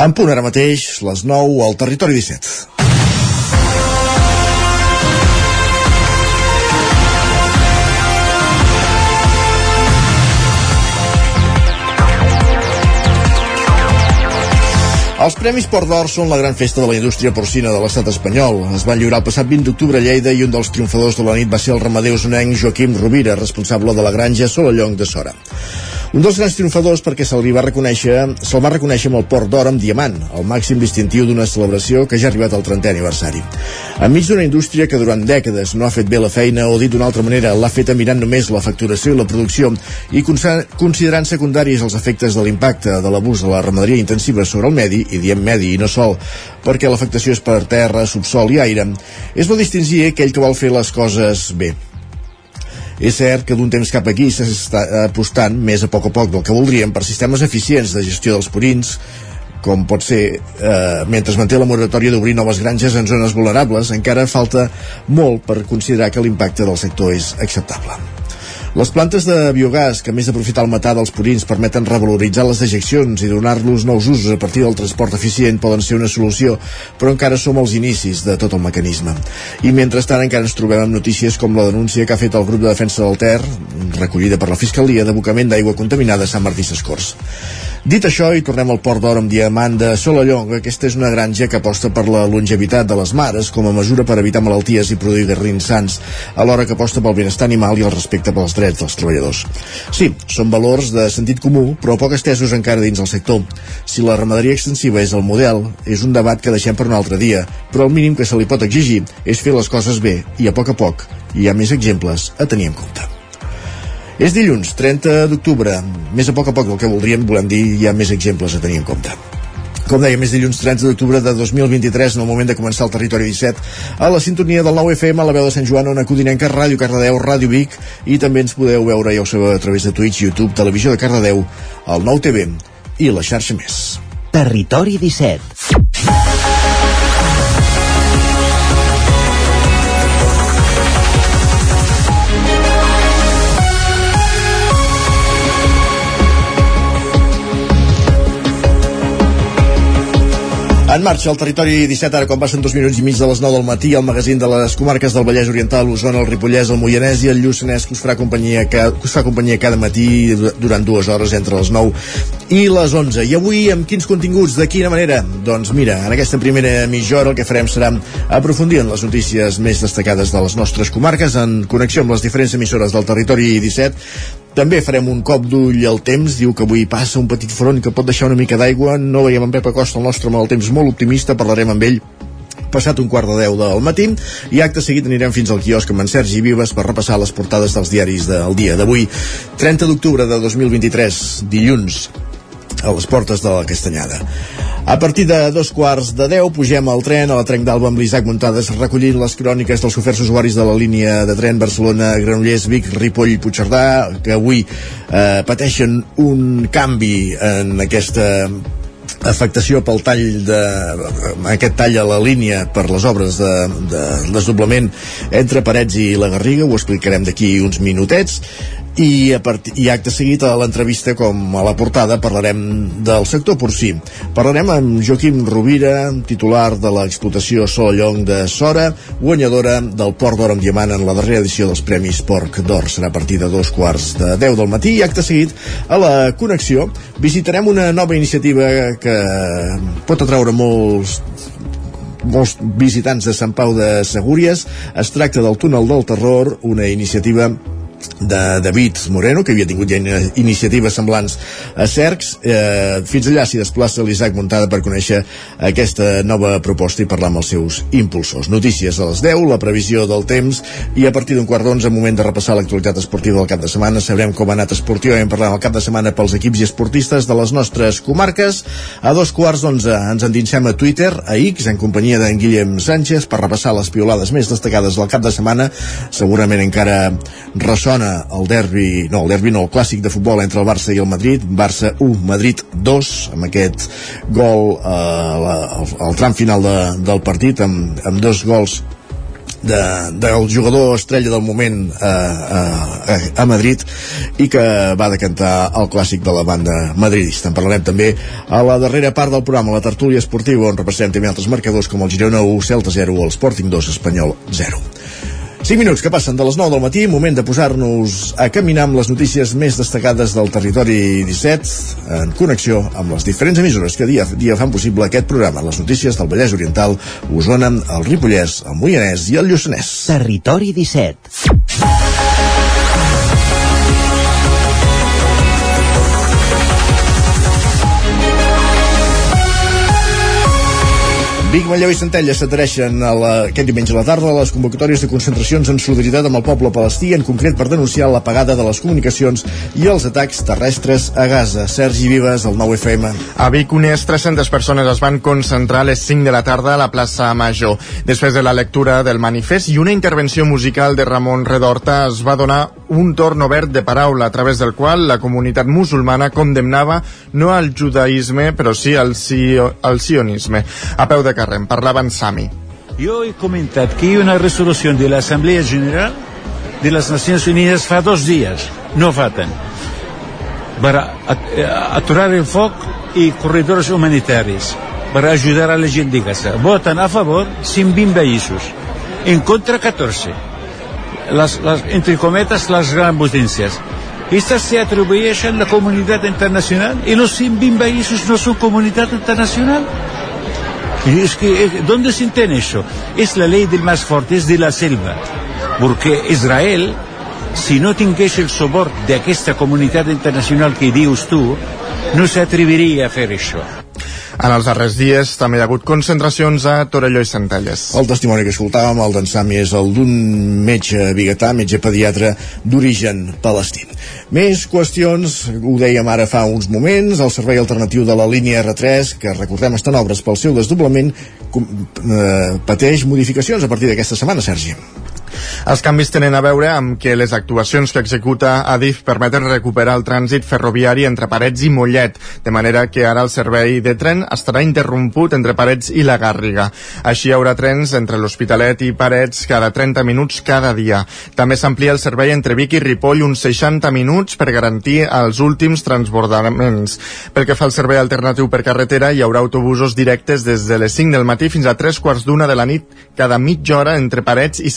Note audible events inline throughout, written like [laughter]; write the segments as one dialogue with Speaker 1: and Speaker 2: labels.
Speaker 1: En punt ara mateix, les 9 al Territori 17. Els Premis Port d'Or són la gran festa de la indústria porcina de l'estat espanyol. Es van lliurar el passat 20 d'octubre a Lleida i un dels triomfadors de la nit va ser el ramader usonenc Joaquim Rovira, responsable de la granja Solallong de Sora. Un dels grans triomfadors perquè se'l va reconèixer, se'l va reconèixer amb el Port d'Or amb diamant, el màxim distintiu d'una celebració que ja ha arribat al 30è aniversari. Enmig d'una indústria que durant dècades no ha fet bé la feina o dit d'una altra manera l'ha feta mirant només la facturació i la producció i considerant secundaris els efectes de l'impacte de l'abús de la ramaderia intensiva sobre el medi, i diem medi i no sol, perquè l'afectació és per terra, subsol i aire, és bo distingir aquell que vol fer les coses bé és cert que d'un temps cap aquí s'està apostant més a poc a poc del que voldríem per sistemes eficients de gestió dels purins, com pot ser eh, mentre es manté la moratòria d'obrir noves granges en zones vulnerables, encara falta molt per considerar que l'impacte del sector és acceptable. Les plantes de biogàs, que a més d'aprofitar el metà dels purins permeten revaloritzar les dejeccions i donar-los nous usos a partir del transport eficient poden ser una solució, però encara som als inicis de tot el mecanisme. I mentrestant encara ens trobem amb notícies com la denúncia que ha fet el grup de defensa del Ter, recollida per la Fiscalia, d'abocament d'aigua contaminada a Sant Martí Sescors. Dit això, i tornem al Port d'Or amb diamant de Solallong, aquesta és una granja que aposta per la longevitat de les mares com a mesura per evitar malalties i produir garrins sants, alhora que aposta pel benestar animal i el respecte pels drets dels treballadors. Sí, són valors de sentit comú, però poc estesos encara dins el sector. Si la ramaderia extensiva és el model, és un debat que deixem per un altre dia, però el mínim que se li pot exigir és fer les coses bé i a poc a poc hi ha més exemples a tenir en compte. És dilluns, 30 d'octubre. Més a poc a poc del que voldríem, volem dir, hi ha més exemples a tenir en compte. Com deia, més dilluns 30 d'octubre de 2023, en el moment de començar el Territori 17, a la sintonia del 9 FM, a la veu de Sant Joan, on Codinenca, Ràdio Cardedeu, Ràdio Vic, i també ens podeu veure, ja ho sabeu, a través de Twitch, YouTube, Televisió de Cardedeu, el 9 TV i la xarxa més.
Speaker 2: Territori 17.
Speaker 1: En marxa el territori 17, ara quan passen dos minuts i mig de les 9 del matí, el magazín de les comarques del Vallès Oriental, l'Osona, el Ripollès, el Moianès i el Lluçanès, que us farà companyia, que, que us fa companyia cada matí durant dues hores entre les 9 i les 11. I avui amb quins continguts, de quina manera? Doncs mira, en aquesta primera mitja hora el que farem serà aprofundir en les notícies més destacades de les nostres comarques en connexió amb les diferents emissores del territori 17 també farem un cop d'ull al temps, diu que avui passa un petit front que pot deixar una mica d'aigua, no veiem en Pep Acosta el nostre mal temps molt optimista, parlarem amb ell passat un quart de deu del matí. I acte seguit anirem fins al quiosc amb en Sergi Vives per repassar les portades dels diaris del dia d'avui. 30 d'octubre de 2023 dilluns a les portes de la Castanyada. A partir de dos quarts de deu pugem al tren a la Trenc d'Alba amb l'Isaac Muntades recollint les cròniques dels oferts usuaris de la línia de tren Barcelona-Granollers, Vic, Ripoll, Puigcerdà, que avui eh, pateixen un canvi en aquesta afectació pel tall de aquest tall a la línia per les obres de, de desdoblament entre Parets i la Garriga ho explicarem d'aquí uns minutets i, a part, i acte seguit a l'entrevista com a la portada parlarem del sector porcí. Parlarem amb Joaquim Rovira titular de l'explotació Solallong de Sora guanyadora del Port d'Or amb Diamant en la darrera edició dels Premis Porc d'Or. Serà a partir de dos quarts de 10 del matí i acte seguit a la connexió. Visitarem una nova iniciativa que pot atraure molts molts visitants de Sant Pau de Segúries. Es tracta del túnel del terror una iniciativa de David Moreno, que havia tingut ja iniciatives semblants a Cercs. Eh, fins allà s'hi desplaça l'Isaac Montada per conèixer aquesta nova proposta i parlar amb els seus impulsors. Notícies a les 10, la previsió del temps i a partir d'un quart d'onze, moment de repassar l'actualitat esportiva del cap de setmana. Sabrem com ha anat esportivament parlant el cap de setmana pels equips i esportistes de les nostres comarques. A dos quarts d'onze ens endinsem a Twitter, a X, en companyia d'en Guillem Sánchez, per repassar les piolades més destacades del cap de setmana. Segurament encara ressò sona el derbi, no, el derbi no, el clàssic de futbol entre el Barça i el Madrid, Barça 1, Madrid 2, amb aquest gol eh, tram final de, del partit, amb, amb dos gols de, del jugador estrella del moment a, a, a Madrid i que va decantar el clàssic de la banda madridista. En parlarem també a la darrera part del programa, la tertúlia esportiva, on representem altres marcadors com el Girona 1, Celta 0 o el Sporting 2, Espanyol 0. 5 minuts que passen de les 9 del matí, moment de posar-nos a caminar amb les notícies més destacades del territori 17 en connexió amb les diferents emissores que dia dia fan possible aquest programa, les notícies del Vallès Oriental, Osona, el Ripollès, el Moianès i el Lluçanès.
Speaker 2: Territori 17.
Speaker 1: Vic, Manlleu i Centella s'adhereixen aquest diumenge a la tarda a les convocatòries de concentracions en solidaritat amb el poble palestí, en concret per denunciar la pagada de les comunicacions i els atacs terrestres a Gaza. Sergi Vives, el 9FM.
Speaker 3: A Vic, unes 300 persones es van concentrar a les 5 de la tarda a la plaça Major. Després de la lectura del manifest i una intervenció musical de Ramon Redorta es va donar un torn obert de paraula a través del qual la comunitat musulmana condemnava no al judaïsme però sí al, al sionisme. A peu de carrer. En parlava en Sami.
Speaker 4: Jo he comentat que hi ha una resolució de l'Assemblea General de les Nacions Unides fa dos dies, no fa tant, per aturar el foc i corredors humanitaris, per ajudar a la gent de Gaza. Voten a favor 120 països, en contra 14. Les, les, entre cometes, les grans potències. Estas se atribueixen a la comunitat internacional i els 120 països no són comunitat internacional. Es que, eh, ¿dónde se entiende eso? Es la ley del más fuerte, es de la selva. Porque Israel, si no tingués el sobor d'aquesta comunitat internacional que dius tu, no s'atreviria a fer això.
Speaker 3: En els darrers dies també hi ha hagut concentracions a Torelló i Centelles.
Speaker 1: El testimoni que escoltàvem, el d'en Sami, és el d'un metge biguetà, metge pediatre d'origen palestí. Més qüestions, ho dèiem ara fa uns moments, el servei alternatiu de la línia R3, que recordem està en obres pel seu desdoblament, eh, pateix modificacions a partir d'aquesta setmana, Sergi.
Speaker 3: Els canvis tenen a veure amb que les actuacions que executa Adif permeten recuperar el trànsit ferroviari entre Parets i Mollet, de manera que ara el servei de tren estarà interromput entre Parets i la Gàrriga. Així hi haurà trens entre l'Hospitalet i Parets cada 30 minuts cada dia. També s'amplia el servei entre Vic i Ripoll uns 60 minuts per garantir els últims transbordaments. Pel que fa al servei alternatiu per carretera, hi haurà autobusos directes des de les 5 del matí fins a 3 quarts d'una de la nit cada mitja hora entre Parets i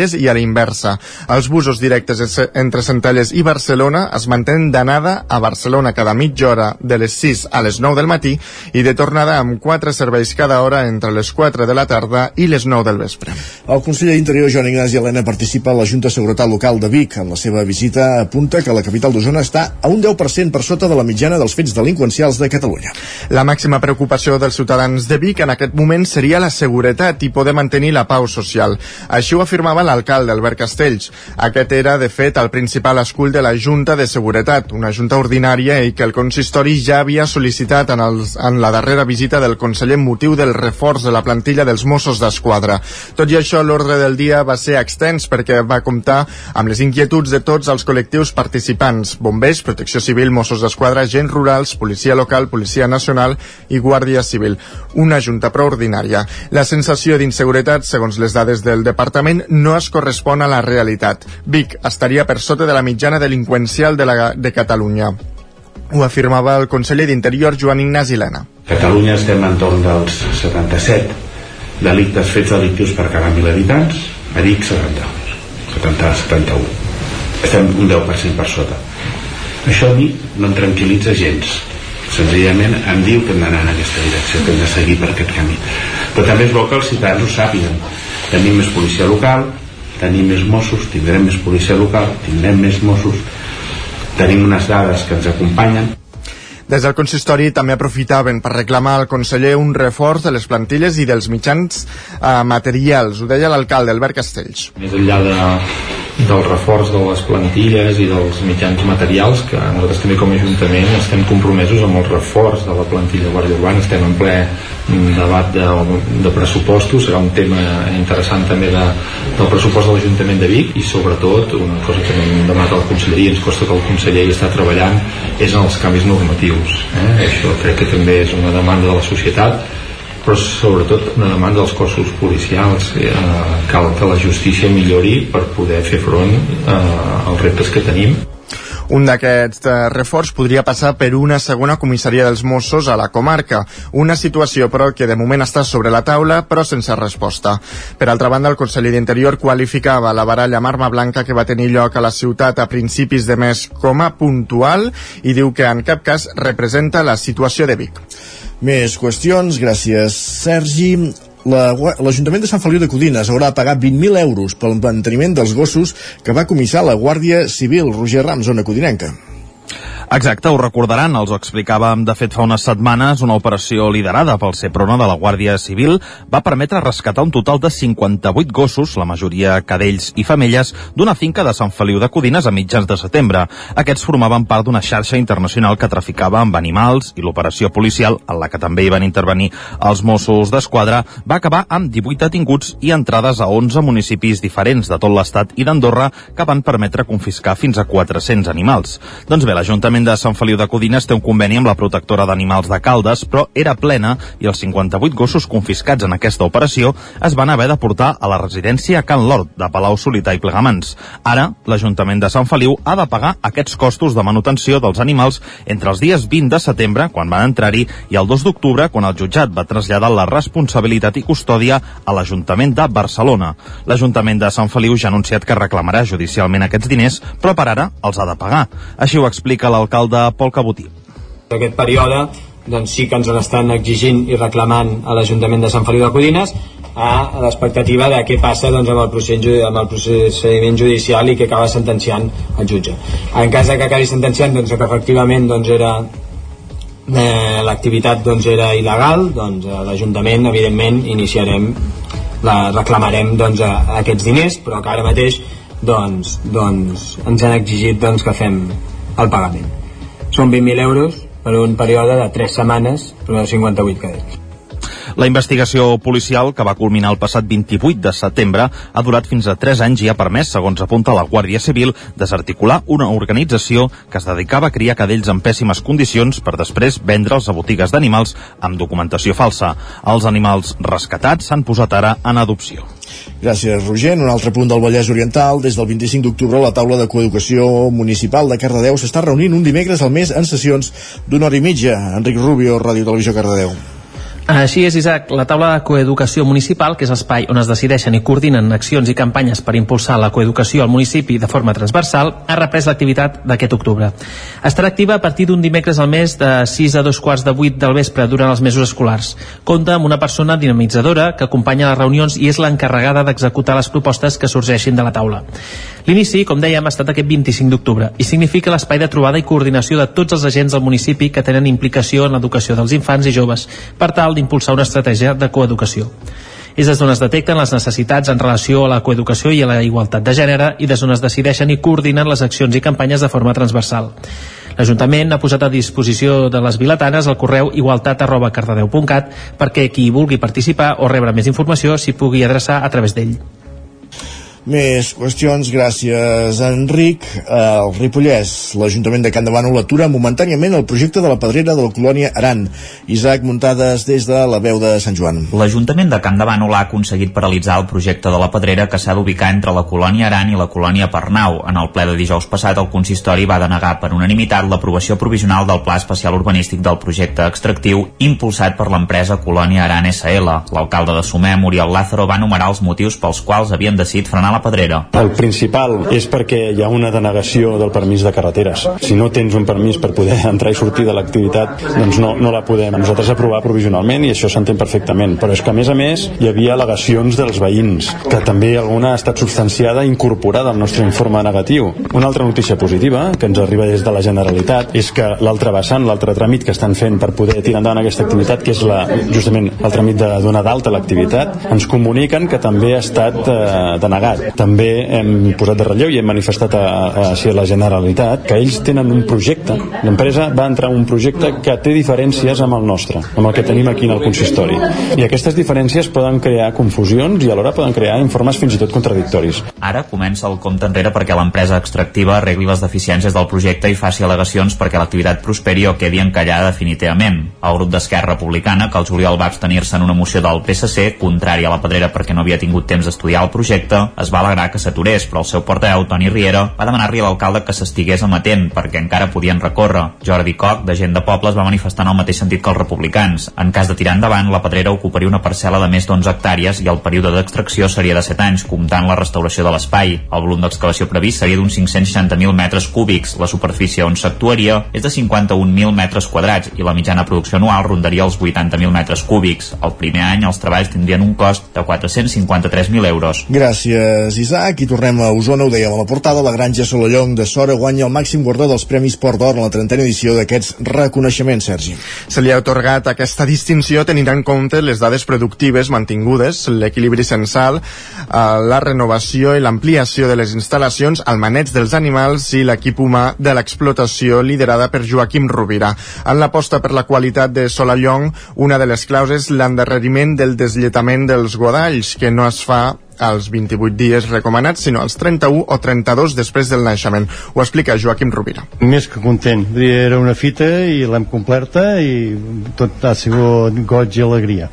Speaker 3: Centelles i a la inversa. Els busos directes entre Centelles i Barcelona es mantenen d'anada a Barcelona cada mitja hora de les 6 a les 9 del matí i de tornada amb 4 serveis cada hora entre les 4 de la tarda i les 9 del vespre.
Speaker 1: El conseller d'Interior, Joan Ignasi Helena, participa a la Junta de Seguretat Local de Vic. En la seva visita apunta que la capital d'Osona està a un 10% per sota de la mitjana dels fets delinqüencials de Catalunya.
Speaker 3: La màxima preocupació dels ciutadans de Vic en aquest moment seria la seguretat i poder mantenir la pau social. Així ho afirmava l'alcalde Albert Castells. Aquest era, de fet, el principal escull de la Junta de Seguretat, una junta ordinària i que el consistori ja havia sol·licitat en, els, en la darrera visita del conseller motiu del reforç de la plantilla dels Mossos d'Esquadra. Tot i això, l'ordre del dia va ser extens perquè va comptar amb les inquietuds de tots els col·lectius participants, bombers, protecció civil, Mossos d'Esquadra, agents rurals, policia local, policia nacional i guàrdia civil. Una junta prou ordinària. La sensació d'inseguretat, segons les dades del departament, no es correspon a la realitat. Vic estaria per sota de la mitjana delinqüencial de, la, de Catalunya. Ho afirmava el conseller d'Interior Joan Ignasi Lena.
Speaker 5: Catalunya estem entorn dels 77 delictes fets delictius per cada mil habitants, a Vic 70, 70 71. Estem un 10% per sota. Això a mi no em tranquil·litza gens. Senzillament em diu que hem d'anar en aquesta direcció, que hem de seguir per aquest camí. Però també és bo que els ciutadans ho sàpiguen. Tenim més policia local, tenim més Mossos, tindrem més policia local, tindrem més Mossos, tenim unes dades que ens acompanyen,
Speaker 3: des del consistori també aprofitaven per reclamar al conseller un reforç de les plantilles i dels mitjans eh, materials. Ho deia l'alcalde Albert Castells.
Speaker 6: Més enllà de, del reforç de les plantilles i dels mitjans materials, que nosaltres també com a Ajuntament estem compromesos amb el reforç de la plantilla de Guàrdia Urbana, estem en ple debat de, de pressupostos, serà un tema interessant també de, del pressupost de l'Ajuntament de Vic i sobretot, una cosa que hem demanat a la conselleria, ens costa que el conseller hi està treballant, és en els canvis normatius. Eh? Això crec que també és una demanda de la societat però sobretot una demanda dels cossos policials eh, cal que la justícia millori per poder fer front eh, als reptes que tenim
Speaker 3: un d'aquests eh, reforç podria passar per una segona comissaria dels Mossos a la comarca, una situació però que de moment està sobre la taula però sense resposta. Per altra banda, el conseller d'Interior qualificava la baralla amb arma blanca que va tenir lloc a la ciutat a principis de mes com a puntual i diu que en cap cas representa la situació de Vic.
Speaker 1: Més qüestions, gràcies Sergi l'Ajuntament de Sant Feliu de Codines haurà de pagar 20.000 euros pel manteniment dels gossos que va comissar la Guàrdia Civil Roger Ram, zona codinenca.
Speaker 7: Exacte, ho recordaran, els ho explicàvem de fet fa unes setmanes, una operació liderada pel CEPRONA de la Guàrdia Civil va permetre rescatar un total de 58 gossos, la majoria cadells i femelles, d'una finca de Sant Feliu de Codines a mitjans de setembre. Aquests formaven part d'una xarxa internacional que traficava amb animals i l'operació policial, en la que també hi van intervenir els Mossos d'Esquadra, va acabar amb 18 detinguts i entrades a 11 municipis diferents de tot l'Estat i d'Andorra que van permetre confiscar fins a 400 animals. Doncs bé, l'Ajuntament l'Ajuntament de Sant Feliu de Codines té un conveni amb la protectora d'animals de Caldes, però era plena i els 58 gossos confiscats en aquesta operació es van haver de portar a la residència Can Lord de Palau Solità i Plegamans. Ara, l'Ajuntament de Sant Feliu ha de pagar aquests costos de manutenció dels animals entre els dies 20 de setembre, quan van entrar-hi, i el 2 d'octubre, quan el jutjat va traslladar la responsabilitat i custòdia a l'Ajuntament de Barcelona. L'Ajuntament de Sant Feliu ja ha anunciat que reclamarà judicialment aquests diners, però per ara els ha de pagar. Així ho explica l'alcalde l'alcalde Pol Cabotí.
Speaker 8: Aquest període doncs sí que ens l'estan exigint i reclamant a l'Ajuntament de Sant Feliu de Codines a l'expectativa de què passa doncs, amb, el procés, amb el procediment judicial i que acaba sentenciant el jutge. En cas que acabi sentenciant doncs, que efectivament doncs, era eh, l'activitat doncs, era il·legal, doncs l'Ajuntament evidentment iniciarem la, reclamarem doncs, a, a aquests diners, però que ara mateix doncs, doncs, ens han exigit doncs, que fem el pagament. Són 20.000 euros per un període de 3 setmanes per 58 cadells.
Speaker 7: La investigació policial, que va culminar el passat 28 de setembre, ha durat fins a 3 anys i ha permès, segons apunta la Guàrdia Civil, desarticular una organització que es dedicava a criar cadells en pèssimes condicions per després vendre'ls a botigues d'animals amb documentació falsa. Els animals rescatats s'han posat ara en adopció.
Speaker 1: Gràcies, Roger. En un altre punt del Vallès Oriental, des del 25 d'octubre, la taula de coeducació municipal de Cardedeu s'està reunint un dimecres al mes en sessions d'una hora i mitja. Enric Rubio, Ràdio Televisió Cardedeu.
Speaker 9: Així és, Isaac. La taula de coeducació municipal, que és l'espai on es decideixen i coordinen accions i campanyes per impulsar la coeducació al municipi de forma transversal, ha reprès l'activitat d'aquest octubre. Estarà activa a partir d'un dimecres al mes de 6 a 2 quarts de 8 del vespre durant els mesos escolars. Compta amb una persona dinamitzadora que acompanya les reunions i és l'encarregada d'executar les propostes que sorgeixin de la taula. L'inici, com dèiem, ha estat aquest 25 d'octubre i significa l'espai de trobada i coordinació de tots els agents del municipi que tenen implicació en l'educació dels infants i joves per tal d'impulsar una estratègia de coeducació. És des d'on es detecten les necessitats en relació a la coeducació i a la igualtat de gènere i des d'on es decideixen i coordinen les accions i campanyes de forma transversal. L'Ajuntament ha posat a disposició de les biletanes el correu igualtat arroba perquè qui vulgui participar o rebre més informació s'hi pugui adreçar a través d'ell.
Speaker 1: Més qüestions, gràcies Enric. El Ripollès, l'Ajuntament de Can de Bànol atura momentàniament el projecte de la pedrera de la colònia Aran. Isaac Muntades des de la veu de Sant Joan.
Speaker 10: L'Ajuntament de Can de Bànol ha aconseguit paralitzar el projecte de la pedrera que s'ha d'ubicar entre la colònia Aran i la colònia Pernau. En el ple de dijous passat, el consistori va denegar per unanimitat l'aprovació provisional del Pla Especial Urbanístic del projecte extractiu impulsat per l'empresa Colònia Aran SL. L'alcalde de Sumem, Oriol Lázaro, va enumerar els motius pels quals havien decidit frenar a la Pedrera.
Speaker 11: El principal és perquè hi ha una denegació del permís de carreteres. Si no tens un permís per poder [laughs] entrar i sortir de l'activitat, doncs no, no la podem nosaltres aprovar provisionalment i això s'entén perfectament. Però és que a més a més hi havia al·legacions dels veïns, que també alguna ha estat substanciada i incorporada al nostre informe negatiu. Una altra notícia positiva que ens arriba des de la Generalitat és que l'altre vessant, l'altre tràmit que estan fent per poder tirar endavant aquesta activitat, que és la, justament el tràmit de donar d'alta l'activitat, ens comuniquen que també ha estat eh, denegat També hem posat de relleu i hem manifestat a, a, a la Generalitat que ells tenen un projecte, l'empresa va entrar en un projecte que té diferències amb el nostre, amb el que tenim aquí en el consistori. I aquestes diferències poden crear confusions i alhora poden crear informes fins i tot contradictoris.
Speaker 10: Ara comença el compte enrere perquè l'empresa extractiva arregli les deficiències del projecte i faci al·legacions perquè l'activitat prosperi o quedi encallada definitivament. El grup d'Esquerra Republicana, que el juliol va abstenir-se en una moció del PSC, contrari a la pedrera perquè no havia tingut temps d'estudiar el projecte, es va alegrar que s'aturés, però el seu portaveu, Toni Riera, va demanar-li a l'alcalde que s'estigués amatent perquè encara podien recórrer. Jordi Coc, de gent de pobles, va manifestar en el mateix sentit que els republicans. En cas de tirar endavant, la pedrera ocuparia una parcel·la de més d'11 hectàrees i el període d'extracció seria de 7 anys, comptant la restauració de l'espai. El volum d'excavació previst seria d'uns 560.000 metres cúbics. La superfície on s'actuaria és de 51.000 metres quadrats i la mitjana producció anual rondaria els 80.000 metres cúbics. El primer any els treballs tindrien un cost de 453.000 euros.
Speaker 1: Gràcies, Isaac. I tornem a Osona, ho dèiem a la portada, la granja Solallong de Sora guanya el màxim guardó dels Premis Port d'Or en la trentena edició d'aquests reconeixements, Sergi.
Speaker 3: Se li ha otorgat aquesta distinció tenint en compte les dades productives mantingudes, l'equilibri censal, eh, la renovació i l'ampliació de les instal·lacions, el maneig dels animals i l'equip humà de l'explotació liderada per Joaquim Rovira. En l'aposta per la qualitat de Solallong, una de les claus és l'endarreriment del deslletament dels godalls, que no es fa als 28 dies recomanats, sinó als 31 o 32 després del naixement. Ho explica Joaquim Rovira.
Speaker 12: Més que content. Era una fita i l'hem complerta i tot ha sigut goig i alegria.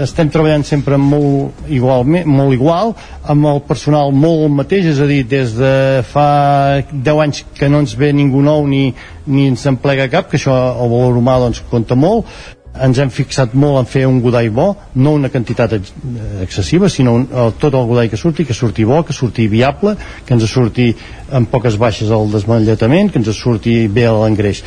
Speaker 12: Estem treballant sempre molt igual, molt igual amb el personal molt mateix, és a dir, des de fa 10 anys que no ens ve ningú nou ni, ni ens en plega cap, que això el valor humà doncs compta molt ens hem fixat molt en fer un godall bo, no una quantitat ex excessiva, sinó un, el, tot el godall que surti, que surti bo, que surti viable, que ens surti amb poques baixes al desmanlletament, que ens surti bé l'engreix.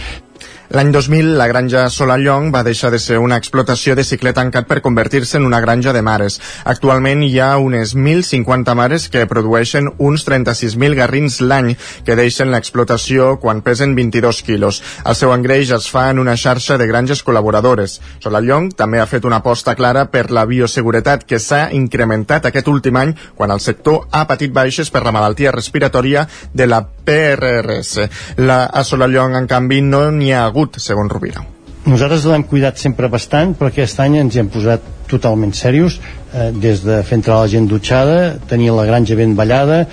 Speaker 3: L'any 2000, la granja Solallong va deixar de ser una explotació de cicle tancat per convertir-se en una granja de mares. Actualment hi ha unes 1.050 mares que produeixen uns 36.000 garrins l'any que deixen l'explotació quan pesen 22 quilos. El seu engreix es fa en una xarxa de granges col·laboradores. Solallong també ha fet una aposta clara per la bioseguretat que s'ha incrementat aquest últim any quan el sector ha patit baixes per la malaltia respiratòria de la PRRS. La, a Solallong, en canvi, no n'hi ha hagut, segons Rovira.
Speaker 12: Nosaltres l'hem cuidat sempre bastant, però aquest any ens hi hem posat totalment serios, eh, des de fer entrar la gent dutxada, tenir la granja ben ballada,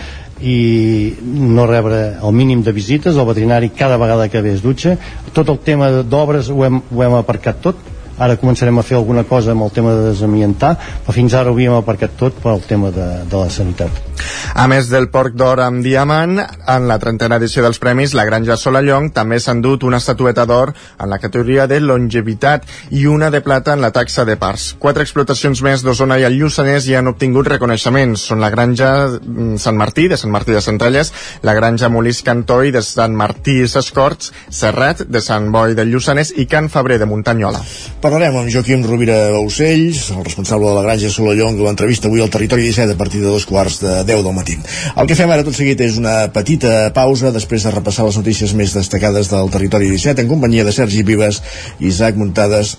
Speaker 12: i no rebre el mínim de visites, el veterinari cada vegada que ve es dutxa. Tot el tema d'obres ho, hem, ho hem aparcat tot, ara començarem a fer alguna cosa amb el tema de desamientar, però fins ara ho havíem aparcat tot pel tema de, de la sanitat.
Speaker 3: A més del porc d'or amb diamant, en la trentena edició dels premis, la Granja Solallong també s'ha endut una estatueta d'or en la categoria de longevitat i una de plata en la taxa de parts. Quatre explotacions més d'Osona i el Lluçanès hi han obtingut reconeixements. Són la Granja mm, Sant Martí, de Sant Martí de Centrelles, la Granja Molís Cantoi, de Sant Martí i Sescorts, Serrat, de Sant Boi del Lluçanès i Can Febrer, de Muntanyola.
Speaker 1: Parlarem amb Joaquim Rovira Ocells, el responsable de la Granja Solallong, l'entrevista avui al Territori 17 a partir de dos quarts de 10 del matí. El que fem ara tot seguit és una petita pausa després de repassar les notícies més destacades del Territori 17 en companyia de Sergi Vives, Isaac Muntades,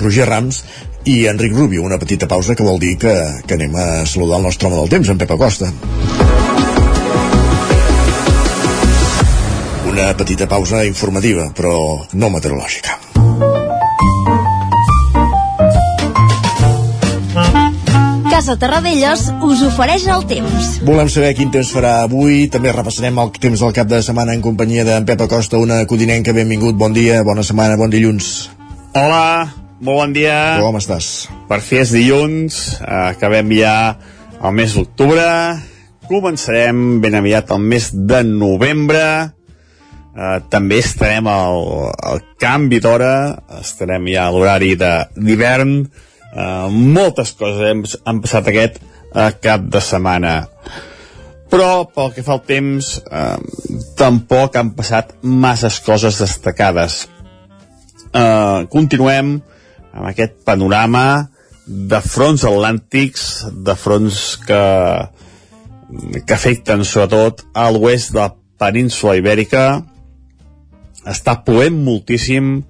Speaker 1: Roger Rams i Enric Rubio. Una petita pausa que vol dir que, que anem a saludar el nostre home del temps, en Pep Acosta. Una petita pausa informativa, però no meteorològica.
Speaker 13: Casa Terradellos us ofereix el temps.
Speaker 1: Volem saber quin temps farà avui. També repassarem el temps del cap de setmana en companyia d'en Pep Acosta, una codinenca. Benvingut, bon dia, bona setmana, bon dilluns.
Speaker 14: Hola, molt bon dia.
Speaker 1: Com estàs?
Speaker 14: Per fi és dilluns, acabem ja el mes d'octubre, començarem ben aviat el mes de novembre, eh, també estarem al, al canvi d'hora, estarem ja a l'horari d'hivern, Uh, moltes coses hem, han passat aquest uh, cap de setmana. Però pel que fa al temps uh, tampoc han passat masses coses destacades. Uh, continuem amb aquest panorama de fronts atlàntics de fronts que que afecten sobretot a l'oest de la península ibèrica. Està plovent moltíssim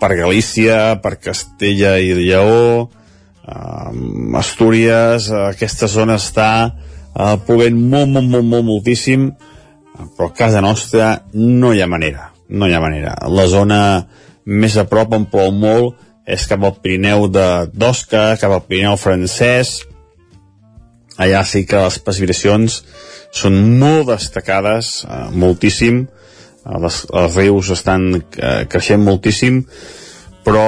Speaker 14: per Galícia, per Castella i Lleó, um, Astúries, aquesta zona està eh, plovent molt, molt, molt, molt, moltíssim, però a casa nostra no hi ha manera, no hi ha manera. La zona més a prop on plou molt és cap al Pirineu d'Osca, cap al Pirineu francès, allà sí que les precipitacions són molt destacades, eh, moltíssim, les, els rius estan eh, creixent moltíssim, però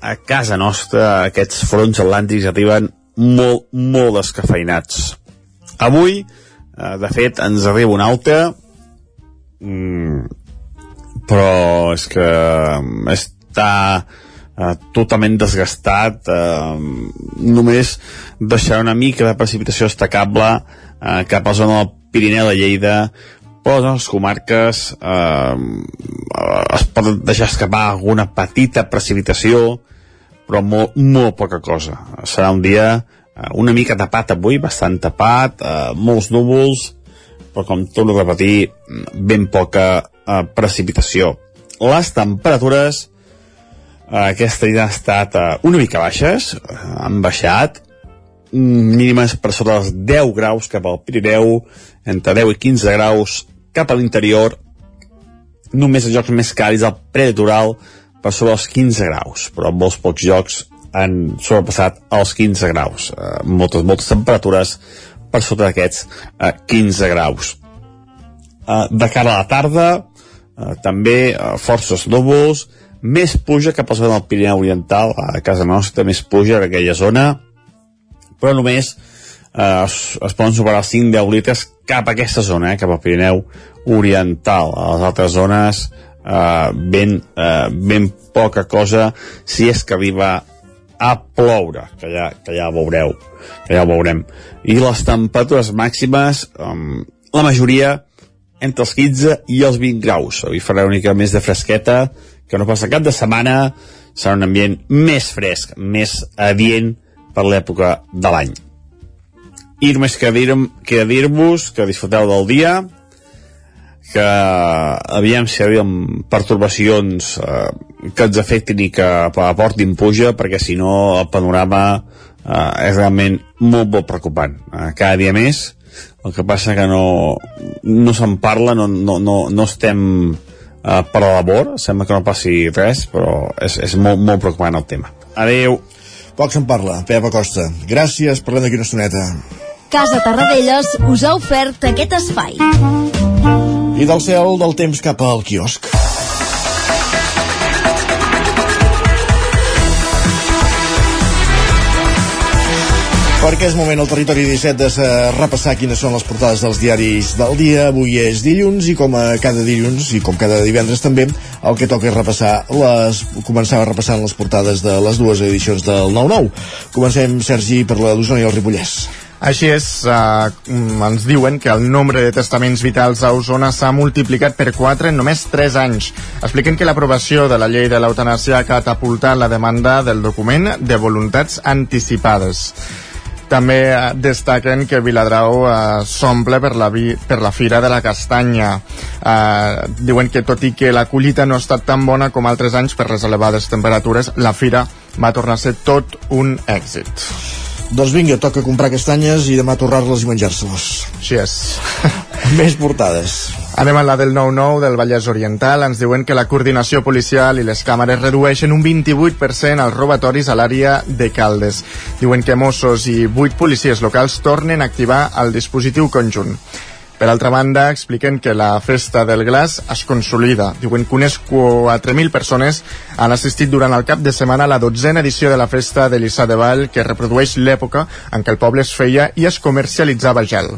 Speaker 14: a casa nostra aquests fronts atlàntics arriben molt, molt descafeinats. Avui, eh, de fet, ens arriba un alta, mm, però és que està eh, totalment desgastat, eh, només deixarà una mica de precipitació destacable eh, cap a la zona del Pirineu de Lleida, a les comarques eh, es pot deixar escapar alguna petita precipitació, però molt, molt poca cosa. Serà un dia eh, una mica tapat avui, bastant tapat, eh, molts núvols, però com torno a repetir, ben poca eh, precipitació. Les temperatures eh, aquesta nit han estat eh, una mica baixes, eh, han baixat, mínimes per sota dels 10 graus cap al Pirineu, entre 10 i 15 graus cap a l'interior, només els jocs més càlids al prelitoral per sobre els 15 graus, però molts pocs jocs han sobrepassat els 15 graus. Eh, moltes, moltes temperatures per sota d'aquests eh, 15 graus. Eh, de cara a la tarda, eh, també eh, forces núvols, més puja cap a zona del Pirineu Oriental, a casa nostra més puja en aquella zona, però només es, es poden superar els 5-10 litres cap a aquesta zona, eh, cap al Pirineu Oriental. A les altres zones eh, ben, eh, ben poca cosa si és que arriba a ploure, que ja, que ja veureu, que ja ho veurem. I les temperatures màximes, um, la majoria entre els 15 i els 20 graus. Avui farà una mica més de fresqueta, que no passa cap de setmana, serà un ambient més fresc, més adient per l'època de l'any. I només que dir-vos que, dir que disfruteu del dia, que aviam si arriben pertorbacions eh, que ens afectin i que aportin puja, perquè si no el panorama eh, és realment molt, molt preocupant. Eh, cada dia més, el que passa que no, no se'n parla, no, no, no, no estem eh, per la labor, sembla que no passi res, però és, és molt, molt preocupant el tema. Adeu.
Speaker 1: Poc se'n parla, Pep Acosta. Gràcies, parlem d'aquí una estoneta.
Speaker 13: Casa Tarradellas us ha ofert aquest espai.
Speaker 1: I del cel del temps cap al quiosc. Perquè és moment al territori 17 de repassar quines són les portades dels diaris del dia. Avui és dilluns i com a cada dilluns i com cada divendres també, el que toca és repassar les, començar repassant les portades de les dues edicions del 9-9. Comencem, Sergi, per la d'Osona i el Ripollès.
Speaker 3: Així és, eh, ens diuen que el nombre de testaments vitals a Osona s'ha multiplicat per 4 en només 3 anys. Expliquen que l'aprovació de la llei de l'eutanàsia ha catapultat la demanda del document de voluntats anticipades. També eh, destaquen que Viladrau eh, s'omple per, la vi, per la Fira de la Castanya. Eh, diuen que tot i que la collita no ha estat tan bona com altres anys per les elevades temperatures, la Fira va tornar a ser tot un èxit.
Speaker 1: Doncs vinga, toca comprar castanyes i demà torrar-les i menjar-se-les.
Speaker 3: Així és. [laughs]
Speaker 1: Més portades.
Speaker 3: Anem a la del 9-9 del Vallès Oriental. Ens diuen que la coordinació policial i les càmeres redueixen un 28% els robatoris a l'àrea de Caldes. Diuen que Mossos i 8 policies locals tornen a activar el dispositiu conjunt. Per altra banda, expliquen que la Festa del Glaç es consolida. Diuen que unes 4.000 persones han assistit durant el cap de setmana a la dotzena edició de la Festa de l'Issà de Vall, que reprodueix l'època en què el poble es feia i es comercialitzava gel.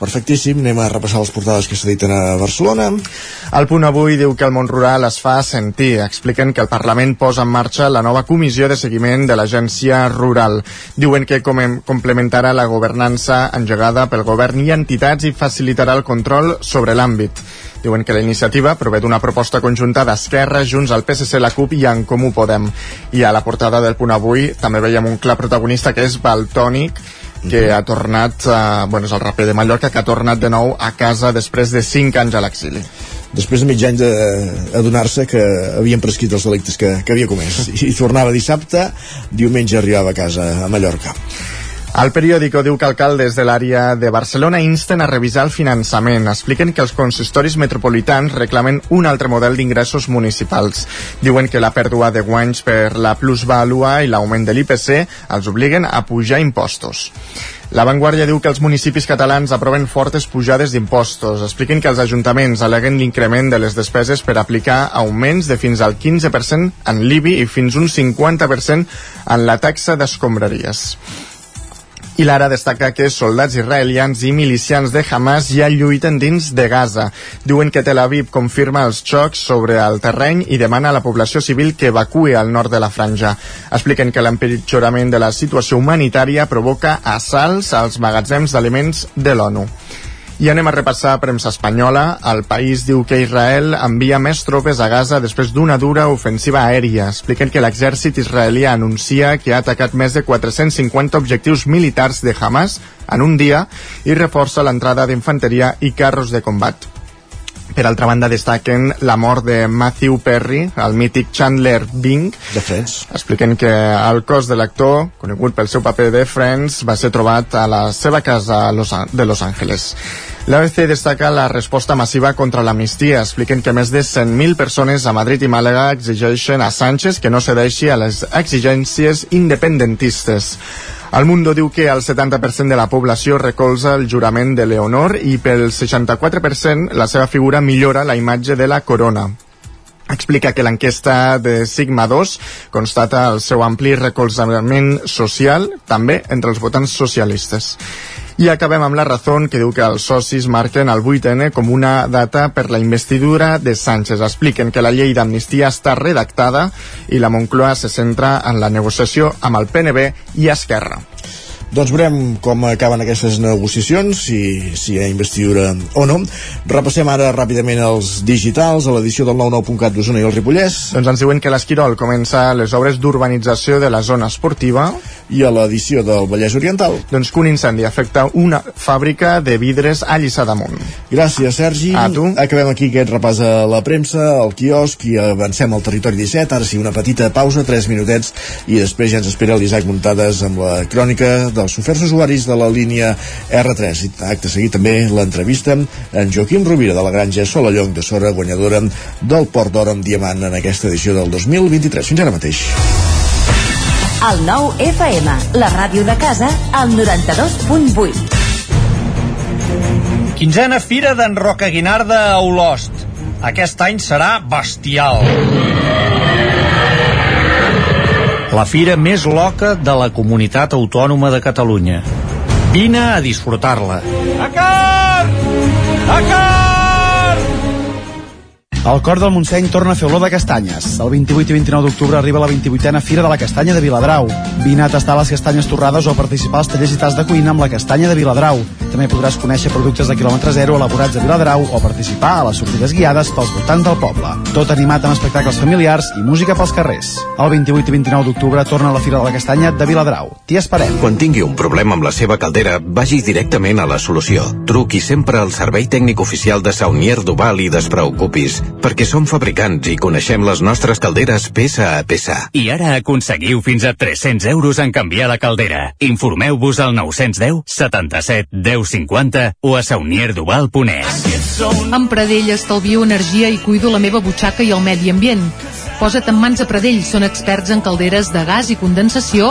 Speaker 1: Perfectíssim, anem a repassar les portades que s'editen a Barcelona.
Speaker 3: El punt avui diu que el món rural es fa sentir. Expliquen que el Parlament posa en marxa la nova comissió de seguiment de l'agència rural. Diuen que com complementarà la governança engegada pel govern i entitats i facilitarà el control sobre l'àmbit. Diuen que la iniciativa prové d'una proposta conjunta d'Esquerra, Junts, el PSC, la CUP i en Comú Podem. I a la portada del punt avui també veiem un clar protagonista que és Baltònic, que ha tornat, eh, bueno, és el raper de Mallorca, que ha tornat de nou a casa després de 5 anys a l'exili.
Speaker 1: Després de mig any d'adonar-se que havien prescrit els delictes que, que havia comès. [laughs] I tornava dissabte, diumenge arribava a casa, a Mallorca.
Speaker 3: El periòdico diu que alcaldes de l'àrea de Barcelona insten a revisar el finançament. Expliquen que els consistoris metropolitans reclamen un altre model d'ingressos municipals. Diuen que la pèrdua de guanys per la plusvàlua i l'augment de l'IPC els obliguen a pujar impostos. La Vanguardia diu que els municipis catalans aproven fortes pujades d'impostos. Expliquen que els ajuntaments aleguen l'increment de les despeses per aplicar augments de fins al 15% en l'IBI i fins un 50% en la taxa d'escombraries. I l'ara destaca que soldats israelians i milicians de Hamas ja lluiten dins de Gaza. Diuen que Tel Aviv confirma els xocs sobre el terreny i demana a la població civil que evacui al nord de la franja. Expliquen que l'empitjorament de la situació humanitària provoca assalts als magatzems d'aliments de l'ONU. I anem a repassar premsa espanyola. El país diu que Israel envia més tropes a Gaza després d'una dura ofensiva aèria. Expliquen que l'exèrcit israelí anuncia que ha atacat més de 450 objectius militars de Hamas en un dia i reforça l'entrada d'infanteria i carros de combat. Per altra banda, destaquen la mort de Matthew Perry, el mític Chandler Bing.
Speaker 1: De Friends.
Speaker 3: Expliquen que el cos de l'actor, conegut pel seu paper de Friends, va ser trobat a la seva casa de Los Angeles. L'ABC destaca la resposta massiva contra l'amnistia. Expliquen que més de 100.000 persones a Madrid i Màlaga exigeixen a Sánchez que no cedeixi a les exigències independentistes. El Mundo diu que el 70% de la població recolza el jurament de Leonor i pel 64% la seva figura millora la imatge de la corona explica que l'enquesta de Sigma 2 constata el seu ampli recolzament social també entre els votants socialistes. I acabem amb la raó que diu que els socis marquen el 8N com una data per la investidura de Sánchez. Expliquen que la llei d'amnistia està redactada i la Moncloa se centra en la negociació amb el PNB i Esquerra.
Speaker 1: Doncs veurem com acaben aquestes negociacions, si, si hi ha investidura o no. Repassem ara ràpidament els digitals a l'edició del 99.cat d'Osona i el Ripollès.
Speaker 3: Doncs ens diuen que l'Esquirol comença les obres d'urbanització de la zona esportiva.
Speaker 1: I a l'edició del Vallès Oriental.
Speaker 3: Doncs que un incendi afecta una fàbrica de vidres a Lliçà d'Amunt.
Speaker 1: Gràcies, Sergi.
Speaker 3: A tu.
Speaker 1: Acabem aquí aquest repàs a la premsa, al quiosc i avancem al territori 17. Ara sí, una petita pausa, 3 minutets, i després ja ens espera l'Isaac Muntades amb la crònica dels oferts usuaris de la línia R3. I acte seguit també l'entrevista en Joaquim Rovira de la granja Solallonc de Sora, guanyadora del Port d'Or amb Diamant en aquesta edició del 2023. Fins ara mateix.
Speaker 13: El nou FM, la ràdio de casa, al 92.8.
Speaker 15: Quinzena Fira d'en Roca Guinarda a Olost. Aquest any serà bestial. La fira més loca de la comunitat autònoma de Catalunya. Vine a disfrutar-la.
Speaker 16: Acar! Acar!
Speaker 17: El cor del Montseny torna a fer olor de castanyes. El 28 i 29 d'octubre arriba la 28a Fira de la Castanya de Viladrau. Vine a tastar les castanyes torrades o a participar als tallers i tas de cuina amb la castanya de Viladrau. També podràs conèixer productes de quilòmetre zero elaborats a Viladrau o participar a les sortides guiades pels voltants del poble. Tot animat amb espectacles familiars i música pels carrers. El 28 i 29 d'octubre torna a la Fira de la Castanya de Viladrau. T'hi esperem.
Speaker 18: Quan tingui un problema amb la seva caldera, vagi directament a la solució. Truqui sempre al servei tècnic oficial de Saunier Duval i despreocupis, perquè som fabricants i coneixem les nostres calderes peça a peça.
Speaker 19: I ara aconseguiu fins a 300 euros en canviar la caldera. Informeu-vos al 910 77 10 50 o a saunierduval.es.
Speaker 20: Amb Pradell estalvio energia i cuido la meva butxaca i el medi ambient. Posa't en mans a Pradell, són experts en calderes de gas i condensació,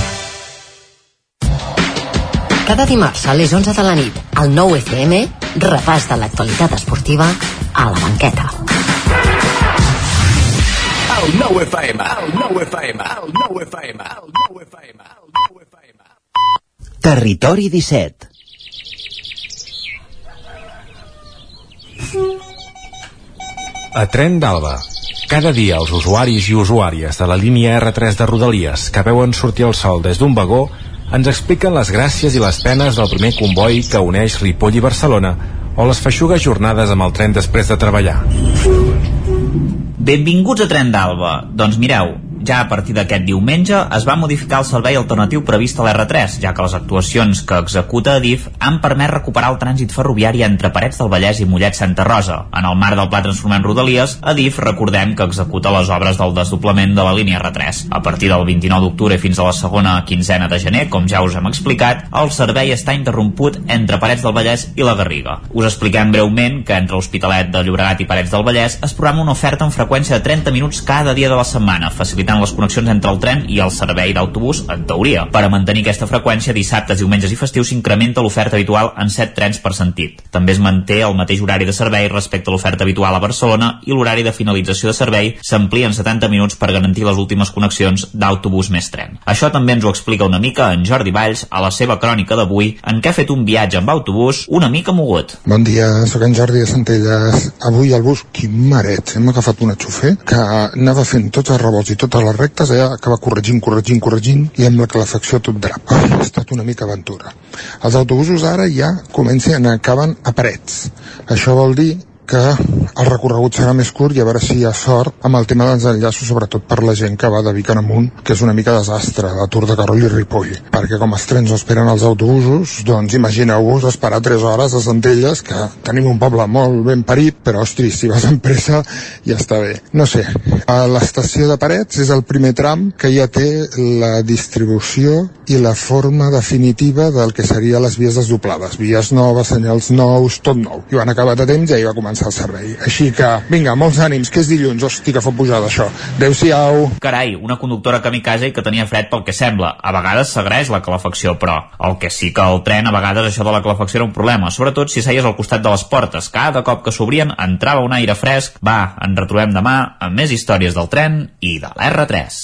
Speaker 21: Cada dimarts a les 11 de la nit, al 9 FM, repàs de l'actualitat esportiva a la banqueta.
Speaker 22: El 9 FM, el 9 FM, el 9 FM, el 9 FM, el 9 FM.
Speaker 23: Territori 17
Speaker 24: A Tren d'Alba. Cada dia els usuaris i usuàries de la línia R3 de Rodalies que veuen sortir el sol des d'un vagó ens expliquen les gràcies i les penes del primer comboi que uneix Ripoll i Barcelona o les feixugues jornades amb el tren després de treballar.
Speaker 10: Benvinguts a Tren d'Alba. Doncs mireu, ja a partir d'aquest diumenge es va modificar el servei alternatiu previst a l'R3, ja que les actuacions que executa Adif han permès recuperar el trànsit ferroviari entre Parets del Vallès i Mollet Santa Rosa. En el marc del Pla Transformant Rodalies, Adif recordem que executa les obres del desdoblament de la línia R3. A partir del 29 d'octubre fins a la segona quinzena de gener, com ja us hem explicat, el servei està interromput entre Parets del Vallès i la Garriga. Us expliquem breument que entre l'Hospitalet de Llobregat i Parets del Vallès es programa una oferta en freqüència de 30 minuts cada dia de la setmana, facilitant facilitant les connexions entre el tren i el servei d'autobús, en teoria. Per a mantenir aquesta freqüència, dissabtes, diumenges i festius s'incrementa l'oferta habitual en 7 trens per sentit. També es manté el mateix horari de servei respecte a l'oferta habitual a Barcelona i l'horari de finalització de servei s'amplia en 70 minuts per garantir les últimes connexions d'autobús més tren. Això també ens ho explica una mica en Jordi Valls a la seva crònica d'avui, en què ha fet un viatge amb autobús una mica mogut.
Speaker 25: Bon dia, sóc en Jordi de Centelles. Avui al bus, quin maret. Hem agafat una xofer que anava fent tots els revolts i totes les rectes, eh, acaba corregint, corregint, corregint, i amb la calefacció tot drap. Ha estat una mica aventura. Els autobusos ara ja comencen, acaben a parets. Això vol dir que el recorregut serà més curt i a veure si hi ha sort amb el tema dels enllaços, sobretot per la gent que va de Vic en amunt, que és una mica desastre, la Tour de Carol i Ripoll. Perquè com els trens no esperen els autobusos, doncs imagineu-vos esperar 3 hores a Centelles, que tenim un poble molt ben parit, però ostres, si vas amb pressa ja està bé. No sé, a l'estació de Parets és el primer tram que ja té la distribució i la forma definitiva del que seria les vies desdoblades. Vies noves, senyals nous, tot nou. I ho han acabat a temps i ahir va començar el servei. Així que, vinga, molts ànims, que és dilluns. Hosti, que fa pujada això. Adéu-siau.
Speaker 10: Carai, una conductora kamikaze i que tenia fred pel que sembla. A vegades s'agraeix la calefacció, però el que sí que al tren a vegades això de la calefacció era un problema, sobretot si seies al costat de les portes. Cada cop que s'obrien entrava un aire fresc. Va, ens retrobem demà amb més històries del tren i de l'R3.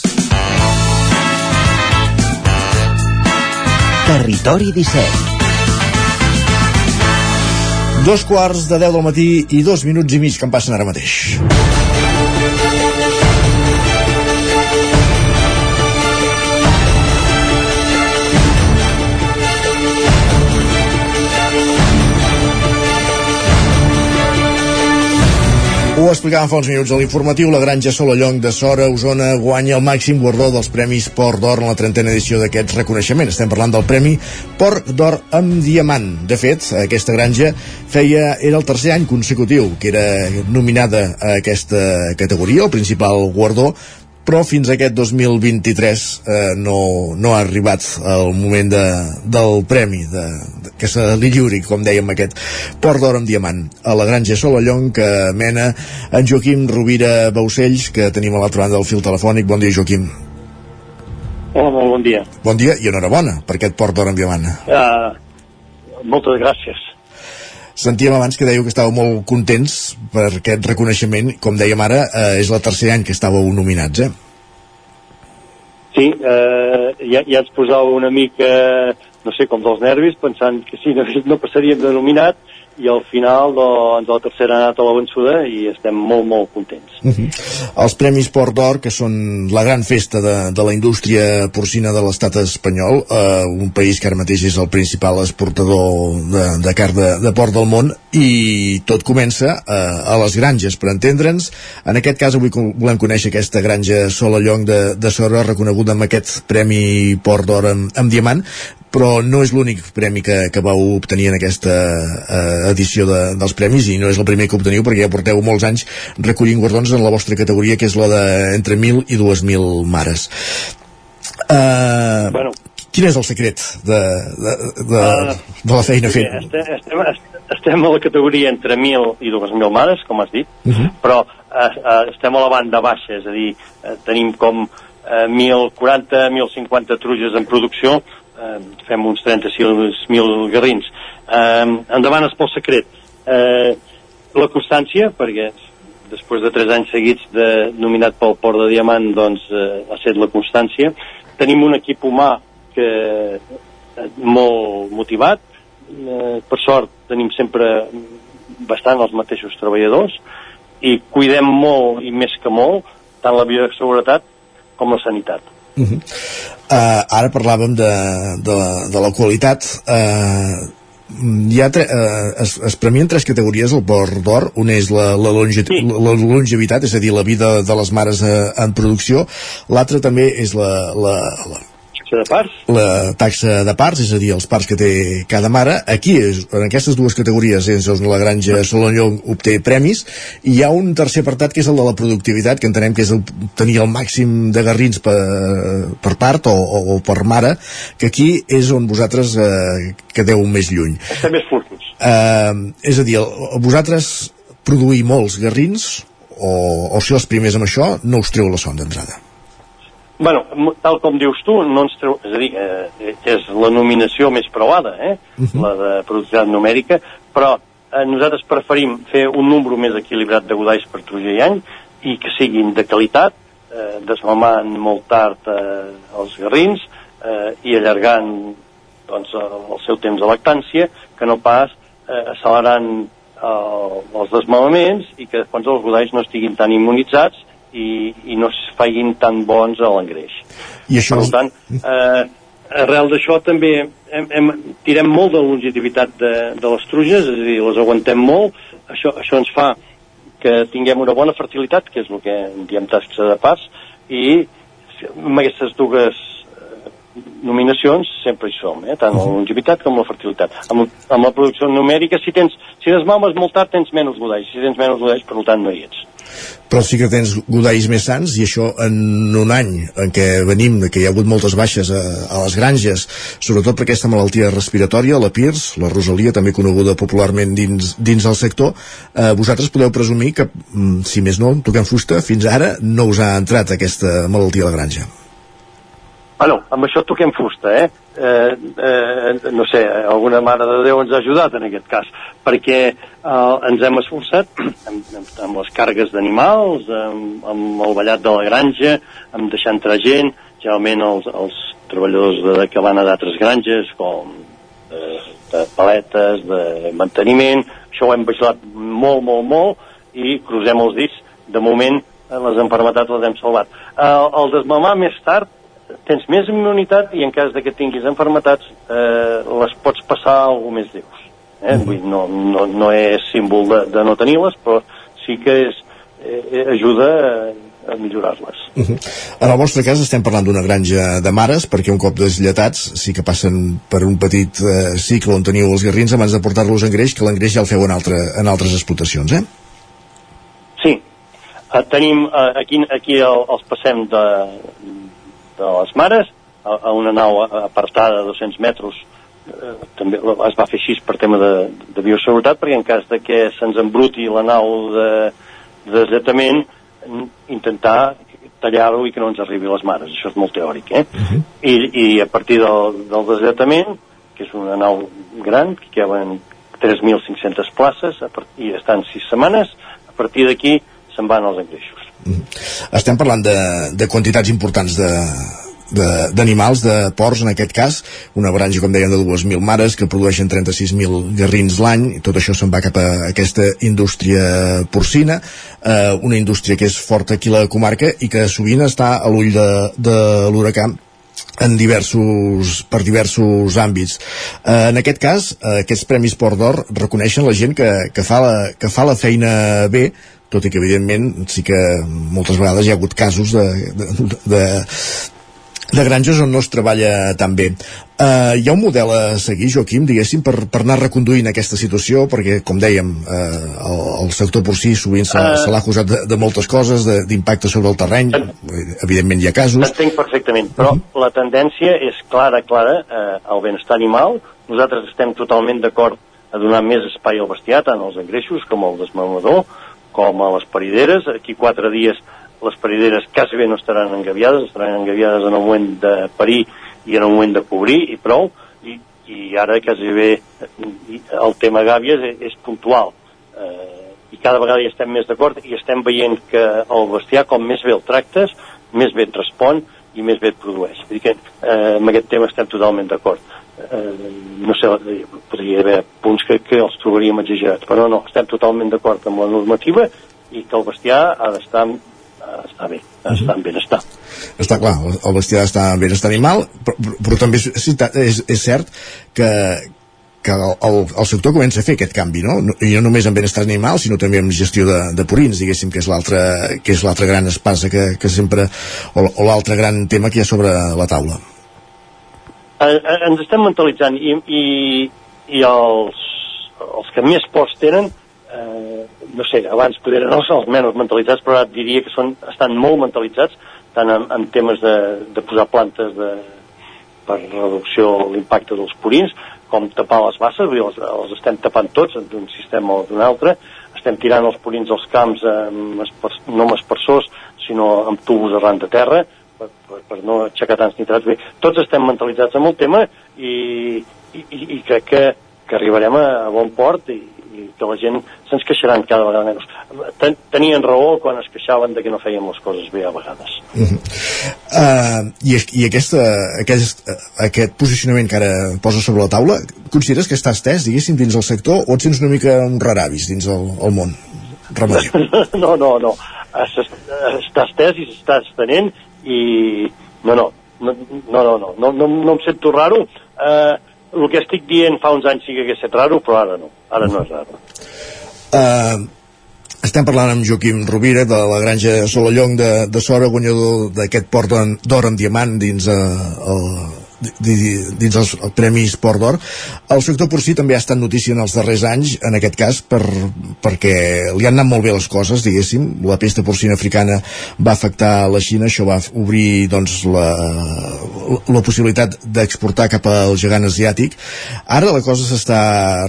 Speaker 23: Territori 17
Speaker 1: Dos quarts de 10 del matí i dos minuts i mig que em passen ara mateix. Ho explicàvem fa uns minuts a l'informatiu, la granja Solallonc de Sora, Osona, guanya el màxim guardó dels Premis Port d'Or en la trentena edició d'aquests reconeixements. Estem parlant del Premi Port d'Or amb diamant. De fet, aquesta granja feia, era el tercer any consecutiu que era nominada a aquesta categoria, el principal guardó, però fins a aquest 2023 eh, no, no ha arribat el moment de, del premi de, de, que se li lliuri, com dèiem, aquest Port d'Or amb diamant a la granja Solallong que mena en Joaquim Rovira Baucells que tenim a l'altra banda del fil telefònic bon dia Joaquim
Speaker 26: Hola, molt bon dia.
Speaker 1: Bon dia i enhorabona per aquest Port d'Or amb diamant
Speaker 26: Uh, moltes gràcies.
Speaker 1: Sentíem abans que dèieu que estàveu molt contents per aquest reconeixement. Com dèiem ara, eh, és la tercer any que estàveu nominats, eh?
Speaker 26: Sí, eh, ja, ja ens posava una mica, no sé, com dels nervis, pensant que sí, no, no passaríem de nominat, i al final doncs, la tercera ha anat a la vençuda i estem molt, molt contents.
Speaker 1: Uh -huh. Els Premis Port d'Or, que són la gran festa de, de la indústria porcina de l'estat espanyol, eh, un país que ara mateix és el principal exportador de, de carn de, de port del món, i tot comença eh, a les granges, per entendre'ns. En aquest cas, avui volem conèixer aquesta granja Solallong de, de Sora, reconeguda amb aquest Premi Port d'Or amb, amb diamant. Però no és l'únic premi que, que vau obtenir en aquesta uh, edició de, dels premis i no és el primer que obteniu perquè ja porteu molts anys recollint guardons en la vostra categoria que és la de entre 1.000 i 2.000 mares uh, bueno. quin és el secret de, de, de, uh, de la feina
Speaker 26: sí,
Speaker 1: feta?
Speaker 26: Estem, estem, estem a la categoria entre 1.000 i 2.000 mares, com has dit, uh -huh. però uh, uh, estem a la banda baixa, és a dir, uh, tenim com uh, 1.040, 1.050 truges en producció, uh, fem uns 36.000 garrins. Uh, endavant és pel secret. Uh, la constància, perquè després de 3 anys seguits de, nominat pel Port de Diamant, doncs uh, ha set la constància. Tenim un equip humà que molt motivat, eh, per sort tenim sempre bastant els mateixos treballadors i cuidem molt i més que molt tant la bioseguretat com la sanitat.
Speaker 1: Uh -huh. uh, ara parlàvem de, de, de la qualitat uh, hi ha tre, uh, es, es premien tres categories al Port d'Or una és la, la, longe, sí. la, la longevitat és a dir, la vida de les mares uh, en producció l'altra també és la, la, la
Speaker 26: taxa de parts?
Speaker 1: La taxa de parts, és a dir, els parts que té cada mare. Aquí, en aquestes dues categories, és on la granja Solonyó obté premis, i hi ha un tercer apartat que és el de la productivitat, que entenem que és el, tenir el màxim de garrins per, per part o, o, o per mare, que aquí és on vosaltres eh, quedeu més lluny.
Speaker 26: Estem més furtos.
Speaker 1: Eh, és a dir, el, vosaltres produir molts garrins o, o ser els primers amb això no us treu la son d'entrada?
Speaker 26: Bueno, tal com dius tu, no ens treu, és a dir, eh, és la nominació més provada, eh? Uh -huh. la de productivitat numèrica, però eh, nosaltres preferim fer un número més equilibrat de godalls per truja i any i que siguin de qualitat, eh, desmamant molt tard eh, els garrins eh, i allargant doncs, el seu temps de lactància, que no pas eh, accelerant eh, els desmamaments i que quan els godalls no estiguin tan immunitzats i, i no es facin tan bons a l'engreix.
Speaker 1: I això...
Speaker 26: Per tant, eh, arrel d'això també hem, hem, tirem molt de longevitat de, de les truges, és a dir, les aguantem molt, això, això ens fa que tinguem una bona fertilitat, que és el que en diem tasca de pas, i amb aquestes dues eh, nominacions sempre hi som, eh? tant la longevitat com la fertilitat. Amb, amb la producció numèrica, si tens si desmames molt tard, tens menys godalls. Si tens menys godalls, per tant, no hi ets
Speaker 1: però sí que tens godalls més sants i això en un any en què venim que hi ha hagut moltes baixes a, a les granges, sobretot per aquesta malaltia respiratòria, la PIRS, la Rosalia, també coneguda popularment dins, dins el sector, eh, vosaltres podeu presumir que, mm, si més no, toquem fusta, fins ara no us ha entrat aquesta malaltia a la granja.
Speaker 26: Bueno, amb això toquem fusta, eh? eh, eh, no sé, alguna mare de Déu ens ha ajudat en aquest cas, perquè eh, ens hem esforçat [clears throat] amb, amb, amb les cargues d'animals, amb, amb el ballat de la granja, amb deixar entrar gent, generalment els, els treballadors de, de cabana d'altres granges, com de, de paletes, de manteniment, això ho hem vigilat molt, molt, molt, i crucem els dits, de moment les enfermetats les hem salvat. Eh, el desmamar més tard tens més immunitat i en cas de que tinguis enfermetats eh, les pots passar a algú més lleus. Eh? Mm -hmm. Vull, no, no, no és símbol de, de no tenir-les, però sí que és, eh, ajuda a, a millorar-les.
Speaker 1: Uh -huh. En el vostre cas estem parlant d'una granja de mares, perquè un cop deslletats sí que passen per un petit eh, cicle on teniu els garrins abans de portar-los en greix, que l'engreix ja el feu en, altre, en altres explotacions, eh?
Speaker 26: Sí. Uh, tenim, uh, aquí, aquí el, els passem de, de les mares a, a una nau apartada de 200 metres eh, també es va fer així per tema de, de bioseguretat perquè en cas de que se'ns embruti la nau de, de desertament intentar tallar-ho i que no ens arribi a les mares, això és molt teòric eh? Uh -huh. I, i a partir del, del desertament que és una nau gran que caben 3.500 places i estan 6 setmanes a partir d'aquí se'n van els engreixos
Speaker 1: estem parlant de, de quantitats importants de, d'animals, de, de porcs en aquest cas, una granja com deien de 2.000 mares que produeixen 36.000 garrins l'any, i tot això se'n va cap a aquesta indústria porcina eh, una indústria que és forta aquí a la comarca i que sovint està a l'ull de, de l'huracà en diversos, per diversos àmbits. Eh, en aquest cas, eh, aquests Premis Port d'Or reconeixen la gent que, que, fa la, que fa la feina bé, tot i que evidentment sí que moltes vegades hi ha hagut casos de, de, de de granges on no es treballa tan bé. Uh, hi ha un model a seguir, Joaquim, diguéssim, per, per anar reconduint aquesta situació, perquè, com dèiem, uh, el, el sector porcí sovint se, uh, se l'ha acusat de, de moltes coses, d'impacte sobre el terreny, evidentment hi ha casos.
Speaker 26: Entenc perfectament, però uh -huh. la tendència és clara, clara, uh, al benestar animal. Nosaltres estem totalment d'acord a donar més espai al bestiar, tant als engreixos com al desmamador, com a les parideres. Aquí quatre dies les parideres quasi bé no estaran engaviades, estaran engaviades en el moment de parir i en el moment de cobrir i prou, i, i ara quasi bé el tema gàbies és, és puntual. Eh, I cada vegada hi estem més d'acord i estem veient que el bestiar, com més bé el tractes, més bé et respon i més bé et produeix. Vull dir que eh, amb aquest tema estem totalment d'acord. Eh, no sé, podria haver punts que, que els trobaríem exagerats, però no, estem totalment d'acord amb la normativa i que el bestiar ha d'estar està bé, està en benestar.
Speaker 1: Està clar, el bestiar està en benestar animal, però, però també és, és, és cert que, que el, el, el sector comença a fer aquest canvi, no? I no només en benestar animal, sinó també en gestió de, de purins, diguéssim, que és l'altre que és l'altra gran espasa que, que sempre o, o l'altre gran tema que hi ha sobre la taula.
Speaker 26: Eh, eh, ens estem mentalitzant i, i, i els, els que més pocs tenen eh, no sé, abans poder no són els menys mentalitzats, però ara diria que són, estan molt mentalitzats, tant en, en temes de, de posar plantes de, per reducció l'impacte dels purins, com tapar les basses, vull dir, els, els estem tapant tots d'un sistema o d'un altre, estem tirant els purins als camps amb espers, no amb espersors, sinó amb tubos arran de terra, per, no aixecar tants nitrats. Bé, tots estem mentalitzats amb el tema i, i, i crec que, que arribarem a, a bon port i, i que la gent se'ns queixaran cada vegada menys. Ten, tenien raó quan es queixaven de que no fèiem les coses bé a vegades.
Speaker 1: Uh -huh. uh, I, i aquesta, aquest, aquest posicionament que ara posa sobre la taula, consideres que està estès, diguéssim, dins el sector o et sents una mica un raravis dins el, el món?
Speaker 26: Remedi. [laughs] No, no, no. Està estès i s'està estenent i no, no, no, no, no, no, no, no em sento raro. Eh, el que estic dient fa uns anys sí que hagués estat raro, però ara no, ara no és raro.
Speaker 1: Uh, estem parlant amb Joaquim Rovira de la granja Solallong de, de Sora, guanyador d'aquest port d'or en diamant dins eh, el, dins els Premis Port d'Or. El sector porcí també ha estat notícia en els darrers anys, en aquest cas, per, perquè li han anat molt bé les coses, diguéssim. La pesta porcina africana va afectar la Xina, això va obrir doncs, la, la possibilitat d'exportar cap al gegant asiàtic. Ara la cosa s'està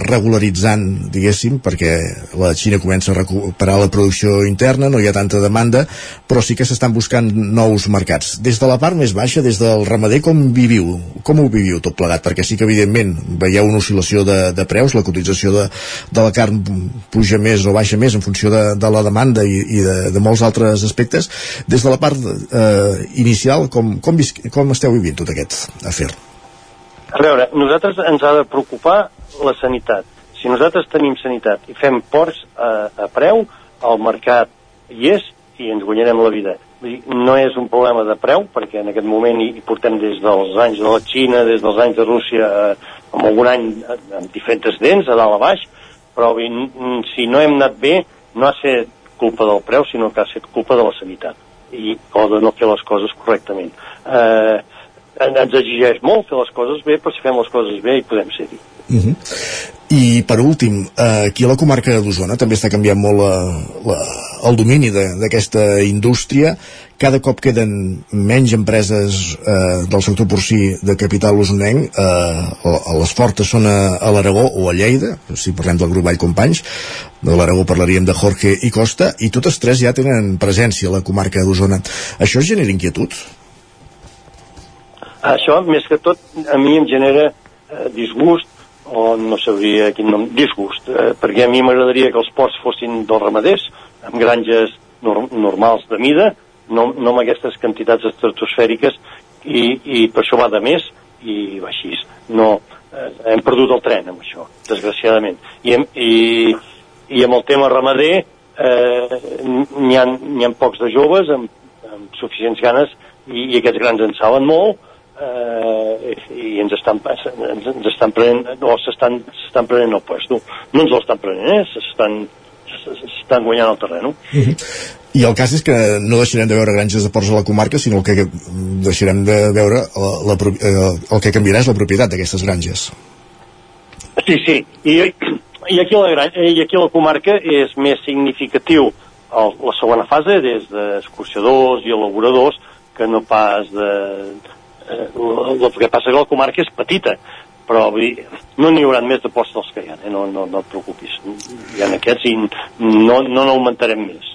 Speaker 1: regularitzant, diguéssim, perquè la Xina comença a recuperar la producció interna, no hi ha tanta demanda, però sí que s'estan buscant nous mercats. Des de la part més baixa, des del ramader, com viviu com ho viviu tot plegat? Perquè sí que evidentment veieu una oscil·lació de, de preus, la cotització de, de la carn puja més o baixa més en funció de, de la demanda i, i de, de molts altres aspectes. Des de la part eh, inicial, com, com, vis, com esteu vivint tot aquest afer?
Speaker 26: A veure, nosaltres ens ha de preocupar la sanitat. Si nosaltres tenim sanitat i fem ports a, a preu, el mercat hi és i ens guanyarem la vida no és un problema de preu, perquè en aquest moment hi, portem des dels anys de la Xina, des dels anys de Rússia, eh, amb algun any eh, amb diferents dents, a dalt a baix, però si no hem anat bé, no ha estat culpa del preu, sinó que ha estat culpa de la sanitat i, o de no fer les coses correctament. Eh, ens exigeix molt fer les coses bé, però si fem les coses bé hi podem ser-hi. Uh.
Speaker 1: -huh. I per últim, eh, aquí a la comarca d'Osona també està canviant molt la, la, el domini d'aquesta indústria. Cada cop queden menys empreses eh, del sector porcí de capital osonenc. Eh, les fortes són a, a l'Aragó o a Lleida, si parlem del grup Vall Companys. De l'Aragó parlaríem de Jorge i Costa, i totes tres ja tenen presència a la comarca d'Osona. Això genera inquietud?
Speaker 26: Això, més que tot, a mi em genera eh, disgust o no sabria quin nom, disgust, eh, perquè a mi m'agradaria que els ports fossin dels ramaders, amb granges nor normals de mida, no, no amb aquestes quantitats estratosfèriques, i, i per això va de més, i va així. No, eh, hem perdut el tren amb això, desgraciadament. I, hem, i, i amb el tema ramader eh, n'hi ha, ha pocs de joves amb, amb suficients ganes i, i aquests grans en saben molt eh, i ens estan, ens, ens estan prenent o s'estan prenent el puesto no ens l'estan prenent, eh? s'estan s'estan guanyant el terreny. Uh -huh.
Speaker 1: I el cas és que no deixarem de veure granges de porcs a la comarca, sinó que deixarem de veure la, la, eh, el que canviarà és la propietat d'aquestes granges.
Speaker 26: Sí, sí, i, i, aquí la, i aquí la comarca és més significatiu el, la segona fase, des d'excursionadors i elaboradors, que no pas de... Eh, el, el que passa que la comarca és petita, però vull dir, no n'hi haurà més de posts dels que hi ha, eh? no, no, no et preocupis. Hi ha aquests i no n'augmentarem no més,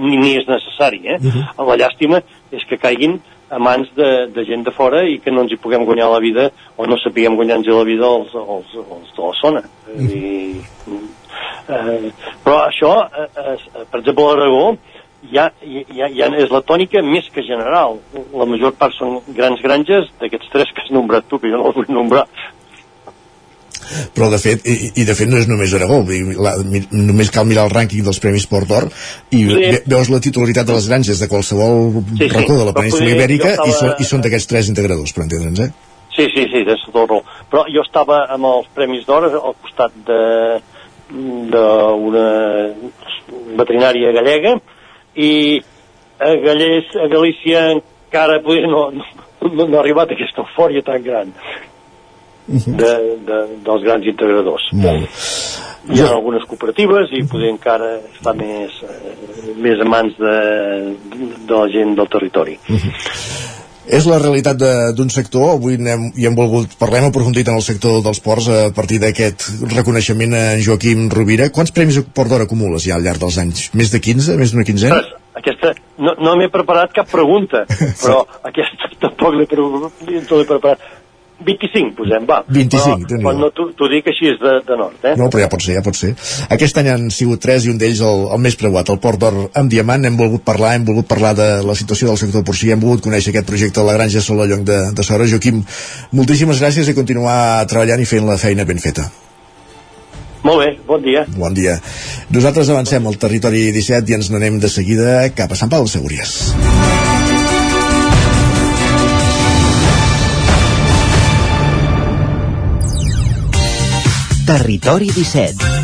Speaker 26: ni, ni és necessari. Eh? Uh -huh. La llàstima és que caiguin a mans de, de gent de fora i que no ens hi puguem guanyar la vida o no sapiguem guanyar-nos la vida els, els, els de la zona. Uh -huh. I, eh, però això, eh, eh, per exemple, a l'Aragó, ja, ja, ja és la tònica més que general. La major part són grans granges, d'aquests tres que has nombrat tu, que jo no els vull nombrar,
Speaker 1: però de fet, i, i de fet no és només Aragó la, només cal mirar el rànquing dels Premis Port d'Or i sí. veus la titularitat de les granges de qualsevol sí, sí. racó de la península ibèrica estava... i, són, i són d'aquests tres integradors, per entendre'ns, eh?
Speaker 26: Sí, sí, sí, és tot raó. Però jo estava amb els Premis d'Or al costat de d'una veterinària gallega i a, Gallés, a Galícia encara poder no, no, no, ha arribat aquesta eufòria tan gran de, de, dels grans integradors.
Speaker 1: Molt.
Speaker 26: Hi ha algunes cooperatives i poder encara està més, eh, més a mans de, de la gent del territori.
Speaker 1: És la realitat d'un sector, avui hem, hi hem volgut, parlem aprofundit en el sector dels ports a partir d'aquest reconeixement a Joaquim Rovira. Quants premis Port d'Or acumules ja al llarg dels anys? Més de 15? Més d'una quinzena?
Speaker 26: Aquesta, no, no m'he preparat cap pregunta, [laughs] però aquesta tampoc l'he preparat 25, posem, va.
Speaker 1: 25,
Speaker 26: però, però no t'ho dic així és de, de nord, eh?
Speaker 1: No, però ja pot ser, ja pot ser. Aquest any han sigut tres i un d'ells el, el més preuat, el Port d'Or amb Diamant. Hem volgut parlar, hem volgut parlar de la situació del sector porcí, hem volgut conèixer aquest projecte de la Granja Solallong de, de Sora. Joaquim, moltíssimes gràcies i continuar treballant i fent la feina ben feta.
Speaker 26: Molt bé, bon dia.
Speaker 1: Bon dia. Nosaltres avancem al territori 17 i ens n'anem de seguida cap a Sant Pau de Segúries.
Speaker 23: Territori 17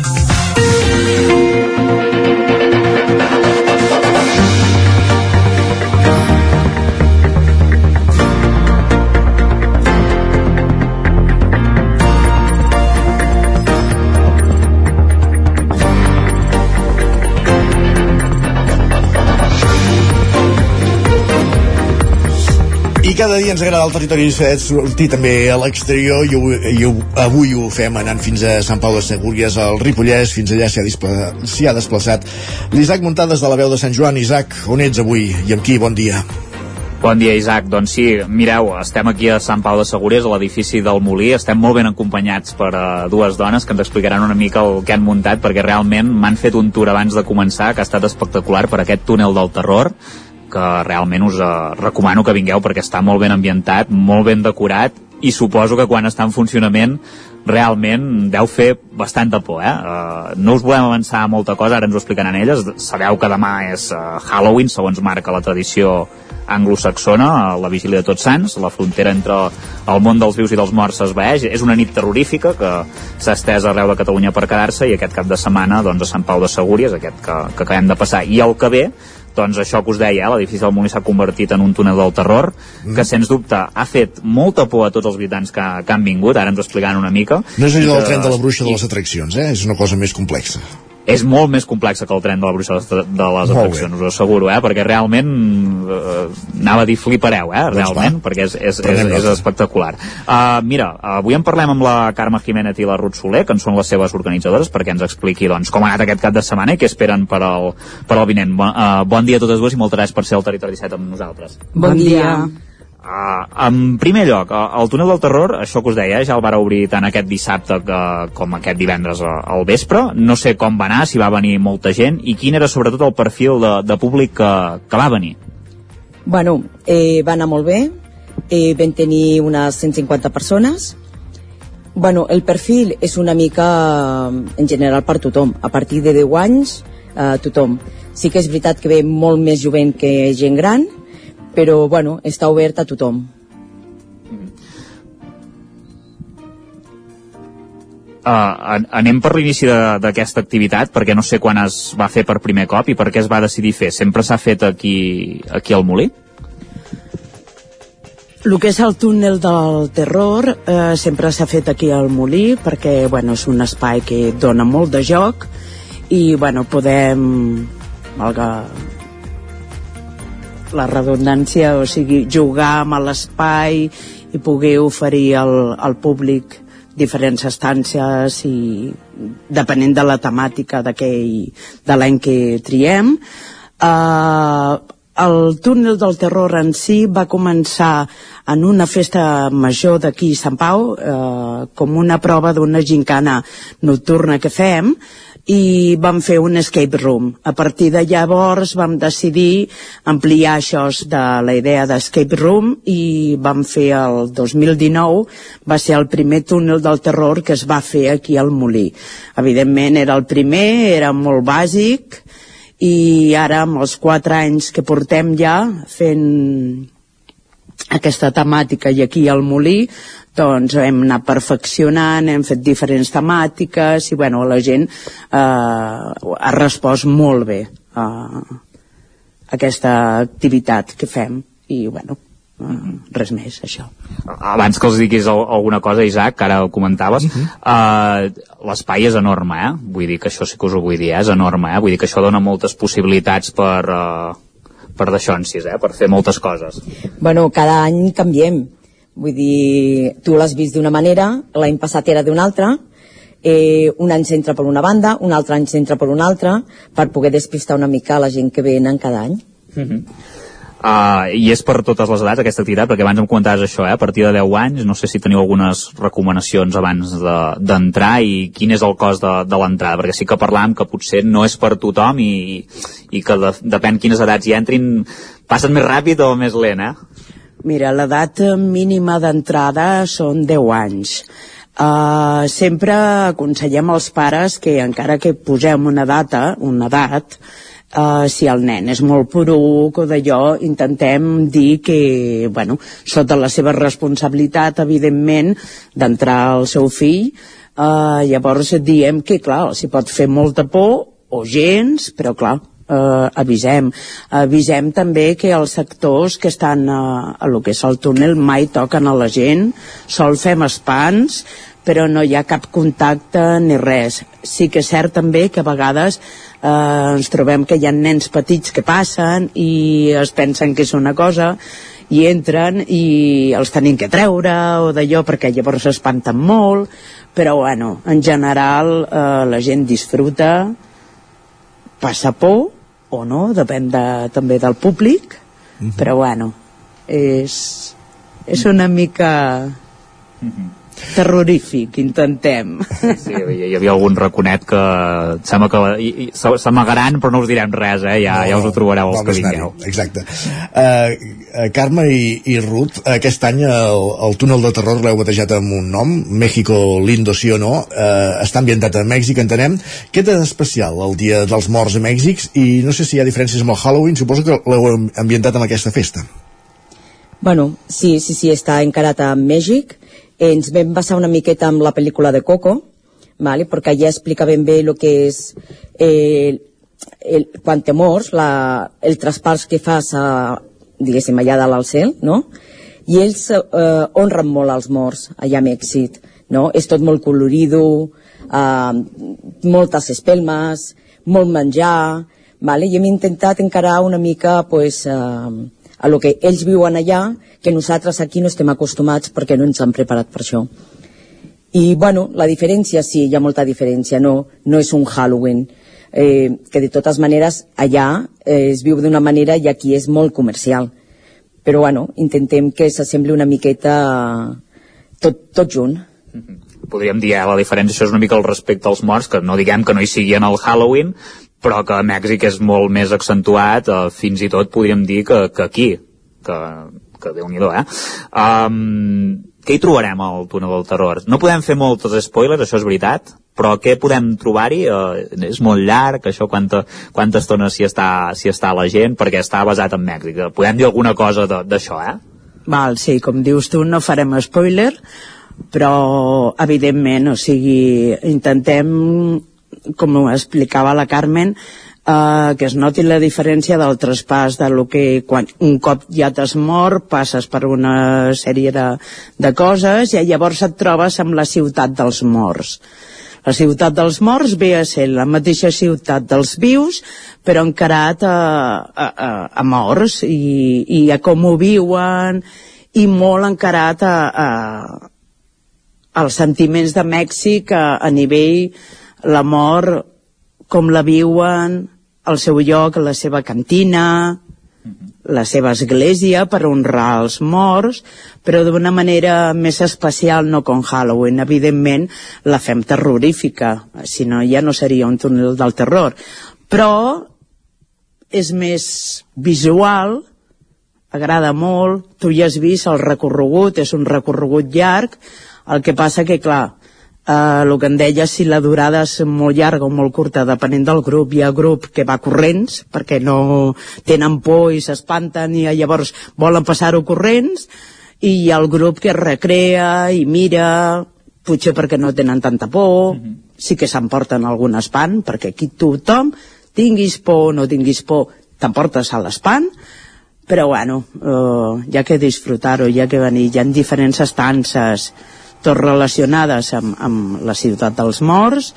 Speaker 1: cada dia ens agrada el territori 17 sortir també a l'exterior i, i avui ho fem anant fins a Sant Pau de Segúries, al Ripollès, fins allà s'hi ha, ha desplaçat l'Isaac Muntades de la veu de Sant Joan. Isaac, on ets avui i amb qui? Bon dia.
Speaker 10: Bon dia, Isaac. Doncs sí, mireu, estem aquí a Sant Pau de Segúries, a l'edifici del Molí. Estem molt ben acompanyats per uh, dues dones que ens explicaran una mica el que han muntat, perquè realment m'han fet un tour abans de començar, que ha estat espectacular per aquest túnel del terror que realment us eh, recomano que vingueu perquè està molt ben ambientat, molt ben decorat i suposo que quan està en funcionament realment deu fer bastanta por, eh? Uh, no us volem avançar molta cosa, ara ens ho explicaran elles. Sabeu que demà és uh, Halloween, segons marca la tradició anglosaxona, la vigília de Tots Sants, la frontera entre el món dels vius i dels morts s'esvaeix. És una nit terrorífica que s'ha estès arreu de Catalunya per quedar-se i aquest cap de setmana doncs, a Sant Pau de Segúries, aquest que, que acabem de passar, i el que ve doncs això que us deia, eh, l'edifici del Molí s'ha convertit en un túnel del terror, mm. que sens dubte ha fet molta por a tots els visitants que, que han vingut, ara ens ho explicaran una mica.
Speaker 1: No és allò del tren de la bruixa de les atraccions, eh? és una cosa més complexa
Speaker 10: és molt més complexa que el tren de la bruixa de les atraccions, us ho asseguro, eh? perquè realment eh, anava a dir flipareu, eh?
Speaker 1: Doncs
Speaker 10: realment, doncs perquè és, és, és, és espectacular. Uh, mira, avui en parlem amb la Carme Jiménez i la Ruth Soler, que en són les seves organitzadores, perquè ens expliqui doncs, com ha anat aquest cap de setmana i què esperen per al, per al vinent. Bon, uh, bon dia a totes dues i moltes gràcies per ser al Territori 17 amb nosaltres.
Speaker 27: Bon, bon dia. dia.
Speaker 10: Uh, en primer lloc, el túnel del terror, això que us deia, ja el va obrir tant aquest dissabte que, com aquest divendres al vespre. No sé com va anar, si va venir molta gent, i quin era sobretot el perfil de, de públic que, que va venir.
Speaker 27: Bueno, eh, va anar molt bé, eh, vam tenir unes 150 persones. Bueno, el perfil és una mica, en general, per tothom. A partir de 10 anys, eh, tothom. Sí que és veritat que ve molt més jovent que gent gran, però bueno, està obert a tothom.
Speaker 10: Uh, anem per l'inici de- d'aquesta activitat, perquè no sé quan es va fer per primer cop i per què es va decidir fer. Sempre s'ha fet aquí, aquí al Molí?
Speaker 28: El que és el túnel del terror eh, sempre s'ha fet aquí al Molí perquè bueno, és un espai que dona molt de joc i bueno, podem valga la redundància, o sigui, jugar amb l'espai i poder oferir al, al públic diferents estàncies i depenent de la temàtica d'aquell de l'any que triem. Uh, el túnel del terror en si va començar en una festa major d'aquí a Sant Pau eh, com una prova d'una gincana nocturna que fem i vam fer un escape room. A partir de llavors vam decidir ampliar això de la idea d'escape room i vam fer el 2019, va ser el primer túnel del terror que es va fer aquí al Molí. Evidentment era el primer, era molt bàsic, i ara amb els quatre anys que portem ja fent aquesta temàtica i aquí al Molí doncs hem anat perfeccionant, hem fet diferents temàtiques i bueno, la gent eh, ha respost molt bé a aquesta activitat que fem i bueno, eh, res més, això.
Speaker 10: Abans que els diguis al- alguna cosa, Isaac, que ara ho comentaves, uh -huh. uh, l'espai és enorme, eh? Vull dir que això sí que us ho vull dir, eh? és enorme, eh? Vull dir que això dona moltes possibilitats per, uh, per d'això en sis, eh? per fer moltes coses.
Speaker 27: Bueno, cada any canviem. Vull dir, tu l'has vist d'una manera, l'any passat era d'una altra, eh, un any s'entra per una banda, un altre any s'entra per una altra, per poder despistar una mica la gent que venen cada any.
Speaker 10: Uh -huh. Uh, I és per totes les edats aquesta activitat, perquè abans em comentaves això, eh? a partir de 10 anys, no sé si teniu algunes recomanacions abans de- d'entrar de, i quin és el cost de, de l'entrada, perquè sí que parlàvem que potser no és per tothom i, i que de, depèn quines edats hi entrin, passen més ràpid o més lent, eh?
Speaker 28: Mira, l'edat mínima d'entrada són 10 anys. Uh, sempre aconsellem als pares que encara que posem una data, una edat, uh, si el nen és molt poruc o d'allò, intentem dir que, bueno, sota la seva responsabilitat, evidentment, d'entrar al seu fill, uh, llavors diem que, clar, si pot fer molta por o gens, però clar, eh, avisem. Avisem també que els sectors que estan a, a lo que és el túnel mai toquen a la gent, sol fem espans, però no hi ha cap contacte ni res. Sí que és cert també que a vegades eh, ens trobem que hi ha nens petits que passen i es pensen que és una cosa i entren i els tenim que treure o d'allò perquè llavors s'espanten molt però bueno, en general eh, la gent disfruta passa por o no, depèn de, també del públic, però bueno, és, és una mica terrorífic, intentem.
Speaker 10: Sí, hi havia algun raconet que sembla que s'amagaran però no us direm res, eh? ja, ja us ho trobareu els que vingueu.
Speaker 1: Exacte. Uh, uh, Carme i, i Ruth, aquest any el, el túnel de terror l'heu batejat amb un nom, México lindo sí o no, uh, està ambientat a Mèxic, entenem. Què té d'especial el Dia dels Morts a Mèxic i no sé si hi ha diferències amb el Halloween, suposo que l'heu ambientat amb aquesta festa.
Speaker 27: Bueno, sí, sí, sí, està encarat a Mèxic. Ens vam basar una miqueta amb la pel·lícula de Coco, vale? perquè allà explica ben bé el que és eh, el, quan te mors, la, el traspàs que fas a, diguéssim, allà dalt al cel, no? I ells eh, honren molt als morts allà a Mèxic, no? És tot molt colorido, eh, moltes espelmes, molt menjar, vale? i hem intentat encarar una mica pues, eh, a lo que ells viuen allà, que nosaltres aquí no estem acostumats perquè no ens han preparat per això. I, bueno, la diferència, sí, hi ha molta diferència, no, no és un Halloween, eh, que de totes maneres allà eh, es viu d'una manera i aquí és molt comercial. Però, bueno, intentem que s'assembli una miqueta tot, tot junt.
Speaker 10: Podríem dir, eh, la diferència això és una mica el respecte als morts, que no diguem que no hi sigui en el Halloween, però que a Mèxic és molt més accentuat, eh, fins i tot podríem dir que, que aquí, que, que déu-n'hi-do, eh? Um, què hi trobarem al túnel del terror? No podem fer molts spoilers, això és veritat, però què podem trobar-hi? Uh, és molt llarg, això quanta, quanta estona s'hi està, s'hi està la gent, perquè està basat en Mèxic. Podem dir alguna cosa d'això, eh?
Speaker 28: Val, sí, com dius tu, no farem spoiler, però evidentment, o sigui, intentem com explicava la Carmen eh, que es noti la diferència del traspàs de lo que quan un cop ja t'has mort passes per una sèrie de, de coses i llavors et trobes amb la ciutat dels morts. La ciutat dels morts ve a ser la mateixa ciutat dels vius però encarat a, a, a, a morts i, i a com ho viuen i molt encarat a, a, als sentiments de Mèxic a, a nivell la mort com la viuen al seu lloc, la seva cantina, la seva església per honrar els morts, però d'una manera més especial, no com Halloween. Evidentment, la fem terrorífica, si no ja no seria un túnel del terror. Però és més visual, agrada molt, tu ja has vist el recorregut, és un recorregut llarg, el que passa que, clar, eh, el que em deia si la durada és molt llarga o molt curta, depenent del grup. Hi ha grup que va corrents, perquè no tenen por i s'espanten i llavors volen passar-ho corrents, i hi ha el grup que recrea i mira, potser perquè no tenen tanta por, mm -hmm. sí que s'emporten algun espant, perquè aquí tothom, tinguis por o no tinguis por, t'emportes a l'espant, però bueno, eh, ha que disfrutar-ho, ha que venir, hi ha diferents estances, tot relacionades amb, amb la ciutat dels morts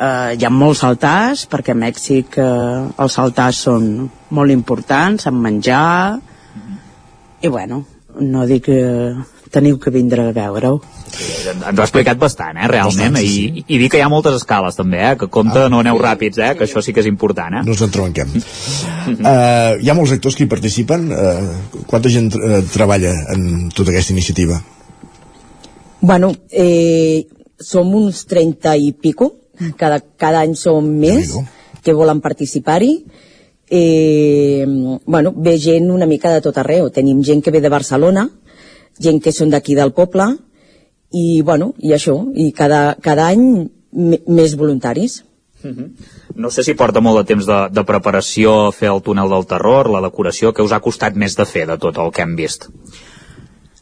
Speaker 28: eh, hi ha molts altars perquè a Mèxic eh, els altars són molt importants amb menjar i bueno no dic que teniu que vindre a veure-ho
Speaker 10: ens ho ha explicat bastant, eh, realment, bastant, sí, sí. I, i dir que hi ha moltes escales també, eh, que compte ah, no aneu ràpids, eh, que això sí que és important. Eh?
Speaker 1: No ens en trenquem. uh, hi ha molts actors que hi participen. Uh, quanta gent uh, treballa en tota aquesta iniciativa?
Speaker 27: Bueno, eh, som uns 30 i pico, cada, cada any som més que volen participar-hi. Eh, bueno, ve gent una mica de tot arreu. Tenim gent que ve de Barcelona, gent que són d'aquí del poble, i, bueno, i això, i cada, cada any més voluntaris.
Speaker 10: Uh mhm. -huh. No sé si porta molt de temps de, de preparació fer el túnel del terror, la decoració, que us ha costat més de fer de tot el que hem vist.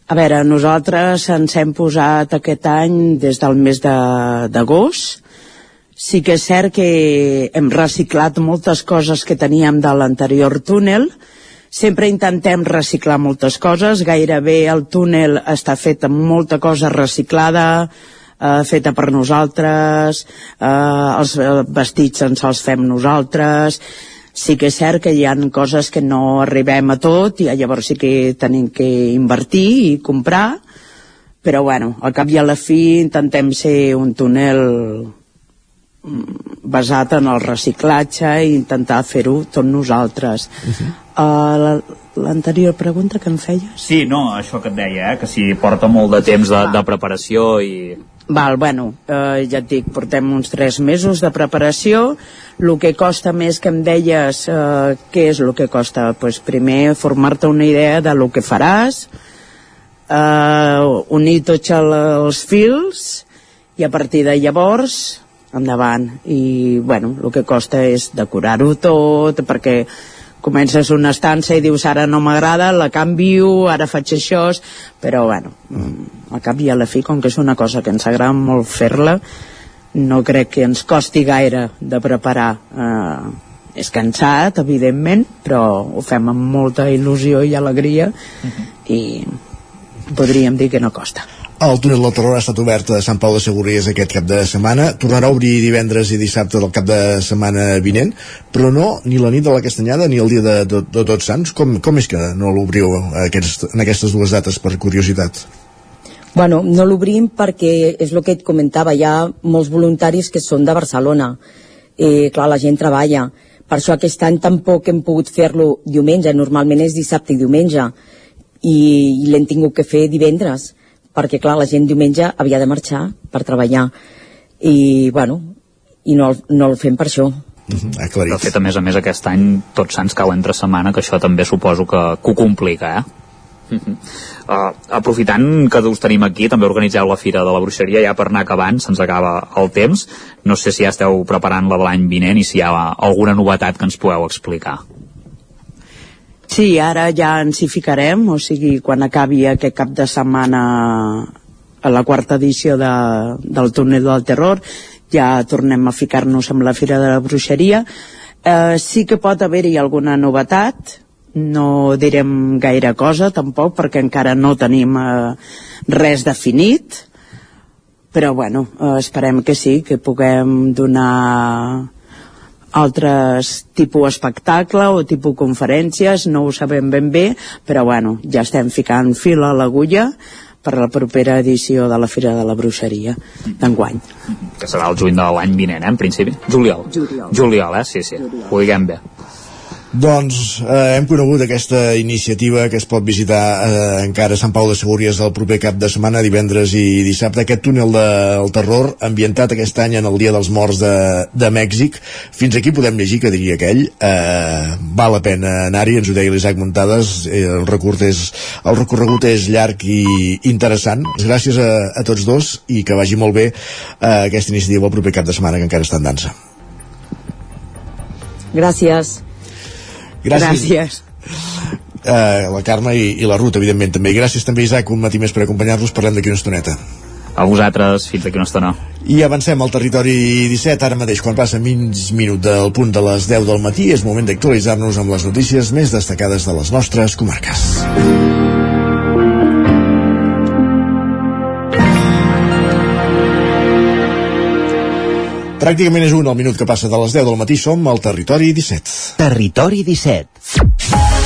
Speaker 28: A veure, nosaltres ens hem posat aquest any des del mes d'agost. Sí que és cert que hem reciclat moltes coses que teníem de l'anterior túnel. Sempre intentem reciclar moltes coses. Gairebé el túnel està fet amb molta cosa reciclada, eh, feta per nosaltres, eh, els vestits ens els fem nosaltres, sí que és cert que hi han coses que no arribem a tot i llavors sí que tenim que invertir i comprar però bueno, al cap i a la fi intentem ser un túnel mm, basat en el reciclatge i intentar fer-ho tot nosaltres uh -huh. uh, l'anterior pregunta que em feies?
Speaker 10: Sí, no, això que et deia, eh? que si porta molt de temps de, de preparació i...
Speaker 28: Val, bueno, eh, ja et dic, portem uns tres mesos de preparació. El que costa més que em deies, eh, què és el que costa? pues primer formar-te una idea de lo que faràs, eh, unir tots els fils i a partir de llavors endavant i bueno, el que costa és decorar-ho tot perquè comences una estança i dius ara no m'agrada, la canvio, ara faig això, però bueno, mm, al cap i a la fi, com que és una cosa que ens agrada molt fer-la, no crec que ens costi gaire de preparar. Eh, és cansat, evidentment, però ho fem amb molta il·lusió i alegria uh mhm. -huh. i podríem dir que no costa.
Speaker 1: El túnel del terror ha estat obert a Sant Pau de Segúries aquest cap de setmana. Tornarà a obrir divendres i dissabte del cap de setmana vinent, però no ni la nit de la Castanyada ni el dia de, de, de Tots Sants. Com, com és que no l'obriu aquest, en aquestes dues dates, per curiositat?
Speaker 27: Bueno, no l'obrim perquè és el que et comentava, hi ha molts voluntaris que són de Barcelona. Eh, clar, la gent treballa. Per això aquest any tampoc hem pogut fer-lo diumenge, normalment és dissabte i diumenge, i, i l'hem tingut que fer divendres perquè clar, la gent diumenge havia de marxar per treballar. I bueno, i no, no el fem per això.
Speaker 10: Mm -hmm, de fet, a més a més, aquest any tots sants cau entre setmana, que això també suposo que, que ho complica, eh? Uh -huh. uh, aprofitant que us tenim aquí també organitzeu la Fira de la Bruixeria ja per anar acabant, se'ns acaba el temps. No sé si ja esteu preparant la de l'any vinent i si hi ha alguna novetat que ens podeu explicar
Speaker 28: Sí, ara ja ens hi ficarem, o sigui, quan acabi aquest cap de setmana a la quarta edició de, del túnel del terror ja tornem a ficar-nos amb la Fira de la Bruixeria. Eh, sí que pot haver-hi alguna novetat no direm gaire cosa tampoc perquè encara no tenim eh, res definit però bueno, eh, esperem que sí que puguem donar altres tipus espectacle o tipus conferències, no ho sabem ben bé, però bueno, ja estem ficant fil a l'agulla per la propera edició de la Fira de la Bruixeria d'enguany.
Speaker 29: Que serà el juny de l'any vinent, eh, en principi? Juliol.
Speaker 28: Juliol.
Speaker 29: Juliol, eh? Sí, sí. Juliol. Ho diguem bé.
Speaker 1: Doncs eh, hem conegut aquesta iniciativa que es pot visitar eh, encara a Sant Pau de Segúries el proper cap de setmana, divendres i dissabte. Aquest túnel del terror ambientat aquest any en el Dia dels Morts de, de Mèxic. Fins aquí podem llegir que diria aquell. Eh, val la pena anar-hi, ens ho deia l'Isaac Muntades. Eh, el, recurt és, el recorregut és llarg i interessant. Gràcies a, a tots dos i que vagi molt bé eh, aquesta iniciativa el proper cap de setmana que encara està en dansa.
Speaker 27: Gràcies.
Speaker 1: Gràcies.
Speaker 28: Gràcies.
Speaker 1: Uh, la Carme i, i la Ruth, evidentment, també. I gràcies també, Isaac, un matí més per acompanyar-nos. Parlem d'aquí una estoneta.
Speaker 29: A vosaltres, fins d'aquí una estona.
Speaker 1: I avancem al territori 17, ara mateix, quan passa mig minut del punt de les 10 del matí, és moment d'actualitzar-nos amb les notícies més destacades de les nostres comarques. Pràcticament és un al minut que passa de les 10 del matí, som al territori 17.
Speaker 23: Territori 17.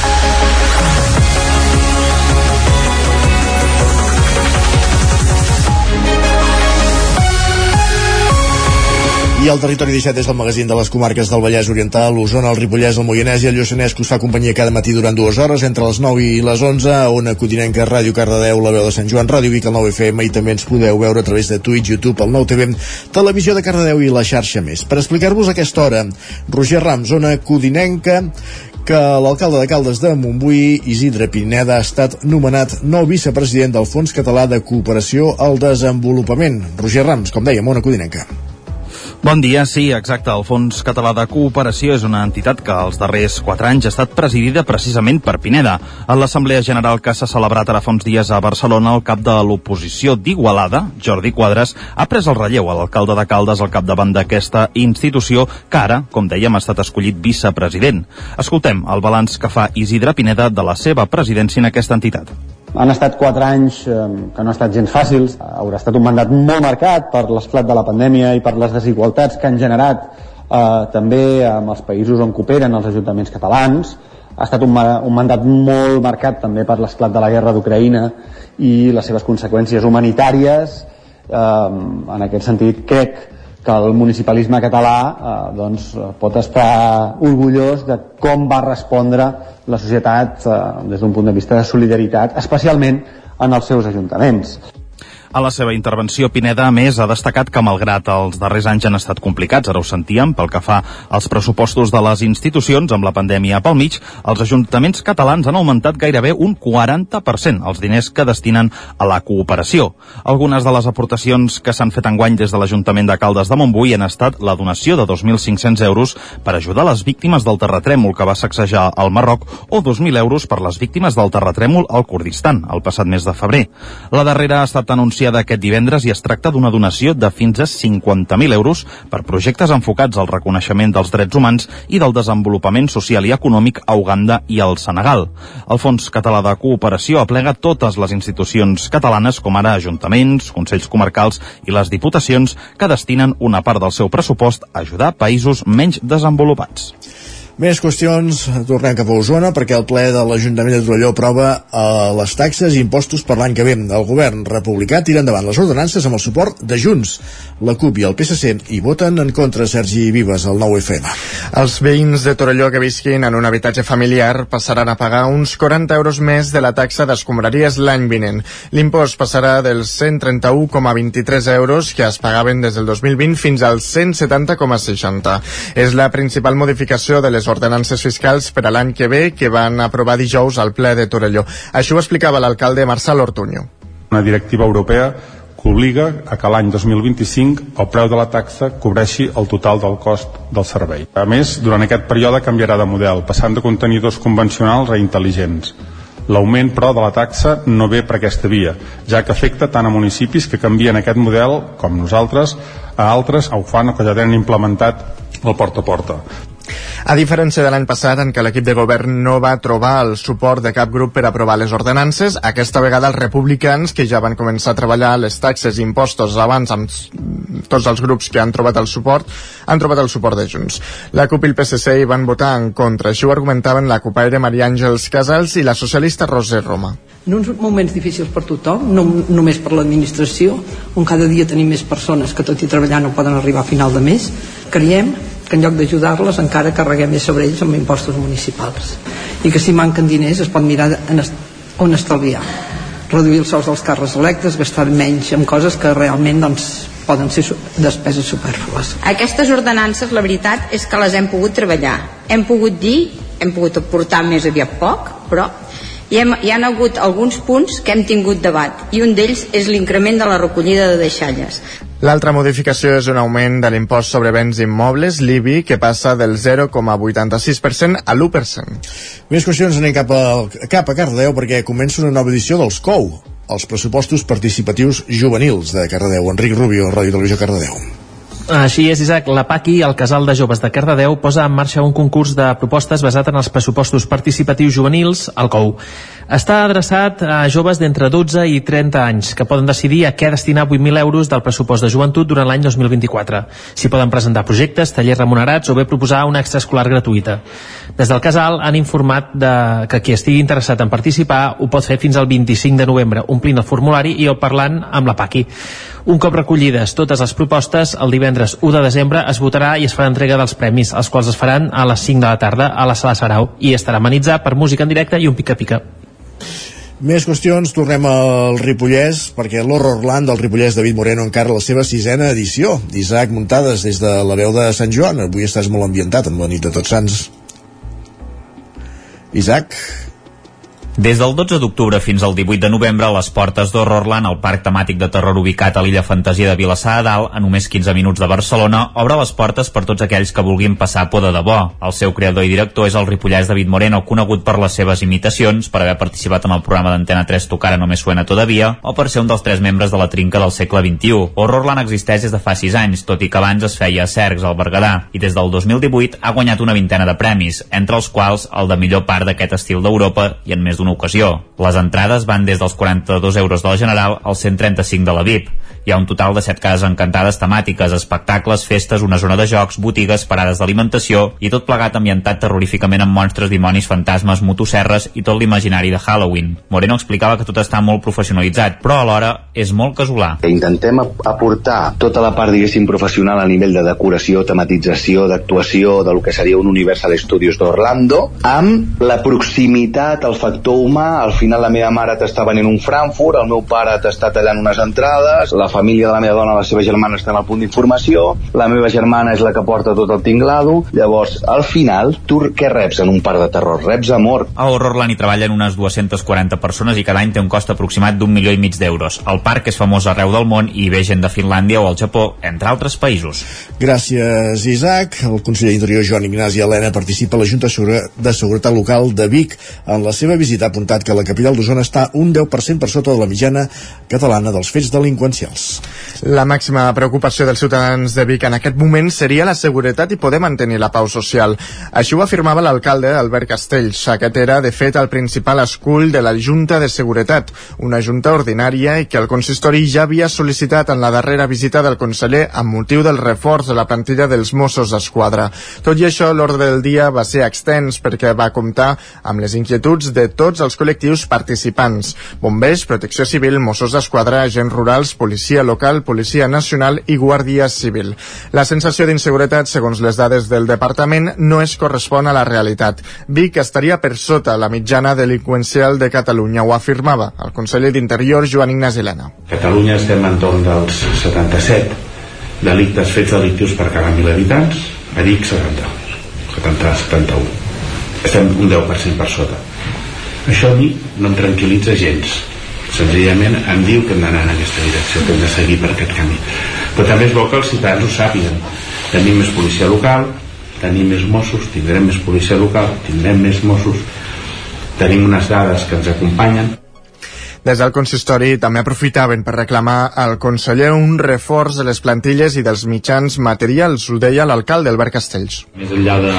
Speaker 1: I el territori 17 és el magazín de les comarques del Vallès Oriental, l'Osona, el Ripollès, el Moianès i el Lluçanès, que us fa companyia cada matí durant dues hores, entre les 9 i les 11, a Ona Codinenca, Ràdio Cardedeu, la veu de Sant Joan, Ràdio Vic, el 9 FM, i també ens podeu veure a través de Twitch, YouTube, el 9 TV, Televisió de Cardedeu i la xarxa més. Per explicar-vos aquesta hora, Roger Rams, Ona Codinenca, que l'alcalde de Caldes de Montbui, Isidre Pineda, ha estat nomenat nou vicepresident del Fons Català de Cooperació al Desenvolupament. Roger Rams, com dèiem, Ona Codinenca.
Speaker 7: Bon dia, sí, exacte. El Fons Català de Cooperació és una entitat que els darrers quatre anys ha estat presidida precisament per Pineda. En l'Assemblea General que s'ha celebrat ara fa uns dies a Barcelona, el cap de l'oposició d'Igualada, Jordi Quadres, ha pres el relleu a l'alcalde de Caldes al capdavant d'aquesta institució que ara, com dèiem, ha estat escollit vicepresident. Escoltem el balanç que fa Isidre Pineda de la seva presidència en aquesta entitat.
Speaker 30: Han estat quatre anys eh, que no han estat gens fàcils. Haurà estat un mandat molt marcat per l'esclat de la pandèmia i per les desigualtats que han generat eh, també amb els països on cooperen els ajuntaments catalans. Ha estat un, un mandat molt marcat també per l'esclat de la guerra d'Ucraïna i les seves conseqüències humanitàries. Eh, en aquest sentit, crec que el municipalisme català eh, doncs, pot estar orgullós de com va respondre la societat eh, des d'un punt de vista de solidaritat, especialment en els seus ajuntaments.
Speaker 7: A la seva intervenció, Pineda, a més, ha destacat que malgrat els darrers anys han estat complicats, ara ho sentíem, pel que fa als pressupostos de les institucions amb la pandèmia pel mig, els ajuntaments catalans han augmentat gairebé un 40% els diners que destinen a la cooperació. Algunes de les aportacions que s'han fet enguany des de l'Ajuntament de Caldes de Montbui han estat la donació de 2.500 euros per ajudar les víctimes del terratrèmol que va sacsejar al Marroc o 2.000 euros per les víctimes del terratrèmol al Kurdistan, el passat mes de febrer. La darrera ha estat anunciada aquest divendres i es tracta d'una donació de fins a 50.000 euros per projectes enfocats al reconeixement dels drets humans i del desenvolupament social i econòmic a Uganda i al Senegal. El Fons Català de Cooperació aplega totes les institucions catalanes, com ara ajuntaments, consells comarcals i les diputacions, que destinen una part del seu pressupost a ajudar països menys desenvolupats.
Speaker 1: Més qüestions, tornem cap a Osona perquè el ple de l'Ajuntament de Torelló aprova eh, les taxes i impostos per l'any que ve. El govern republicà tira endavant les ordenances amb el suport de Junts, la CUP i el PSC i voten en contra Sergi Vives, el nou FM.
Speaker 31: Els veïns de Torelló que visquin en un habitatge familiar passaran a pagar uns 40 euros més de la taxa d'escombraries l'any vinent. L'impost passarà dels 131,23 euros que es pagaven des del 2020 fins als 170,60. És la principal modificació de les ordenances fiscals per a l'any que ve que van aprovar dijous al ple de Torelló. Això ho explicava l'alcalde Marçal Ortuño.
Speaker 32: Una directiva europea que obliga a que l'any 2025 el preu de la taxa cobreixi el total del cost del servei. A més, durant aquest període canviarà de model, passant de contenidors convencionals a intel·ligents. L'augment, però, de la taxa no ve per aquesta via, ja que afecta tant a municipis que canvien aquest model, com nosaltres, a altres ho fan o que ja tenen implementat el porta a porta.
Speaker 3: A diferència de l'any passat, en què l'equip de govern no va trobar el suport de cap grup per aprovar les ordenances, aquesta vegada els republicans, que ja van començar a treballar les taxes i impostos abans amb tots els grups que han trobat el suport, han trobat el suport de Junts. La CUP i el PSC hi van votar en contra. Així ho argumentaven la copaire Maria Àngels Casals i la socialista Roser Roma.
Speaker 33: En uns moments difícils per tothom, no només per l'administració, on cada dia tenim més persones que tot i treballar no poden arribar a final de mes, creiem que en lloc d'ajudar-les encara carreguem més sobre ells amb impostos municipals i que si manquen diners es pot mirar est on estalviar reduir els sous dels càrrecs electes, gastar menys en coses que realment doncs, poden ser despeses superflues.
Speaker 34: Aquestes ordenances, la veritat, és que les hem pogut treballar. Hem pogut dir, hem pogut aportar més aviat poc, però hi, hem, hi han hagut alguns punts que hem tingut debat i un d'ells és l'increment de la recollida de deixalles.
Speaker 3: L'altra modificació és un augment de l'impost sobre béns immobles, l'IBI, que passa del 0,86% a l'1%.
Speaker 1: Més qüestions anem cap a, cap a Cardedeu perquè comença una nova edició dels COU, els pressupostos participatius juvenils de Cardedeu. Enric Rubio, Ràdio Televisió Cardedeu.
Speaker 9: Així és, Isaac. La PACI, el Casal de Joves de Cardedeu, posa en marxa un concurs de propostes basat en els pressupostos participatius juvenils, el COU. Està adreçat a joves d'entre 12 i 30 anys, que poden decidir a què destinar 8.000 euros del pressupost de joventut durant l'any 2024. S'hi poden presentar projectes, tallers remunerats o bé proposar una extraescolar gratuïta. Des del Casal han informat de que qui estigui interessat en participar ho pot fer fins al 25 de novembre, omplint el formulari i el parlant amb la PACI. Un cop recollides totes les propostes, el divendres 1 de desembre es votarà i es farà entrega dels premis, els quals es faran a les 5 de la tarda a la Sala Sarau i estarà amenitzat per música en directe i un pica-pica.
Speaker 1: Més qüestions, tornem al Ripollès, perquè l'Horror Land del Ripollès David Moreno encara la seva sisena edició. Isaac Muntades, des de la veu de Sant Joan. Avui estàs molt ambientat amb la nit de Tots Sants. Isaac?
Speaker 10: Des del 12 d'octubre fins al 18 de novembre, a les portes d'Horrorland, el parc temàtic de terror ubicat a l'illa Fantasia de Vilassar de Dalt, a només 15 minuts de Barcelona, obre les portes per tots aquells que vulguin passar por de debò. El seu creador i director és el ripollès David Moreno, conegut per les seves imitacions, per haver participat en el programa d'Antena 3 Tocara només suena todavía, o per ser un dels tres membres de la trinca del segle XXI. Horrorland existeix des de fa 6 anys, tot i que abans es feia a Cercs, al Berguedà, i des del 2018 ha guanyat una vintena de premis, entre els quals el de millor part d'aquest estil d'Europa i en més d'una ocasió. Les entrades van des dels 42 euros de la General als 135 de la VIP. Hi ha un total de 7 cases encantades temàtiques, espectacles, festes, una zona de jocs, botigues, parades d'alimentació i tot plegat ambientat terroríficament amb monstres, dimonis, fantasmes, motosserres i tot l'imaginari de Halloween. Moreno explicava que tot està molt professionalitzat, però alhora és molt casolà.
Speaker 35: Intentem aportar tota la part, diguéssim, professional a nivell de decoració, tematització, d'actuació, del que seria un Universal Studios d'Orlando, amb la proximitat, el factor humà, al final la meva mare t'està venent un Frankfurt, el meu pare t'està tallant unes entrades, la família de la meva dona, la seva germana està en el punt d'informació, la meva germana és la que porta tot el tinglado, llavors, al final, tu què reps en un parc de terror? Reps amor.
Speaker 10: A Horrorland hi treballen unes 240 persones i cada any té un cost aproximat d'un milió i mig d'euros. El parc és famós arreu del món i ve gent de Finlàndia o el Japó, entre altres països.
Speaker 1: Gràcies, Isaac. El conseller d'Interior, Joan Ignasi Helena, participa a la Junta de Seguretat Local de Vic. En la seva visita ha apuntat que la capital d'Osona està un 10% per sota de la mitjana catalana dels fets delinqüencials.
Speaker 3: La màxima preocupació dels ciutadans de Vic en aquest moment seria la seguretat i poder mantenir la pau social. Així ho afirmava l'alcalde Albert Castells. Aquest era, de fet, el principal escull de la Junta de Seguretat, una junta ordinària i que el consistori ja havia sol·licitat en la darrera visita del conseller amb motiu del reforç de la plantilla dels Mossos d'Esquadra. Tot i això, l'ordre del dia va ser extens perquè va comptar amb les inquietuds de tots els col·lectius participants. Bombers, Protecció Civil, Mossos d'Esquadra, agents rurals, policia local, policia nacional i guàrdia civil. La sensació d'inseguretat, segons les dades del departament, no es correspon a la realitat. Vic estaria per sota la mitjana delinqüencial de Catalunya, ho afirmava el conseller d'Interior, Joan Ignasi Helena.
Speaker 5: Catalunya estem entorn dels 77 delictes fets delictius per cada mil habitants, a Vic 70, 70 71. Estem un 10% per sota. Això a mi no em tranquil·litza gens. Senzillament em diu que hem d'anar en aquesta direcció, que hem de seguir per aquest camí. Però també és bo que els ciutadans ho sàpiguen. Tenim més policia local, tenim més Mossos, tindrem més policia local, tindrem més Mossos, tenim unes dades que ens acompanyen
Speaker 3: des del consistori també aprofitaven per reclamar al conseller un reforç de les plantilles i dels mitjans materials, ho deia l'alcalde Albert Castells.
Speaker 6: Més enllà de,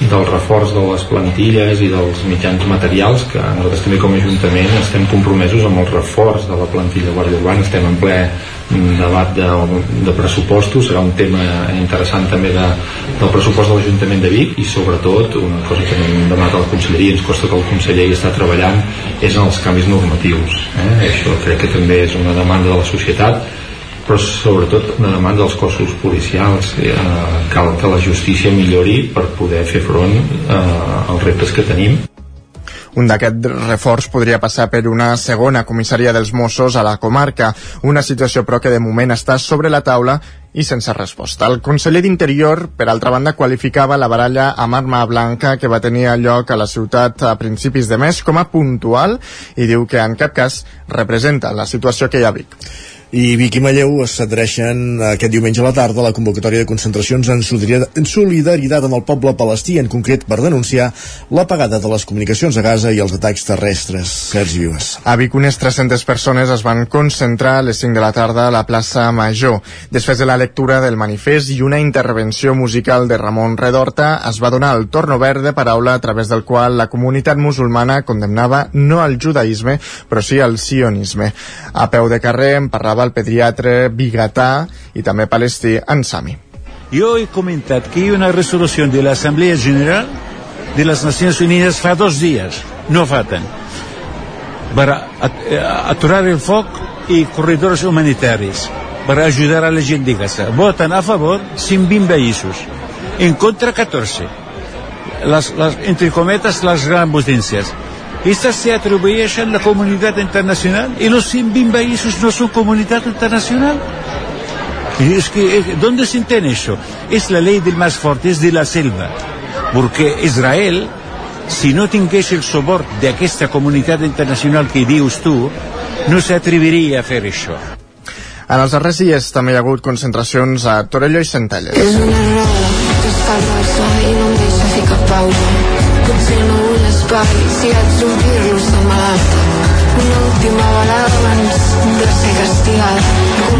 Speaker 6: del reforç de les plantilles i dels mitjans materials, que nosaltres també com a Ajuntament estem compromesos amb el reforç de la plantilla Guàrdia Urbana, estem en ple debat de, de pressupostos, serà un tema interessant també de, del pressupost de l'Ajuntament de Vic i sobretot una cosa que hem demanat a la conselleria, ens costa que el conseller hi està treballant, és en els canvis normatius. Eh? Això crec que també és una demanda de la societat però sobretot una demanda dels cossos policials eh, cal que la justícia millori per poder fer front eh, als reptes que tenim
Speaker 3: un d'aquest reforç podria passar per una segona comissaria dels Mossos a la comarca, una situació però que de moment està sobre la taula i sense resposta. El conseller d'Interior, per altra banda, qualificava la baralla amb arma blanca que va tenir lloc a la ciutat a principis de mes com a puntual i diu que en cap cas representa la situació que hi ha a Vic
Speaker 1: i Vic i Malleu s'adreixen aquest diumenge a la tarda a la convocatòria de concentracions en solidaritat amb el poble palestí, en concret per denunciar l'apagada de les comunicacions a Gaza i els atacs terrestres. Sergi Vives.
Speaker 3: A Vic unes 300 persones es van concentrar a les 5 de la tarda a la plaça Major. Després de la lectura del manifest i una intervenció musical de Ramon Redorta, es va donar el torno verd de paraula a través del qual la comunitat musulmana condemnava no al judaïsme, però sí al sionisme. A peu de carrer en parlava el pediatre biguetà i també palestí Ansami.
Speaker 4: Yo he comentado que hay una resolución de la Asamblea General de las Naciones Unidas fa dos días, no faltan, para aturar el foc i corredors humanitaris per ajudar a la gent de Gaza. Voten a favor 120 països, en contra 14. Les, les, entre cometes, les grans potències. Estas se atribuyen a la comunidad internacional y los 120 países no son comunidad internacional. Y es que, ¿dónde se entiende eso? Es la ley del más fuerte, es de la selva. Porque Israel, si no tingués el soporte de aquesta comunitat internacional que dius tu, no s'atreviria a fer això.
Speaker 3: En els darrers dies també hi ha hagut concentracions a Torelló i Centelles.
Speaker 36: És una roda que escalfa i no em deixa fer cap pausa. Potser no espai, si haig d'omplir-lo se mata. Una última abans de ser castigada.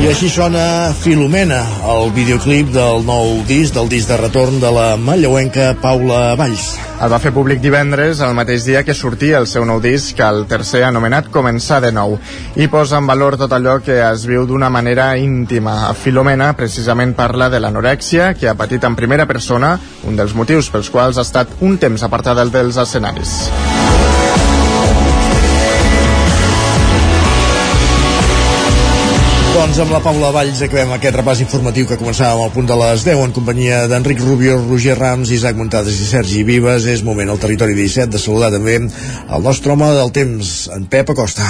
Speaker 1: I així sona Filomena, el videoclip del nou disc, del disc de retorn de la mallauenca Paula Valls.
Speaker 3: El va fer públic divendres, el mateix dia que sortia el seu nou disc, el tercer anomenat Començar de nou, i posa en valor tot allò que es viu d'una manera íntima. Filomena precisament parla de l'anorèxia que ha patit en primera persona, un dels motius pels quals ha estat un temps apartada dels escenaris.
Speaker 1: Doncs amb la Paula Valls acabem aquest repàs informatiu que començàvem al punt de les 10 en companyia d'Enric Rubio, Roger Rams, Isaac Montades i Sergi Vives. És moment al territori 17 de saludar també el nostre home del temps, en Pep Acosta.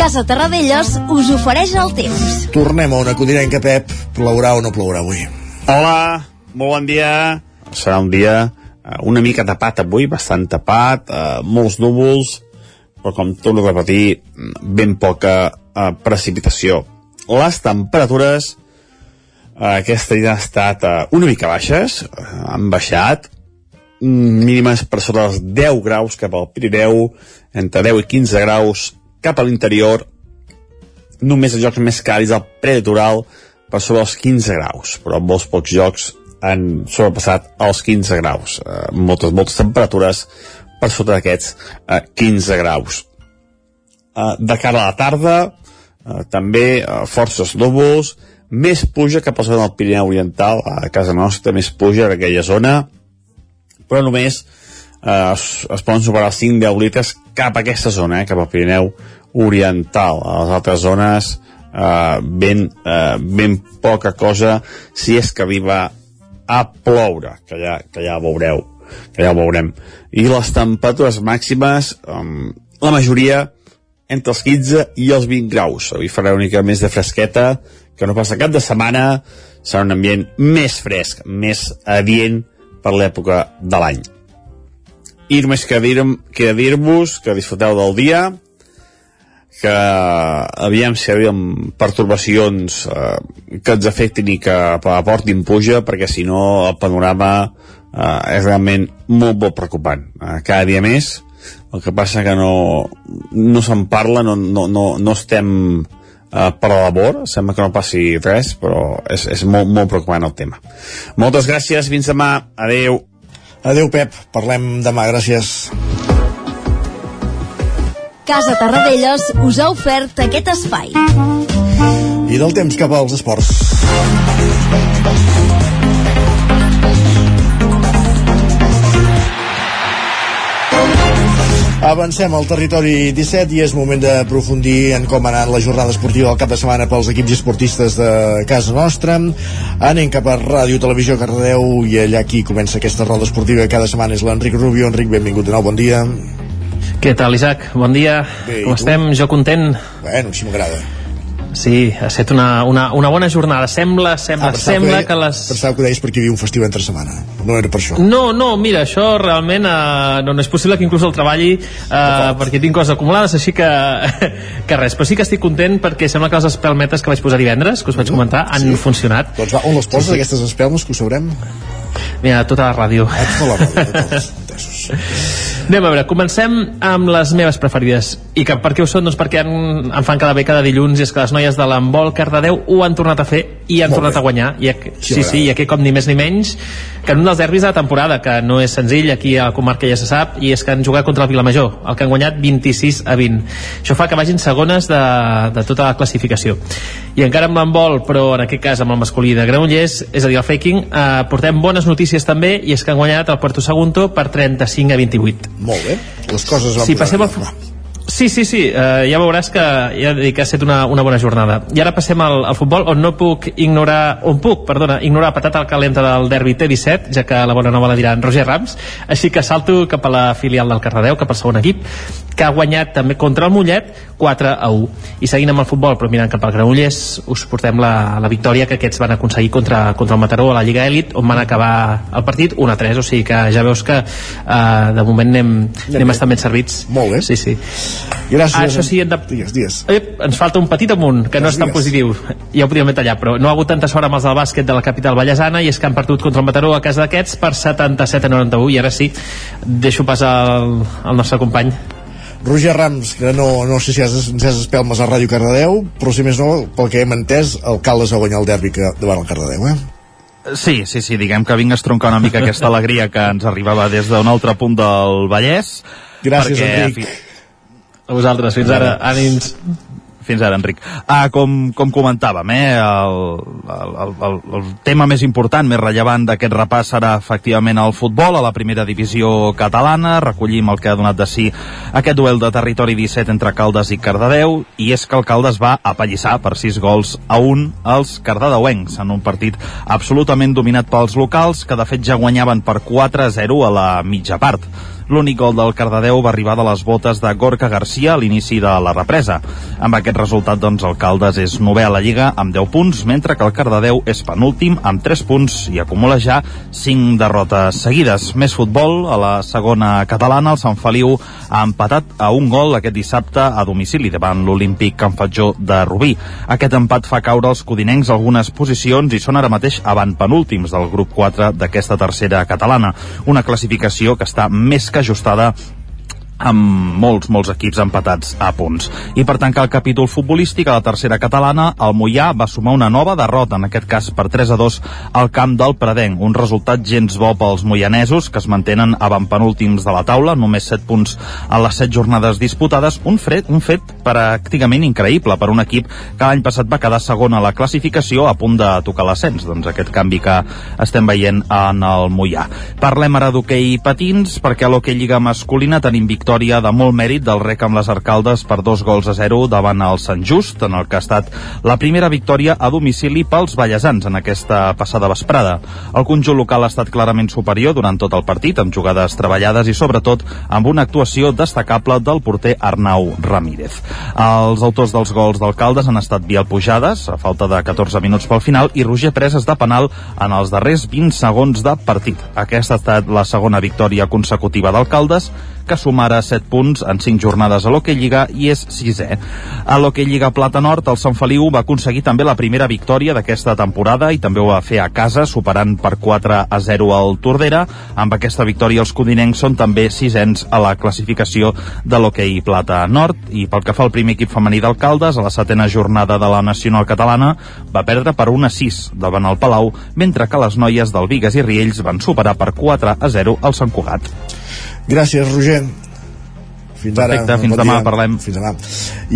Speaker 37: Casa Terradellos us ofereix el temps.
Speaker 1: Tornem a una codirenca, Pep. Plourà o no plourà avui?
Speaker 14: Hola, molt bon dia. Serà un dia eh, una mica tapat avui, bastant tapat, eh, molts núvols, però com torno a repetir, ben poca eh, precipitació. Les temperatures eh, aquesta nit han estat eh, una mica baixes, eh, han baixat, mínimes per sobre dels 10 graus cap al Pirineu, entre 10 i 15 graus cap a l'interior, només els jocs més càlids al prelitoral per sobre els 15 graus, però molts pocs jocs han sobrepassat els 15 graus. Eh, moltes, moltes temperatures per sota d'aquests eh, 15 graus. Eh, de cara a la tarda, eh, també eh, forces núvols, més puja cap a la del Pirineu Oriental, a casa nostra més puja en aquella zona, però només eh, es, es poden superar els 5-10 litres cap a aquesta zona, eh, cap al Pirineu Oriental. A les altres zones eh, ben, eh, ben poca cosa, si és que arriba a ploure, que ja, que ja veureu que ja ho veurem. I les temperatures màximes, um, la majoria entre els 15 i els 20 graus. Avui farà una mica més de fresqueta, que no passa cap de setmana, serà un ambient més fresc, més adient per l'època de l'any. I només queda dir-vos que, dir que disfruteu del dia,
Speaker 38: que aviam si aviam pertorbacions eh, que ens afectin i que aportin puja perquè si no el panorama eh, és realment molt molt preocupant. Eh, cada dia més el que passa que no, no se'n parla no, no, no, no estem eh, per la labor, sembla que no passi res però és, és molt, molt preocupant el tema. Moltes gràcies, fins demà. Adeu
Speaker 1: Adeu Pep, parlem demà, gràcies.
Speaker 39: Casa Tarradellas us ha ofert aquest espai.
Speaker 1: I del temps cap als esports. Avancem al territori 17 i és moment d'aprofundir en com ha anat la jornada esportiva del cap de setmana pels equips esportistes de casa nostra. Anem cap a Ràdio Televisió Cardedeu i allà aquí comença aquesta roda esportiva cada setmana és l'Enric Rubio. Enric, benvingut de nou, bon dia.
Speaker 9: Què tal, Isaac? Bon dia.
Speaker 1: Bé,
Speaker 9: Com estem? Jo content.
Speaker 1: Bueno, així m'agrada.
Speaker 9: Sí, ha estat una, una, una bona jornada. Sembla, sembla,
Speaker 1: pensava
Speaker 9: sembla
Speaker 1: que,
Speaker 9: que les...
Speaker 1: Pensava que ho deies perquè hi havia un festiu entre setmana. No era per això.
Speaker 9: No, no, mira, això realment eh, no, no és possible que inclús el treballi eh, perquè tinc coses acumulades, així que, [laughs] que res, però sí que estic content perquè sembla que les espelmetes que vaig posar divendres, que us vaig comentar, han
Speaker 1: Sí?
Speaker 9: funcionat.
Speaker 1: Doncs va, on les poses,
Speaker 9: Sí, sí.
Speaker 1: aquestes espelmes, que ho sabrem?
Speaker 9: Mira, tota la ràdio.
Speaker 1: A tota la ràdio, entesos.
Speaker 9: Anem a veure, comencem amb les meves preferides. I que, per què ho són? Doncs perquè en, en fan cada bé cada dilluns i és que les noies de l'Embol Cardedeu ho han tornat a fer i han
Speaker 1: Molt
Speaker 9: tornat
Speaker 1: bé.
Speaker 9: a guanyar. I,
Speaker 1: Sí,
Speaker 9: sí, i aquí com ni més ni menys que en un dels derbis de la temporada, que no és senzill, aquí a la comarca ja se sap, i és que han jugat contra el Vilamajor, el que han guanyat 26 a 20. Això fa que vagin segones de, de tota la classificació. I encara amb l'handbol, però en aquest cas amb el masculí de Granollers, és a dir, el faking, eh, portem bones notícies també, i és que han guanyat el Puerto Segundo per 35 a 28.
Speaker 1: Molt bé. Les coses van posar
Speaker 9: passem al... Sí, sí, sí, uh, ja veuràs que, ja que ha estat una, una bona jornada. I ara passem al, al futbol, on no puc ignorar, on puc, perdona, ignorar patata al calenta del derbi T17, ja que la bona nova la diran Roger Rams, així que salto cap a la filial del Cardedeu, cap al segon equip, que ha guanyat també contra el Mollet 4 a 1. I seguint amb el futbol, però mirant cap al Granollers, us portem la, la victòria que aquests van aconseguir contra, contra el Mataró a la Lliga Elit, on van acabar el partit 1 a 3, o sigui que ja veus que uh, de moment anem, anem bastant ben servits.
Speaker 1: Molt bé.
Speaker 9: Sí, sí.
Speaker 1: Gràcies.
Speaker 9: Ah, això sí, hem de...
Speaker 1: Digues, digues.
Speaker 9: Ep, ens falta un petit amunt, que no és tan
Speaker 1: Digues.
Speaker 9: positiu. Ja ho podríem haver tallat, però no ha hagut tanta sort amb els del bàsquet de la capital ballesana i és que han perdut contra el Mataró a casa d'aquests per 77 a 91 i ara sí, deixo pas al, al nostre company.
Speaker 1: Roger Rams, que no, no sé si has, ens has espelmes a Ràdio Cardedeu, però si més no, pel que hem entès, el Caldes va guanyar el derbi que, davant el Cardedeu, eh?
Speaker 7: Sí, sí, sí, diguem que vinc a estroncar una mica aquesta alegria que ens arribava des d'un altre punt del Vallès.
Speaker 1: Gràcies,
Speaker 7: perquè,
Speaker 1: Enric.
Speaker 9: A vosaltres, fins ara, ànims.
Speaker 7: Fins ara, Enric. Ah, com, com comentàvem, eh, el, el, el, el tema més important, més rellevant d'aquest repàs serà efectivament el futbol a la primera divisió catalana. Recollim el que ha donat de si aquest duel de territori 17 entre Caldes i Cardedeu i és que el Caldes va apallissar per 6 gols a 1 als cardedeuencs en un partit absolutament dominat pels locals que de fet ja guanyaven per 4 a 0 a la mitja part. L'únic gol del Cardedeu va arribar de les botes de Gorka Garcia a l'inici de la represa. Amb aquest resultat, doncs, el Caldes és novè a la Lliga amb 10 punts, mentre que el Cardedeu és penúltim amb 3 punts i acumula ja 5 derrotes seguides. Més futbol, a la segona catalana, el Sant Feliu ha empatat a un gol aquest dissabte a domicili davant l'Olímpic Can Fatjó de Rubí. Aquest empat fa caure els codinencs algunes posicions i són ara mateix avant penúltims del grup 4 d'aquesta tercera catalana. Una classificació que està més que ajustada amb molts, molts equips empatats a punts. I per tancar el capítol futbolístic a la tercera catalana, el Mollà va sumar una nova derrota, en aquest cas per 3 a 2 al camp del Predenc. Un resultat gens bo pels moianesos, que es mantenen avantpenúltims de la taula, només 7 punts a les 7 jornades disputades, un, fred, un fet pràcticament increïble per un equip que l'any passat va quedar segon a la classificació a punt de tocar l'ascens. Doncs aquest canvi que estem veient en el Mollà. Parlem ara d'hoquei patins, perquè a l'hoquei Lliga masculina tenim victòria de molt mèrit del rec amb les arcaldes per dos gols a zero davant el Sant Just, en el que ha estat la primera victòria a domicili pels ballesans en aquesta passada vesprada. El conjunt local ha estat clarament superior durant tot el partit, amb jugades treballades i sobretot amb una actuació destacable del porter Arnau Ramírez. Els autors dels gols d'alcaldes han estat Biel Pujades, a falta de 14 minuts pel final, i Roger Preses de penal en els darrers 20 segons de partit. Aquesta ha estat la segona victòria consecutiva d'alcaldes que sumara 7 punts en 5 jornades a l'Hockey Lliga i és sisè. A l'Hockey Lliga Plata Nord, el Sant Feliu va aconseguir també la primera victòria d'aquesta temporada i també ho va fer a casa, superant per 4 a 0 al Tordera. Amb aquesta victòria els codinencs són també sisens a la classificació de l'Hockey Plata Nord i pel que fa al primer equip femení d'alcaldes, a la setena jornada de la Nacional Catalana va perdre per 1 a 6 davant el Palau, mentre que les noies del Vigues i Riells van superar per 4 a 0 al Sant Cugat.
Speaker 1: Gràcies, Roger. Fins
Speaker 7: Perfecte,
Speaker 1: ara.
Speaker 7: fins
Speaker 1: bon
Speaker 7: demà,
Speaker 1: dia.
Speaker 7: parlem.
Speaker 1: Fins demà.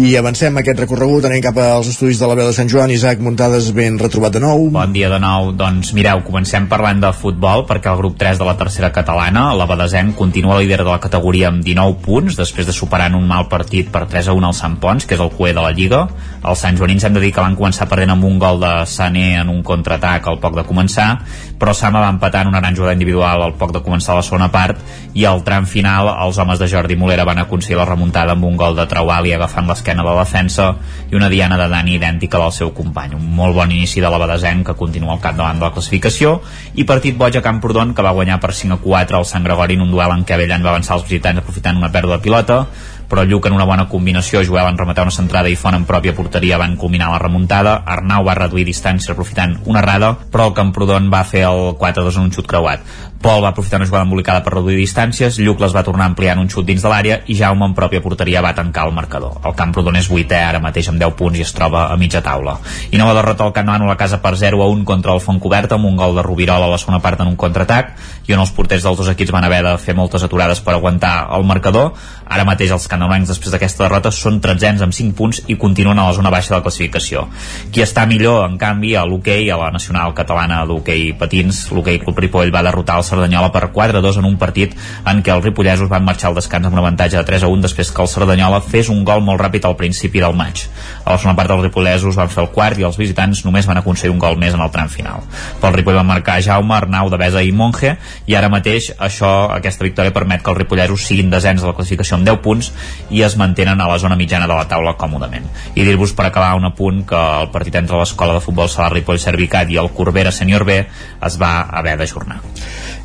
Speaker 1: I avancem aquest recorregut, anem cap als estudis de la veu de Sant Joan. Isaac Muntades ben retrobat de nou.
Speaker 10: Bon dia de nou. Doncs mireu, comencem parlant de futbol perquè el grup 3 de la tercera catalana, la Badesenc, continua líder de la categoria amb 19 punts després de superar un mal partit per 3 a 1 al Sant Pons, que és el cué de la Lliga. Els Sant Joanins hem de dir que van començar perdent amb un gol de Sané en un contraatac al poc de començar, però Sama va empatar en una gran jugada individual al poc de començar la segona part i al tram final els homes de Jordi Molera van aconseguir la remuntada amb un gol de Trauali agafant l'esquena de la defensa i una diana de Dani idèntica al seu company. Un molt bon inici de la Badesenc que continua al capdavant de la classificació i partit boig a Camprodon que va guanyar per 5 a 4 al Sant Gregori en un duel en què Avellan va avançar els visitants aprofitant una pèrdua de pilota però Lluc en una bona combinació, Joel en rematar una centrada i Font en pròpia porteria van culminar la remuntada, Arnau va reduir distància aprofitant una errada, però el Camprodon va fer el 4-2 en un xut creuat. Pol va aprofitar una jugada embolicada per reduir distàncies, Lluc les va tornar a ampliar en un xut dins de l'àrea i Jaume en pròpia porteria va tancar el marcador. El Camprodon és vuitè ara mateix amb 10 punts i es troba a mitja taula. I nova derrota al Camp Nou a la casa per 0 a 1 contra el Font Coberta amb un gol de Rubirol a la segona part en un contraatac i on els porters dels dos equips van haver de fer moltes aturades per aguantar el marcador. Ara mateix els canalencs després d'aquesta derrota són tretzens amb 5 punts i continuen a la zona baixa de la classificació. Qui està millor, en canvi, a l'hoquei, a la Nacional Catalana d'Hoquei Patins, l'hoquei Club Ripoll va derrotar el Cerdanyola per 4-2 en un partit en què els ripollesos van marxar al descans amb un avantatge de 3 a 1 després que el Cerdanyola fes un gol molt ràpid al principi del maig. A la segona part dels ripollesos van fer el quart i els visitants només van aconseguir un gol més en el tram final. Pel Ripoll van marcar Jaume, Arnau, Devesa i Monge i ara mateix això, aquesta victòria permet que els ripollesos siguin desens de la classificació amb 10 punts i es mantenen a la zona mitjana de la taula còmodament. I dir-vos per acabar un apunt que el partit entre l'escola de futbol Salar Ripoll Servicat i el Corbera Senior B es va haver d'ajornar.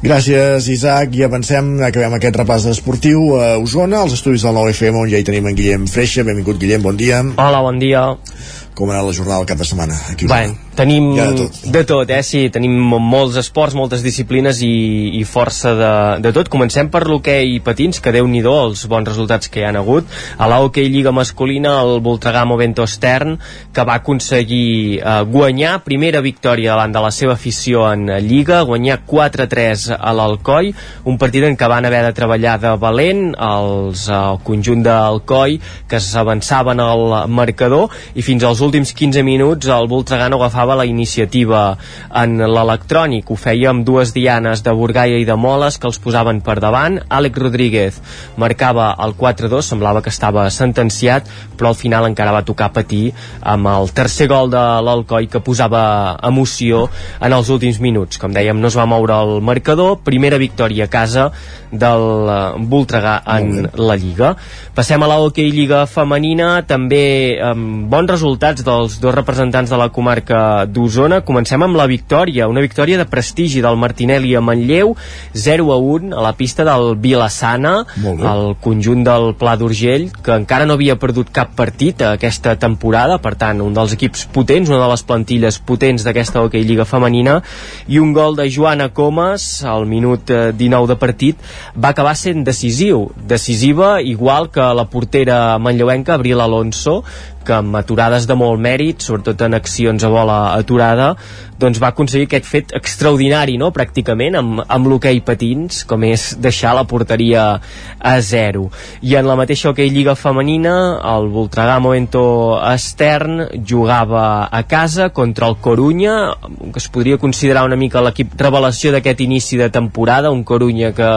Speaker 1: Gràcies, Isaac, i avancem, acabem aquest repàs esportiu a Osona, als estudis del 9FM, on ja hi tenim en Guillem Freixa. Benvingut, Guillem, bon dia.
Speaker 40: Hola, bon dia.
Speaker 1: Com ha anat la jornada del cap de setmana? Aquí?
Speaker 40: Bé, tenim
Speaker 1: ha de tot.
Speaker 40: de tot, eh? Sí, tenim molts esports, moltes disciplines i, i força de, de tot. Comencem per l'hoquei patins, que déu nhi els bons resultats que hi han hagut. A la hoquei Lliga masculina, el Voltregà Movento Stern, que va aconseguir eh, guanyar primera victòria davant de la seva afició en Lliga, guanyar 4-3 a l'Alcoi, un partit en què van haver de treballar de valent els, eh, el conjunt d'Alcoi, que s'avançaven al marcador, i fins als últims 15 minuts el Voltregà no agafava la iniciativa en l'electrònic. Ho feia amb dues dianes de Burgaia i de Moles que els posaven per davant. Àlex Rodríguez marcava el 4-2, semblava que estava sentenciat, però al final encara va tocar patir amb el tercer gol de l'Alcoi que posava emoció en els últims minuts. Com dèiem, no es va moure el marcador. Primera victòria a casa del eh, Voltregà en la Lliga. Passem a la hoquei Lliga femenina, també amb bons resultats dels dos representants de la comarca d'Osona. Comencem amb la victòria, una victòria de prestigi del Martinelli a Manlleu, 0 a 1 a la pista del Vilassana, el conjunt del Pla d'Urgell, que encara no havia perdut cap partit aquesta temporada, per tant, un dels equips potents, una de les plantilles potents d'aquesta hoquei Lliga femenina, i un gol de Joana Comas al minut eh, 19 de partit va acabar sent decisiu, decisiva igual que la portera manlleuenca Abril Alonso que amb aturades de molt mèrit, sobretot en accions a bola aturada, doncs va aconseguir aquest fet extraordinari, no?, pràcticament, amb, amb l'hoquei patins, com és deixar la porteria a zero. I en la mateixa hoquei Lliga Femenina, el Voltregà Momento Estern jugava a casa contra el Corunya, que es podria considerar una mica l'equip revelació d'aquest inici de temporada, un Corunya que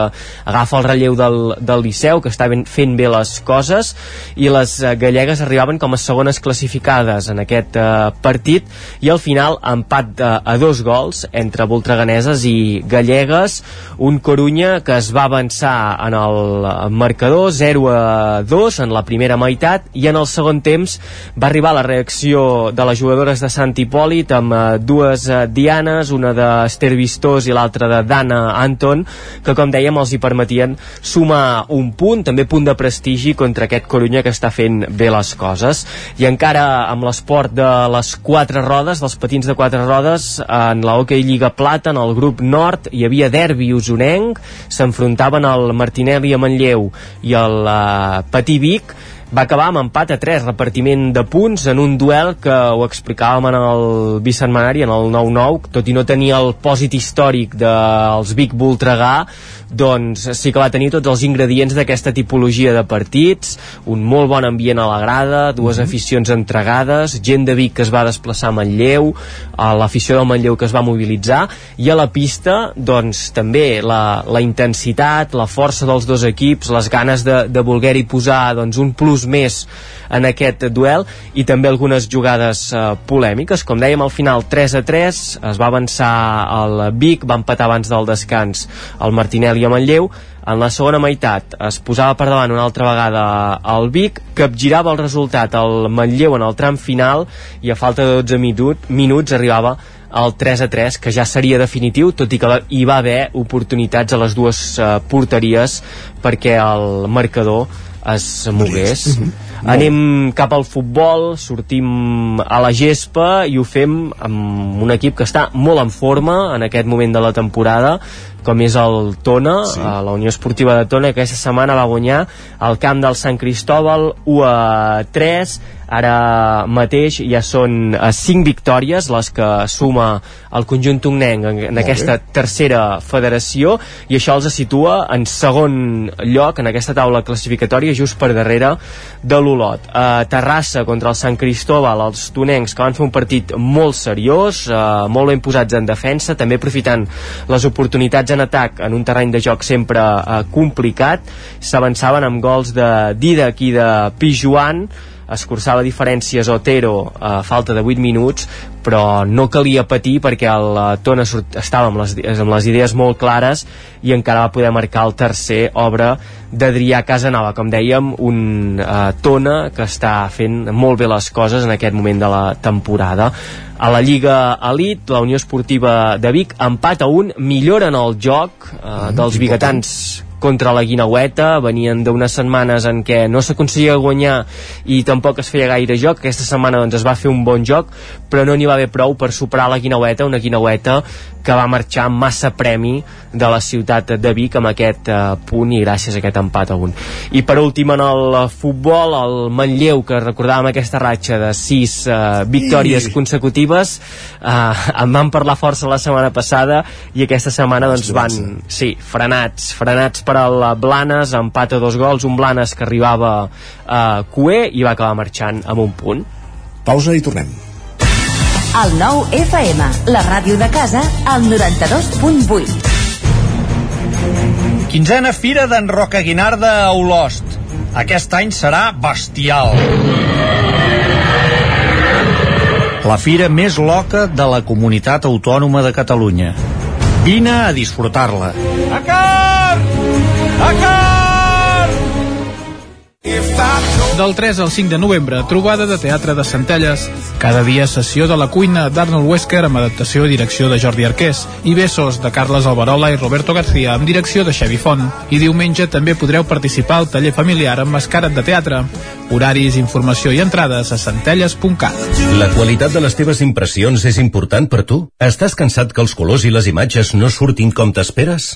Speaker 40: agafa el relleu del, del Liceu, que està ben, fent bé les coses, i les eh, gallegues arribaven com a segon segones classificades en aquest eh, partit i al final empat a, a dos gols entre voltreganeses i gallegues. Un Corunya que es va avançar en el marcador 0 a 2 en la primera meitat i en el segon temps va arribar la reacció de les jugadores de Sant Hipòlit amb eh, dues eh, dianes, una d'Ester Vistós i l'altra de Dana Anton que com dèiem els hi permetien sumar un punt, també punt de prestigi contra aquest Corunya que està fent bé les coses i encara amb l'esport de les quatre rodes, dels patins de quatre rodes en la Hockey Lliga Plata en el grup nord hi havia derbi usonenc s'enfrontaven el Martinelli a Manlleu i el uh, Patí Vic va acabar amb empat a 3, repartiment de punts en un duel que ho explicàvem en el bicentenari, en el 9-9, tot i no tenir el pòsit històric dels Vic Voltregà, doncs sí que va tenir tots els ingredients d'aquesta tipologia de partits, un molt bon ambient a la grada, dues mm -hmm. aficions entregades, gent de Vic que es va desplaçar a Manlleu, a l'afició del Manlleu que es va mobilitzar, i a la pista, doncs també la, la intensitat, la força dels dos equips, les ganes de, de voler-hi posar doncs, un plus més en aquest duel i també algunes jugades eh, polèmiques. Com dèiem al final 3 a 3 es va avançar el Vic va empatar abans del descans el Martinelli a Manlleu. En la segona meitat es posava per davant una altra vegada el Vic, capgirava el resultat al Manlleu en el tram final i a falta de 12 minut, minuts arribava el 3 a 3 que ja seria definitiu tot i que hi va haver oportunitats a les dues uh, porteries perquè el marcador es mogués. Anem cap al futbol sortim a la gespa i ho fem amb un equip que està molt en forma en aquest moment de la temporada com és el Tona, sí. la Unió Esportiva de Tona, que aquesta setmana va guanyar al camp del Sant Cristòbal 1 a 3, ara mateix ja són 5 victòries les que suma el conjunt tonenc en, en aquesta tercera federació i això els situa en segon lloc en aquesta taula classificatòria just per darrere de l'Olot. A Terrassa contra el Sant Cristòbal, els tonencs que van fer un partit molt seriós, eh, molt ben posats en defensa, també aprofitant les oportunitats en atac en un terreny de joc sempre eh, complicat, s'avançaven amb gols de Didac i de Pijuan, escurçava diferències Otero a falta de 8 minuts però no calia patir perquè el eh, Tona estava amb les, amb les idees molt clares i encara va poder marcar el tercer obra d'Adrià Casanova, com dèiem un uh, Tona que està fent molt bé les coses en aquest moment de la temporada. A la Lliga Elite, la Unió Esportiva de Vic empat a un, milloren el joc uh, dels biguetans contra la Guinaueta, venien d'unes setmanes en què no s'aconseguia guanyar i tampoc es feia gaire joc, aquesta setmana doncs, es va fer un bon joc, però no n'hi va haver prou per superar la Guinaueta, una Guinaueta que va marxar massa premi de la ciutat de Vic amb aquest eh, punt i gràcies a aquest empat a un. I per últim en el futbol, el Manlleu, que recordàvem aquesta ratxa de sis eh, victòries consecutives, eh, en van parlar força la setmana passada i aquesta setmana doncs van, sí, frenats, frenats per al Blanes, empat a dos gols, un Blanes que arribava a Cué i va acabar marxant amb un punt.
Speaker 1: Pausa i tornem.
Speaker 39: El nou FM, la ràdio de casa, al 92.8.
Speaker 41: Quinzena Fira d'en Roca Guinarda a Olost. Aquest any serà bestial. La fira més loca de la comunitat autònoma de Catalunya. Vine a disfrutar-la.
Speaker 42: A! A!
Speaker 43: Del 3 al 5 de novembre, trobada de teatre de Centelles. Cada dia sessió de la cuina d'Arnold Wesker amb adaptació i direcció de Jordi Arqués i Besos de Carles Alberola i Roberto García amb direcció de Xavi Font. I diumenge també podreu participar al taller familiar amb mascarat de teatre. Horaris, informació i entrades a centelles.cat.
Speaker 44: La qualitat de les teves impressions és important per tu? Estàs cansat que els colors i les imatges no surtin com t'esperes?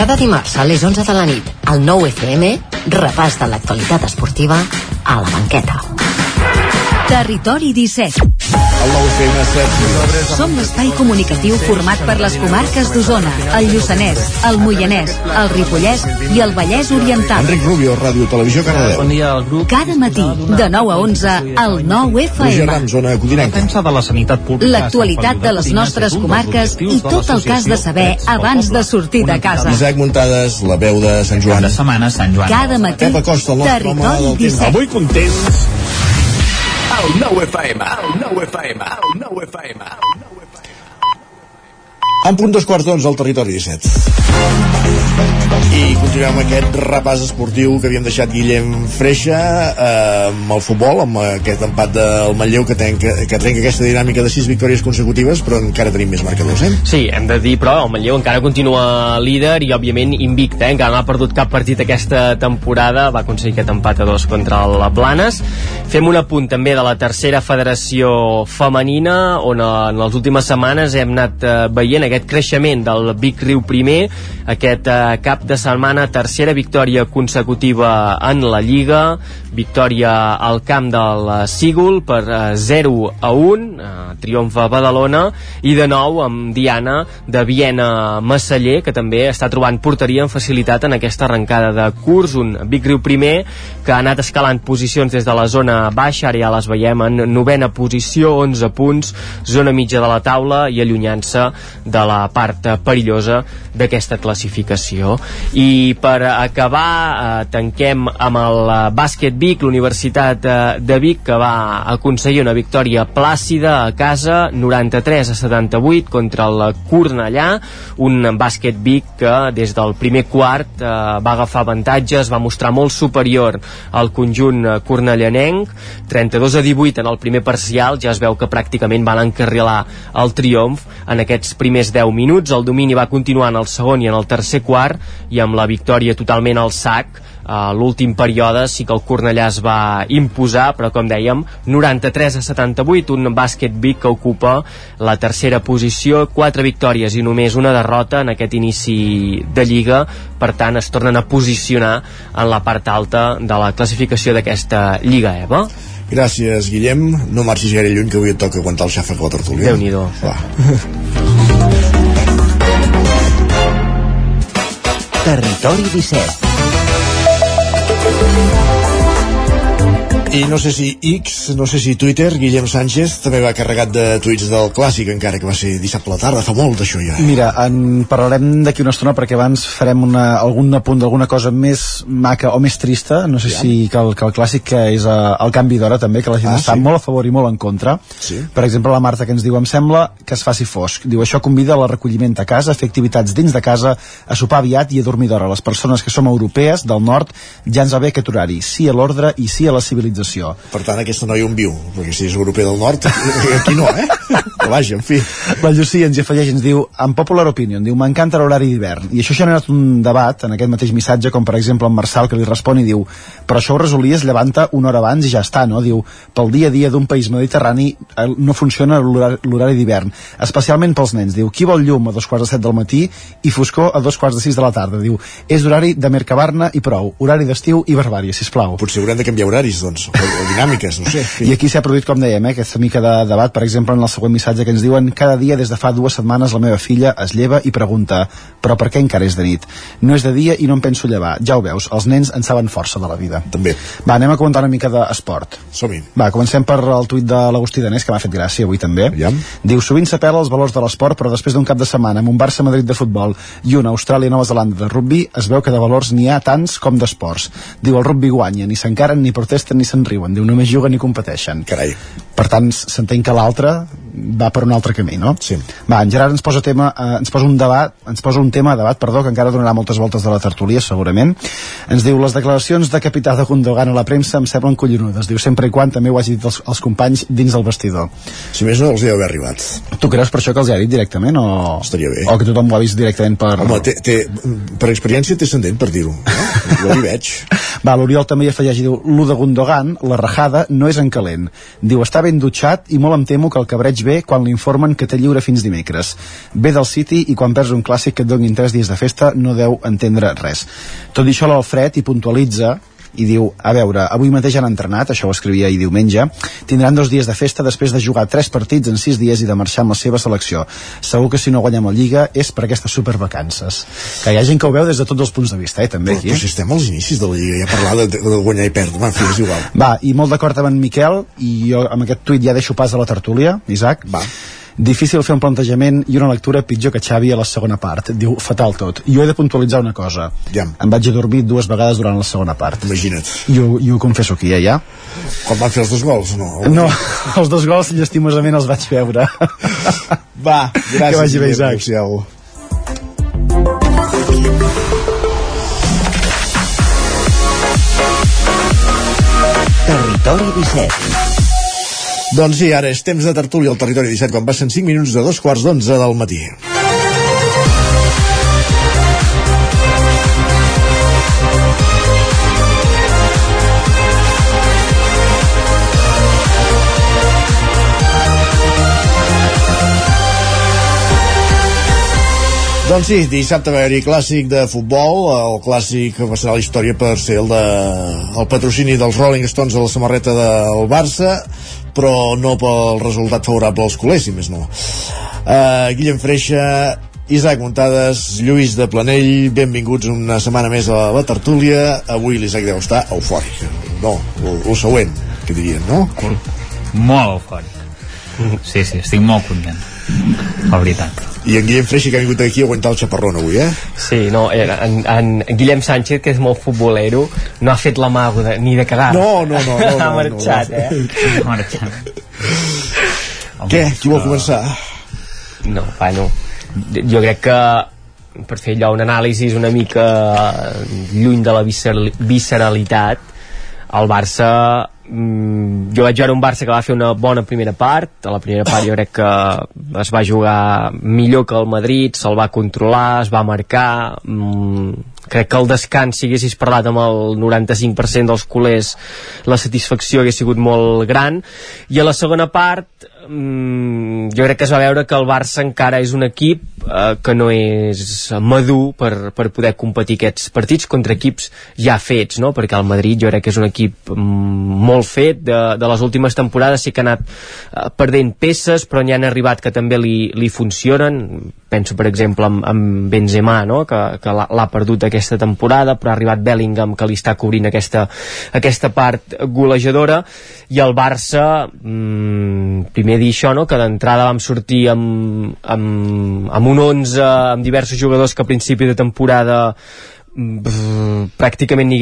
Speaker 45: Cada dimarts a les 11 de la nit, al 9 FM, repàs de l'actualitat esportiva a la banqueta.
Speaker 37: Territori 17.
Speaker 1: El nou FM 7.
Speaker 37: Som l'espai comunicatiu format per les comarques d'Osona, el Lluçanès, el Moianès, el Ripollès i el Vallès Oriental.
Speaker 1: Enric Rubio, Ràdio Televisió Cardedeu.
Speaker 46: Bon dia al grup.
Speaker 37: Cada matí, de 9 a 11, al 9
Speaker 1: Roger
Speaker 37: FM.
Speaker 1: Zona codinenca.
Speaker 46: De la sanitat pública.
Speaker 37: L'actualitat de les nostres comarques i tot el has de saber abans de sortir de casa.
Speaker 1: Isaac Muntades, la veu de Sant Joan.
Speaker 10: Cada setmana Sant Joan.
Speaker 37: Cada matí,
Speaker 1: Pep Acosta, el nostre del temps.
Speaker 37: 17.
Speaker 47: Avui contents el 9 FM, el 9 FM, el 9 FM.
Speaker 1: En punt dos quarts d'onze al territori 17. I continuem aquest repàs esportiu que havíem deixat Guillem Freixa eh, amb el futbol, amb aquest empat del Manlleu que, trenca, que trenca aquesta dinàmica de sis victòries consecutives, però encara tenim més marcadors, eh?
Speaker 40: Sí, hem de dir, però el Manlleu encara continua líder i, òbviament, invicte, eh? encara no ha perdut cap partit aquesta temporada, va aconseguir aquest empat a dos contra el Planes. Fem un apunt també de la tercera federació femenina, on eh, en les últimes setmanes hem anat eh, veient aquest creixement del Vic Riu primer, aquest eh, cap de setmana, tercera victòria consecutiva en la Lliga, victòria al camp del eh, Sígul per eh, 0 a 1, eh, triomf a Badalona, i de nou amb Diana de Viena Massaller, que també està trobant porteria amb facilitat en aquesta arrencada de curs, un Vic Riu primer que ha anat escalant posicions des de la zona baixa, ara ja les veiem en novena posició, 11 punts, zona mitja de la taula i allunyant-se de la part eh, perillosa d'aquesta classificació. I per acabar, eh, tanquem amb el eh, bàsquet Vic, l'Universitat eh, de Vic, que va aconseguir una victòria plàcida a casa, 93 a 78 contra el Cornellà, un bàsquet Vic que des del primer quart eh, va agafar avantatges, va mostrar molt superior al conjunt cornellanenc, 32 a 18 en el primer parcial, ja es veu que pràcticament van encarrilar el triomf en aquests primers 10 minuts, el domini va continuar en el segon i en el tercer quart, i amb la victòria totalment al sac, a l'últim període sí que el Cornellà es va imposar, però com dèiem 93 a 78, un bàsquet Vic que ocupa la tercera posició, quatre victòries i només una derrota en aquest inici de Lliga, per tant es tornen a posicionar en la part alta de la classificació d'aquesta Lliga EVA.
Speaker 1: Gràcies, Guillem. No marxis gaire lluny, que avui et toca aguantar el xàfec a la tertúlia.
Speaker 40: Déu-n'hi-do. [laughs]
Speaker 48: Territori 17.
Speaker 1: I no sé si X, no sé si Twitter, Guillem Sánchez també va carregat de tuits del clàssic, encara que va ser dissabte a la tarda, fa molt d'això ja.
Speaker 49: Mira, en parlarem d'aquí una estona perquè abans farem una, algun apunt d'alguna cosa més maca o més trista, no sé
Speaker 1: Ja.
Speaker 49: si que el, que el clàssic que és uh, el canvi d'hora també, que la gent
Speaker 1: Ah,
Speaker 49: està
Speaker 1: sí?
Speaker 49: molt a favor i molt en contra.
Speaker 1: Sí.
Speaker 49: Per exemple, la Marta que ens diu, em sembla que es faci fosc. Diu, això convida a la recolliment a casa, a fer activitats dins de casa, a sopar aviat i a dormir d'hora. Les persones que som europees del nord ja ens va bé aquest horari, sí a l'ordre i sí a la civilització.
Speaker 1: Per tant, aquesta noia on viu, perquè si és europea del nord, aquí no, eh? Però vaja, en fi.
Speaker 49: La Llucia ens hi afegeix, ens diu, en popular opinion, diu, m'encanta l'horari d'hivern. I això ha generat un debat en aquest mateix missatge, com per exemple en Marçal, que li respon i diu, però això ho resolies llevant-te una hora abans i ja està, no? Diu, pel dia a dia d'un país mediterrani eh, no funciona l'horari d'hivern, especialment pels nens. Diu, qui vol llum a dos quarts de set del matí i foscor a dos quarts de sis de la tarda? Diu, és horari de Mercabarna i prou, horari d'estiu i barbària, sisplau.
Speaker 1: Potser haurem de canviar horaris, doncs. O, o dinàmiques, no sé.
Speaker 49: I aquí s'ha produït, com dèiem, eh, aquesta mica de debat, per exemple, en el següent missatge que ens diuen cada dia des de fa dues setmanes la meva filla es lleva i pregunta però per què encara és de nit? No és de dia i no em penso llevar. Ja ho veus, els nens en saben força de la vida.
Speaker 1: També.
Speaker 49: Va, anem a comentar una mica d'esport.
Speaker 1: Som-hi.
Speaker 49: Va, comencem per el tuit de l'Agustí Danés, que m'ha fet gràcia avui també.
Speaker 1: Ja.
Speaker 49: Diu, sovint s'apela als valors de l'esport, però després d'un cap de setmana amb un Barça-Madrid de futbol i una Austràlia-Nova Zelanda de rugby, es veu que de valors n'hi ha tants com d'esports. Diu, el rugby guanya, ni s'encaren, ni protesten, ni se'n riuen. Diu, només juguen i competeixen.
Speaker 1: Carai.
Speaker 49: Per tant, s'entén que l'altre va per un altre camí, no?
Speaker 1: Sí.
Speaker 49: Va, en Gerard ens posa, tema, eh, ens posa un debat, ens posa un tema a debat, perdó, que encara donarà moltes voltes de la tertúlia, segurament. Ens diu, les declaracions de capità de Gundogan a la premsa em semblen collonudes. Diu, sempre i quan també ho hagi dit els, els companys dins del vestidor.
Speaker 1: Si més no, els deu haver arribat.
Speaker 49: Tu creus per això que els ha dit directament o...
Speaker 1: Estaria bé.
Speaker 49: O que tothom ho ha vist directament per...
Speaker 1: Home, té, té, per experiència té ascendent, per dir-ho. No? Jo hi veig. [laughs]
Speaker 49: Va, l'Oriol també hi afegeix i diu lo de Gundogan, la rajada, no és en calent. Diu, està ben dutxat i molt em temo que el cabreig ve quan l'informen que té lliure fins dimecres. Ve del City i quan perds un clàssic que et donin 3 dies de festa no deu entendre res. Tot i això l'Alfred hi puntualitza i diu, a veure, avui mateix han entrenat, això ho escrivia ahir diumenge, tindran dos dies de festa després de jugar tres partits en sis dies i de marxar amb la seva selecció. Segur que si no guanyem la Lliga és per aquestes supervacances. Que hi ha gent que ho veu des de tots els punts de vista, eh, també,
Speaker 1: Però,
Speaker 49: aquí.
Speaker 1: però si estem als inicis de la Lliga, ja parlar de, de, guanyar i perdre, va, és igual.
Speaker 49: Va, i molt d'acord amb en Miquel, i jo amb aquest tuit ja deixo pas a la tertúlia, Isaac.
Speaker 1: Va.
Speaker 49: Difícil fer un plantejament i una lectura pitjor que Xavi a la segona part. Diu, fatal tot. Jo he de puntualitzar una cosa.
Speaker 1: Ja.
Speaker 49: Em vaig adormir dues vegades durant la segona part.
Speaker 1: Imagina't.
Speaker 49: I ho, i ho confesso aquí, eh, ja.
Speaker 1: Quan van fer els dos gols, no?
Speaker 49: No, [laughs] els dos gols llastimosament els vaig veure. [laughs]
Speaker 1: Va, gràcies.
Speaker 49: Que vagi bé, Isaac.
Speaker 1: adéu-siau.
Speaker 48: Territori 17.
Speaker 1: Doncs sí, ara és temps de tertúlia al Territori 17, quan passen 5 minuts de dos quarts d'onze del matí. Doncs sí, dissabte va haver-hi clàssic de futbol, el clàssic que passarà la història per ser el, de, el patrocini dels Rolling Stones a la samarreta del Barça, però no pel resultat favorable als culers, si més no. Uh, Guillem Freixa, Isaac Muntades, Lluís de Planell, benvinguts una setmana més a la tertúlia. Avui l'Isaac deu estar eufòric. No, el, següent, que dirien, no?
Speaker 50: Molt eufòric. Sí, sí, estic molt content. La veritat.
Speaker 1: I en Guillem Freixa que ha vingut aquí a aguantar el xaparrón avui, eh?
Speaker 40: Sí, no, era, en, en Guillem Sánchez, que és molt futbolero, no ha fet l'amago de, ni de cagar.
Speaker 1: No, no, no, no, [laughs] no,
Speaker 40: ha marxat,
Speaker 1: no, no.
Speaker 40: eh?
Speaker 50: Ha marxat. [laughs]
Speaker 1: Què? Qui vol començar?
Speaker 40: No, bueno, jo crec que per fer allò un anàlisi una mica lluny de la visceral, visceralitat el Barça mm, jo vaig veure un Barça que va fer una bona primera part. A la primera part jo crec que es va jugar millor que el Madrid se'l va controlar, es va marcar. Mm, crec que el descans si haguessis parlat amb el 95% dels culers la satisfacció hagués sigut molt gran. I a la segona part mm, jo crec que es va veure que el Barça encara és un equip eh, que no és madur per, per poder competir aquests partits contra equips ja fets, no? perquè el Madrid jo crec que és un equip mm, molt fet de, de les últimes temporades sí que ha anat eh, perdent peces però n'hi han arribat que també li, li funcionen penso per exemple amb, amb Benzema no? que, que l'ha perdut aquesta temporada però ha arribat Bellingham que li està cobrint aquesta, aquesta part golejadora i el Barça mm, primer dir això no? que d'entrada vam sortir amb, amb, amb un 11 amb diversos jugadors que a principi de temporada pràcticament n'hi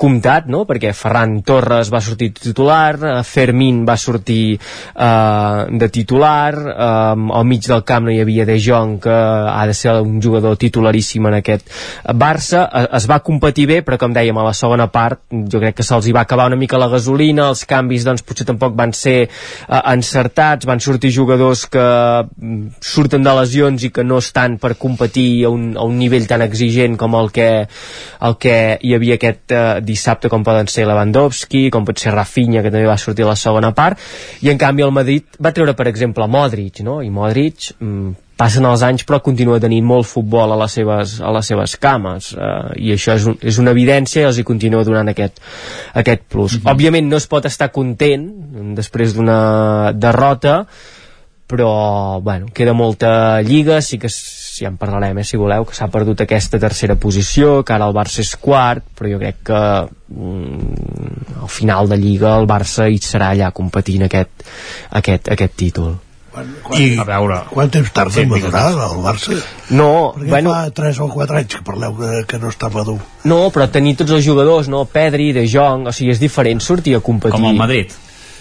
Speaker 40: comptat, no? perquè Ferran Torres va sortir titular, eh, Fermín va sortir eh, de titular, eh, al mig del camp no hi havia De Jong, que ha de ser un jugador titularíssim en aquest Barça, es, es va competir bé, però com dèiem, a la segona part jo crec que se'ls hi va acabar una mica la gasolina, els canvis doncs potser tampoc van ser eh, encertats, van sortir jugadors que mm, surten de lesions i que no estan per competir a un, a un nivell tan exigent com el que, el que hi havia aquest eh, dissabte com poden ser Lewandowski, com pot ser Rafinha que també va sortir a la segona part i en canvi el Madrid va treure per exemple Modric no? i Modric mm, passen els anys però continua tenint molt futbol a les seves, a les seves cames uh, i això és, un, és una evidència i els hi continua donant aquest, aquest plus. Mm -hmm. Òbviament no es pot estar content després d'una derrota però bueno, queda molta lliga sí que si en parlarem eh, si voleu que s'ha perdut aquesta tercera posició que ara el Barça és quart però jo crec que mm, al final de lliga el Barça hi serà allà competint aquest, aquest, aquest títol
Speaker 51: quan, quan, I, a veure, quant temps tarda en madurar el Barça?
Speaker 40: No,
Speaker 51: Perquè
Speaker 40: bueno...
Speaker 51: fa 3 o 4 anys que parleu de, que no està madur.
Speaker 40: No, però tenir tots els jugadors, no? Pedri, De Jong, o sigui, és diferent sortir a competir.
Speaker 10: Com el Madrid,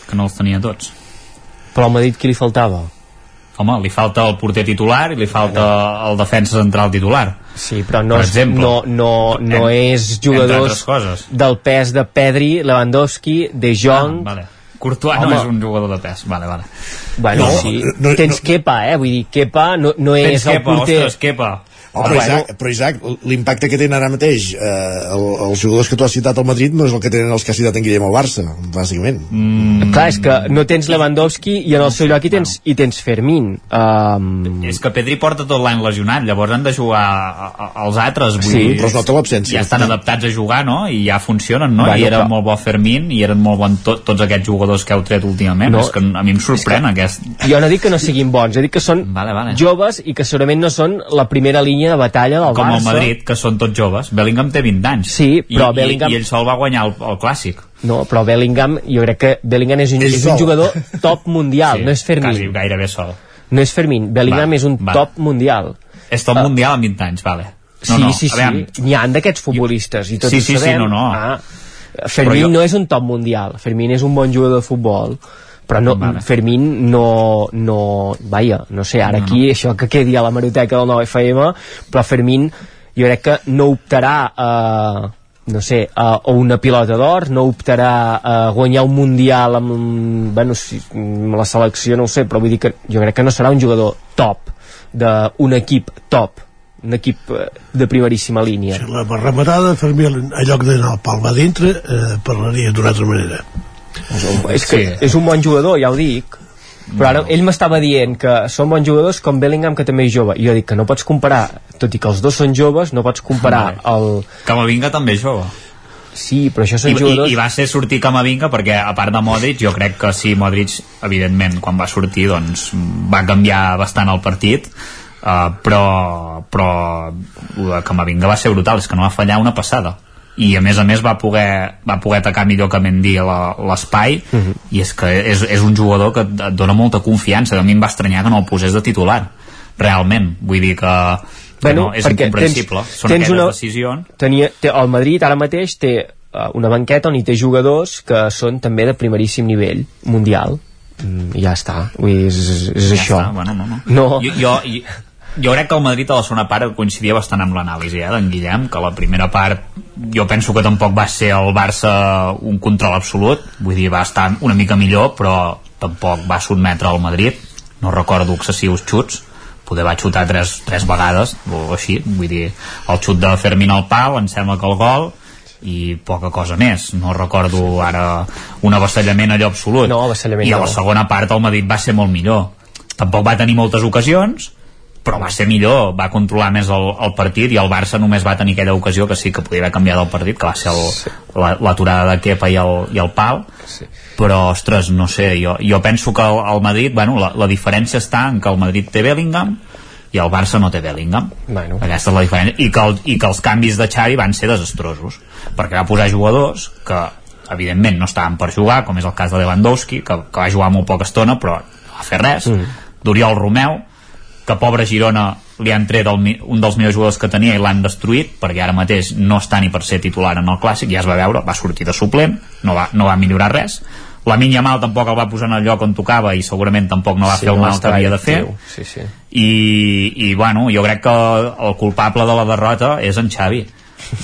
Speaker 10: que no els tenia tots.
Speaker 40: Però al Madrid qui li faltava?
Speaker 10: Home, li falta el porter titular i li falta el defensa central titular.
Speaker 40: Sí, però no,
Speaker 10: per
Speaker 40: és,
Speaker 10: exemple,
Speaker 40: no, no, no és
Speaker 10: Entre
Speaker 40: jugadors del pes de Pedri, Lewandowski, De Jong...
Speaker 10: Ah, vale. Courtois
Speaker 40: Home.
Speaker 10: no és un jugador de pes. Vale, vale.
Speaker 40: Bueno,
Speaker 1: No,
Speaker 40: sí,
Speaker 1: no, no,
Speaker 40: tens Kepa, eh? Vull dir, Kepa no, no és el
Speaker 10: Kepa,
Speaker 40: porter...
Speaker 10: ostres, Kepa.
Speaker 1: Oh, però, Isaac, però Isaac, l'impacte que tenen ara mateix eh, el, els jugadors que tu has citat al Madrid no és el que tenen els que ha citat en Guillem al Barça, bàsicament.
Speaker 10: Mm,
Speaker 40: Clar, és que no tens Lewandowski i en el seu lloc hi tens, hi tens Fermín. Um...
Speaker 10: És que Pedri porta tot l'any lesionat, llavors han de jugar als altres. Vull
Speaker 1: Sí,
Speaker 10: dir,
Speaker 1: però es nota l'absència.
Speaker 10: Ja estan adaptats a jugar, no? I ja funcionen, no?
Speaker 40: Bueno,
Speaker 10: I era
Speaker 40: però-
Speaker 10: molt bo Fermín, i eren molt bons tot, tots aquests jugadors que heu tret últimament.
Speaker 40: No,
Speaker 10: és que a mi em sorprèn aquest...
Speaker 40: Jo no dic que no siguin bons, he dit que són
Speaker 10: Vale, vale.
Speaker 40: joves i que segurament no són la primera línia de batalla del
Speaker 10: Com
Speaker 40: Barça.
Speaker 10: el Madrid, que són tots joves. Bellingham té 20 anys.
Speaker 40: Sí, però
Speaker 10: I,
Speaker 40: Bellingham-
Speaker 10: I, i ell sol va guanyar el, el clàssic.
Speaker 40: No, però Bellingham, jo crec que Bellingham és un,
Speaker 1: Ell
Speaker 40: és un jugador top mundial, [laughs]
Speaker 10: Sí,
Speaker 40: no és Fermín.
Speaker 10: Quasi gairebé sol.
Speaker 40: No és Fermín, Bellingham
Speaker 10: Va,
Speaker 40: és un
Speaker 10: va.
Speaker 40: top mundial.
Speaker 10: És tot
Speaker 40: Ah.
Speaker 10: mundial amb 20 anys, vale.
Speaker 40: sí, sí,
Speaker 10: a veure,
Speaker 40: sí, n'hi ha d'aquests futbolistes i tots
Speaker 10: Sí, sí, sí,
Speaker 40: sabem.
Speaker 10: no, no.
Speaker 40: Ah, Fermín
Speaker 10: jo-
Speaker 40: no és un top mundial, Fermín és un bon jugador de futbol però no,
Speaker 10: Vale.
Speaker 40: Fermín no, no vaja, no sé, ara
Speaker 10: No,
Speaker 40: aquí això que quedi a la maroteca del 9FM però Fermín jo crec que no optarà a no sé, a, a una pilota d'or no optarà a guanyar un mundial amb, bueno, si, amb la selecció no ho sé, però vull dir que jo crec que no serà un jugador top d'un equip top un equip eh, de primeríssima línia
Speaker 51: Si la rematada, Fermí, en lloc d'anar al palma dintre, eh, parlaria d'una altra manera.
Speaker 40: És que
Speaker 10: Sí.
Speaker 40: és un bon jugador, ja ho dic. Però ara ell m'estava dient que són bons jugadors com Bellingham que també és jove. I jo dic que no pots comparar, tot i que els dos són joves no pots comparar el...
Speaker 10: Camavinga també és jove.
Speaker 40: sí, però això són
Speaker 10: I, i,
Speaker 40: jugadors
Speaker 10: I va ser sortir Camavinga perquè a part de Modric jo crec que sí, Modric evidentment quan va sortir doncs va canviar bastant el partit. Uh, però però Camavinga va ser brutal és que no va fallar una passada i a més a més va poder, va poder atacar millor que Mendy l'espai.
Speaker 40: Mhm.
Speaker 10: i és que és, és un jugador que et et dona molta confiança. A mi em va estranyar que no el posés de titular realment, vull dir que, que
Speaker 40: Bueno,
Speaker 10: no, és incomprensible.
Speaker 40: tens-
Speaker 10: són
Speaker 40: tens
Speaker 10: aquelles
Speaker 40: una-
Speaker 10: decisions.
Speaker 40: tenia, té, el Madrid ara mateix té uh, una banqueta on hi té jugadors que són també de primeríssim nivell mundial. Mm, ja està. Vull dir, és, és, és
Speaker 10: Ja
Speaker 40: això.
Speaker 10: està, bueno, no, no.
Speaker 40: no.
Speaker 10: Jo, jo, jo, jo crec que el Madrid a la segona part coincidia bastant amb l'anàlisi eh, d'en Guillem, que la primera part jo penso que tampoc va ser el Barça un control absolut, vull dir, va estar una mica millor, però tampoc va sotmetre el Madrid, no recordo excessius xuts, poder va xutar tres, tres vegades o així, vull dir, el xut de Fermín al pal, em sembla que el gol i poca cosa més. No recordo ara un avasallament allò absolut.
Speaker 40: No, avasallament
Speaker 10: i a
Speaker 40: no.
Speaker 10: la segona part el Madrid va ser molt millor. Tampoc va tenir moltes ocasions però va ser millor, va controlar més el, el partit i el Barça només va tenir aquella ocasió que sí que podia haver canviat el partit que va ser el, la- l'aturada de Kepa i el, i el pal
Speaker 40: Sí.
Speaker 10: però ostres, no sé, jo, jo penso que el, el Madrid, bueno, la, la diferència està en que el Madrid té Bellingham i el Barça no té Bellingham
Speaker 40: Bueno.
Speaker 10: aquesta és la diferència i que, el, i que els canvis de Xavi van ser desastrosos perquè va posar jugadors que evidentment no estaven per jugar com és el cas de Lewandowski que, que va jugar molt poca estona però no va fer res mm. d'Oriol Romeu que pobre Girona li han tret el, un dels millors jugadors que tenia i l'han destruït perquè ara mateix no està ni per ser titular en el Clàssic ja es va veure, va sortir de suplent no va, no va millorar res. La Minya Mal tampoc el va posar en el lloc on tocava i segurament tampoc no va
Speaker 40: Sí,
Speaker 10: fer el
Speaker 40: no
Speaker 10: mal que
Speaker 40: estava
Speaker 10: havia de fer.
Speaker 40: sí, sí.
Speaker 10: i, i bueno, jo crec que el culpable de la derrota és en Xavi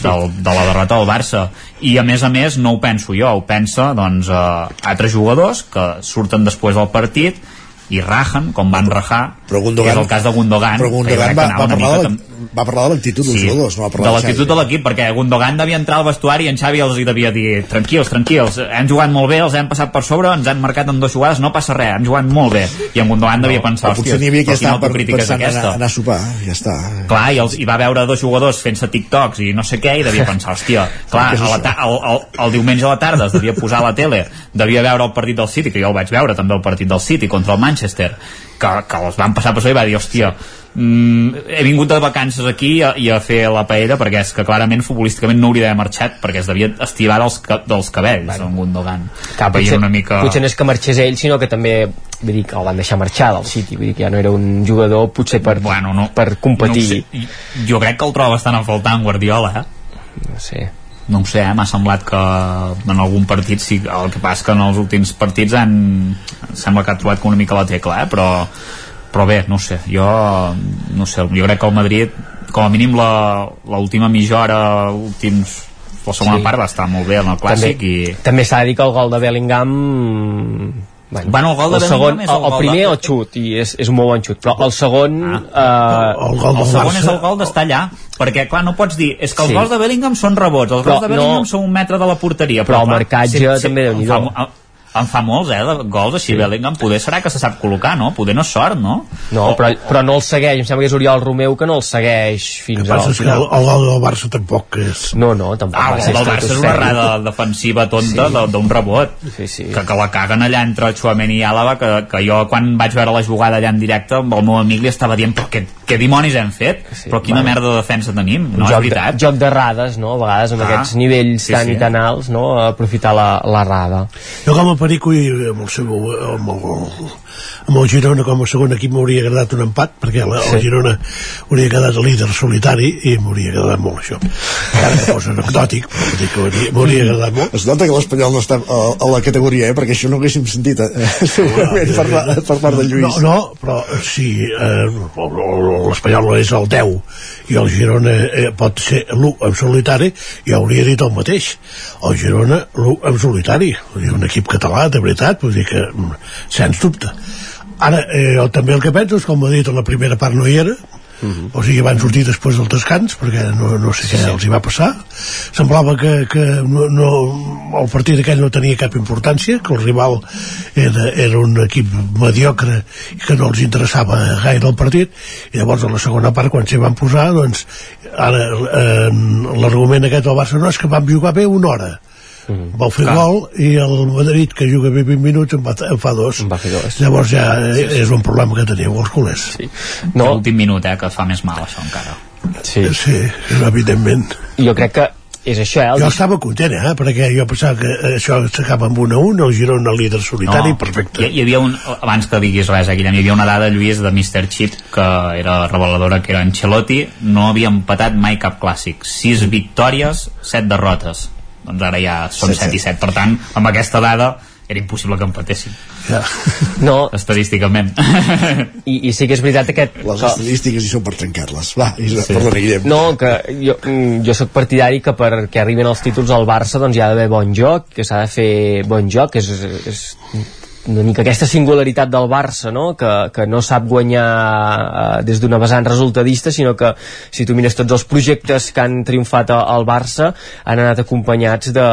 Speaker 10: del, de la derrota del Barça. I a més a més no ho penso jo ho pensa doncs eh, altres jugadors que surten després del partit i rajen com van rajar
Speaker 1: Però Gundogan-
Speaker 10: és el cas de Gundogan,
Speaker 1: però
Speaker 10: que jo
Speaker 1: Gundogan
Speaker 10: crec
Speaker 1: va,
Speaker 10: que anava
Speaker 1: va,
Speaker 10: una
Speaker 1: parlar
Speaker 10: mica
Speaker 1: de, va parlar de l'actitud dels jugadors, no va parlar
Speaker 10: de l'actitud de l'equip, perquè Gundogan devia entrar al vestuari i en Xavi els hi devia dir tranquils, tranquils, hem jugat molt bé, els hem passat per sobre, ens han marcat en dues jugades, no passa res, hem jugat molt bé. I en Gundogan devia pensar, hòstia,
Speaker 1: potser n'hi havia que estava per, pensant
Speaker 10: aquesta?
Speaker 1: anar, anar a sopar, ja està.
Speaker 10: Clar, i, els, i va veure dos jugadors fent-se TikToks i no sé què, i devia pensar, hòstia, [laughs] clar, a la
Speaker 1: això?
Speaker 10: el, el, el diumenge a la tarda es devia posar a la tele, devia veure el partit del City, que jo el vaig veure també el partit del City contra el Manchester, que, que els van passar per sobre i va dir, hòstia, mm, he vingut de vacances aquí a, i a fer la paella perquè és que clarament futbolísticament no hauria d'haver marxat perquè es devia estivar dels, ca- dels cabells bueno. en Gundogan
Speaker 40: Clar, potser,
Speaker 10: una mica...
Speaker 40: potser no és que marxés ell, sinó que també vull dir, que el van deixar marxar del City, vull dir que ja no era un jugador potser per,
Speaker 10: bueno, no,
Speaker 40: per competir.
Speaker 10: no sé. jo crec que el troba bastant a faltar en Guardiola eh?
Speaker 40: No sé.
Speaker 10: no ho sé, eh? m'ha semblat que en algun partit sí, el que passa que en els últims partits han, sembla que ha trobat com una mica la tecla, eh? però, però bé, no ho sé, jo no sé, jo crec que el Madrid com a mínim la- l'última mitja hora últims, la segona
Speaker 40: Sí.
Speaker 10: part va estar molt bé en el clàssic
Speaker 40: també,
Speaker 10: i
Speaker 40: també s'ha de dir que el gol de Bellingham Bueno,
Speaker 10: Bueno, el gol de
Speaker 40: el segon,
Speaker 10: és
Speaker 40: el,
Speaker 10: el
Speaker 40: el
Speaker 10: gol
Speaker 40: primer
Speaker 10: de-
Speaker 40: el xut i és, és un molt bon xut però el segon
Speaker 10: Ah.
Speaker 40: eh,
Speaker 10: el, segon és el gol d'estar allà perquè clar, no pots dir, és que els
Speaker 40: Sí.
Speaker 10: gols de Bellingham són rebots, els
Speaker 40: Però
Speaker 10: gols de Bellingham
Speaker 40: no-
Speaker 10: són un metre de la porteria
Speaker 40: però el
Speaker 10: clar,
Speaker 40: marcatge també
Speaker 10: em
Speaker 40: Déu-n'hi-do.
Speaker 10: En fa molts, eh, de gols així,
Speaker 40: Sí.
Speaker 10: Bellingham, poder serà que se sap col·locar, no? Poder no és sort, no?
Speaker 40: no, però, però no el segueix em sembla que és Oriol Romeu que no el segueix fins
Speaker 51: El
Speaker 40: al
Speaker 51: és que el,
Speaker 40: final
Speaker 51: el gol del Barça tampoc és...
Speaker 40: no, no, tampoc
Speaker 10: Ah, el del Barça és una errada defensiva tonta
Speaker 40: Sí.
Speaker 10: de- d'un rebot
Speaker 40: sí, sí.
Speaker 10: Que, que la caguen allà entre Chouameni i Àlava que, que jo quan vaig veure la jugada allà en directe amb el meu amic li estava dient però què, què dimonis hem fet?
Speaker 40: Sí,
Speaker 10: però quina
Speaker 40: bueno.
Speaker 10: merda de defensa tenim? No, és
Speaker 40: joc,
Speaker 10: veritat
Speaker 40: de, joc d'errades, no? A vegades amb
Speaker 10: Ah,
Speaker 40: aquests nivells
Speaker 10: sí,
Speaker 40: tan
Speaker 10: sí.
Speaker 40: i tan alts, no? Aprofitar la- l'errada.
Speaker 51: Jo com a Perico i amb el, seu, amb el, amb el Girona com a segon equip m'hauria agradat un empat perquè la, el
Speaker 40: Sí.
Speaker 51: Girona hauria quedat líder solitari i m'hauria agradat molt això encara que fos anecdòtic m'hauria- agradat molt
Speaker 1: Es nota que l'Espanyol no està a, a la categoria, eh? perquè això no ho haguéssim sentit eh? [laughs] segurament per, la- per part de Lluís.
Speaker 51: No, no però si eh, l'Espanyol és el 10 i el Girona eh, pot ser l'1 en solitari, jo hauria dit el mateix. El Girona, l'1 en solitari. Un equip català, de veritat, vull dir que, mm, sens dubte. Ara, eh, jo també el que penso és, com ha dit, a la primera part no hi era, o sigui, van sortir després del descans perquè no, no sé què els hi va passar. Semblava que, que no, no, el partit aquell no tenia cap importància que el rival era, era un equip mediocre i que no els interessava gaire el partit. I llavors a la segona part quan s'hi van posar doncs ara eh, l'argument aquest del Barça no és que van jugar bé una hora Mm. vau fer
Speaker 40: Clar.
Speaker 51: gol i el Madrid que juga bé 20 minuts en, va, en fa dos.
Speaker 40: En va fer dos.
Speaker 51: llavors ja sí, sí. és un problema que teniu els culers
Speaker 40: sí.
Speaker 10: no. l'últim minut, eh, que fa més mal això encara
Speaker 40: Sí.
Speaker 51: sí evidentment
Speaker 40: Jo crec que és això, eh? El
Speaker 51: jo estava content, eh? perquè jo pensava que eh, això s'acaba amb 1 a 1, el Girona líder solitari, perfecte.
Speaker 10: Hi, hi havia un, abans que diguis res, eh, Guillem, hi havia una dada, Lluís, de Mr. Chip, que era reveladora, que era Ancelotti, no havia empatat mai cap clàssic. 6 victòries, 7 derrotes. Doncs ara ja són
Speaker 1: Set,
Speaker 10: 7 i 7. Per tant, amb aquesta dada era impossible que empatessin.
Speaker 51: Ja.
Speaker 40: No,
Speaker 10: Estadísticament.
Speaker 40: i, i sí que és veritat aquest...
Speaker 1: Les
Speaker 40: que-
Speaker 1: estadístiques hi són per trencar-les. Va, Isra,
Speaker 10: Sí.
Speaker 1: Guillem.
Speaker 40: No, que jo, mm, jo sóc partidari que perquè arribin els títols al Barça doncs hi ha d'haver bon joc, que s'ha de fer bon joc, que és, és una mica aquesta singularitat del Barça, no? que, que no sap guanyar eh, des d'una vessant resultadista, sinó que si tu mires tots els projectes que han triomfat al Barça han anat acompanyats de,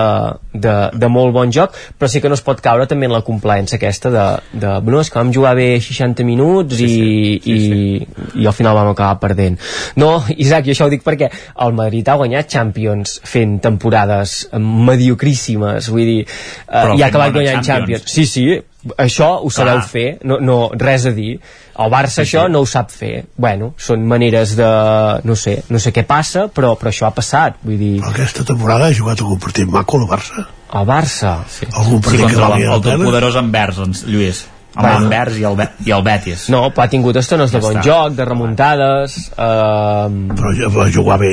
Speaker 40: de, de molt bon joc, però sí que no es pot caure també en la complaença aquesta de, de bueno, és que vam jugar bé 60 minuts i, sí, sí, i, i al final vam acabar perdent. No, Isaac, jo això ho dic perquè el Madrid ha guanyat Champions fent temporades mediocríssimes, vull dir, eh, i ha acabat guanyant
Speaker 10: Champions.
Speaker 40: Champions. Sí, sí, això ho sabeu
Speaker 10: Clar.
Speaker 40: fer, no, no, res a dir. El Barça
Speaker 10: Sí, sí.
Speaker 40: això no ho sap fer. Bueno, són maneres de... no sé, no sé què passa, però, però això ha passat, vull dir...
Speaker 51: Aquesta temporada ha jugat algun partit maco el Barça.
Speaker 40: El Barça...
Speaker 10: Sí,
Speaker 51: Algun
Speaker 10: sí
Speaker 51: partit que
Speaker 10: contra
Speaker 51: valia
Speaker 10: el,
Speaker 51: la
Speaker 10: el
Speaker 51: pena?
Speaker 10: totpoderós Anvers, doncs, Lluís. Amb
Speaker 40: Bueno.
Speaker 10: l'Anvers i, el, i el Betis.
Speaker 40: No, però ha tingut estones de
Speaker 10: Ja
Speaker 40: bon
Speaker 10: està.
Speaker 40: joc, de remuntades... Eh,
Speaker 51: Però ja va jugar bé.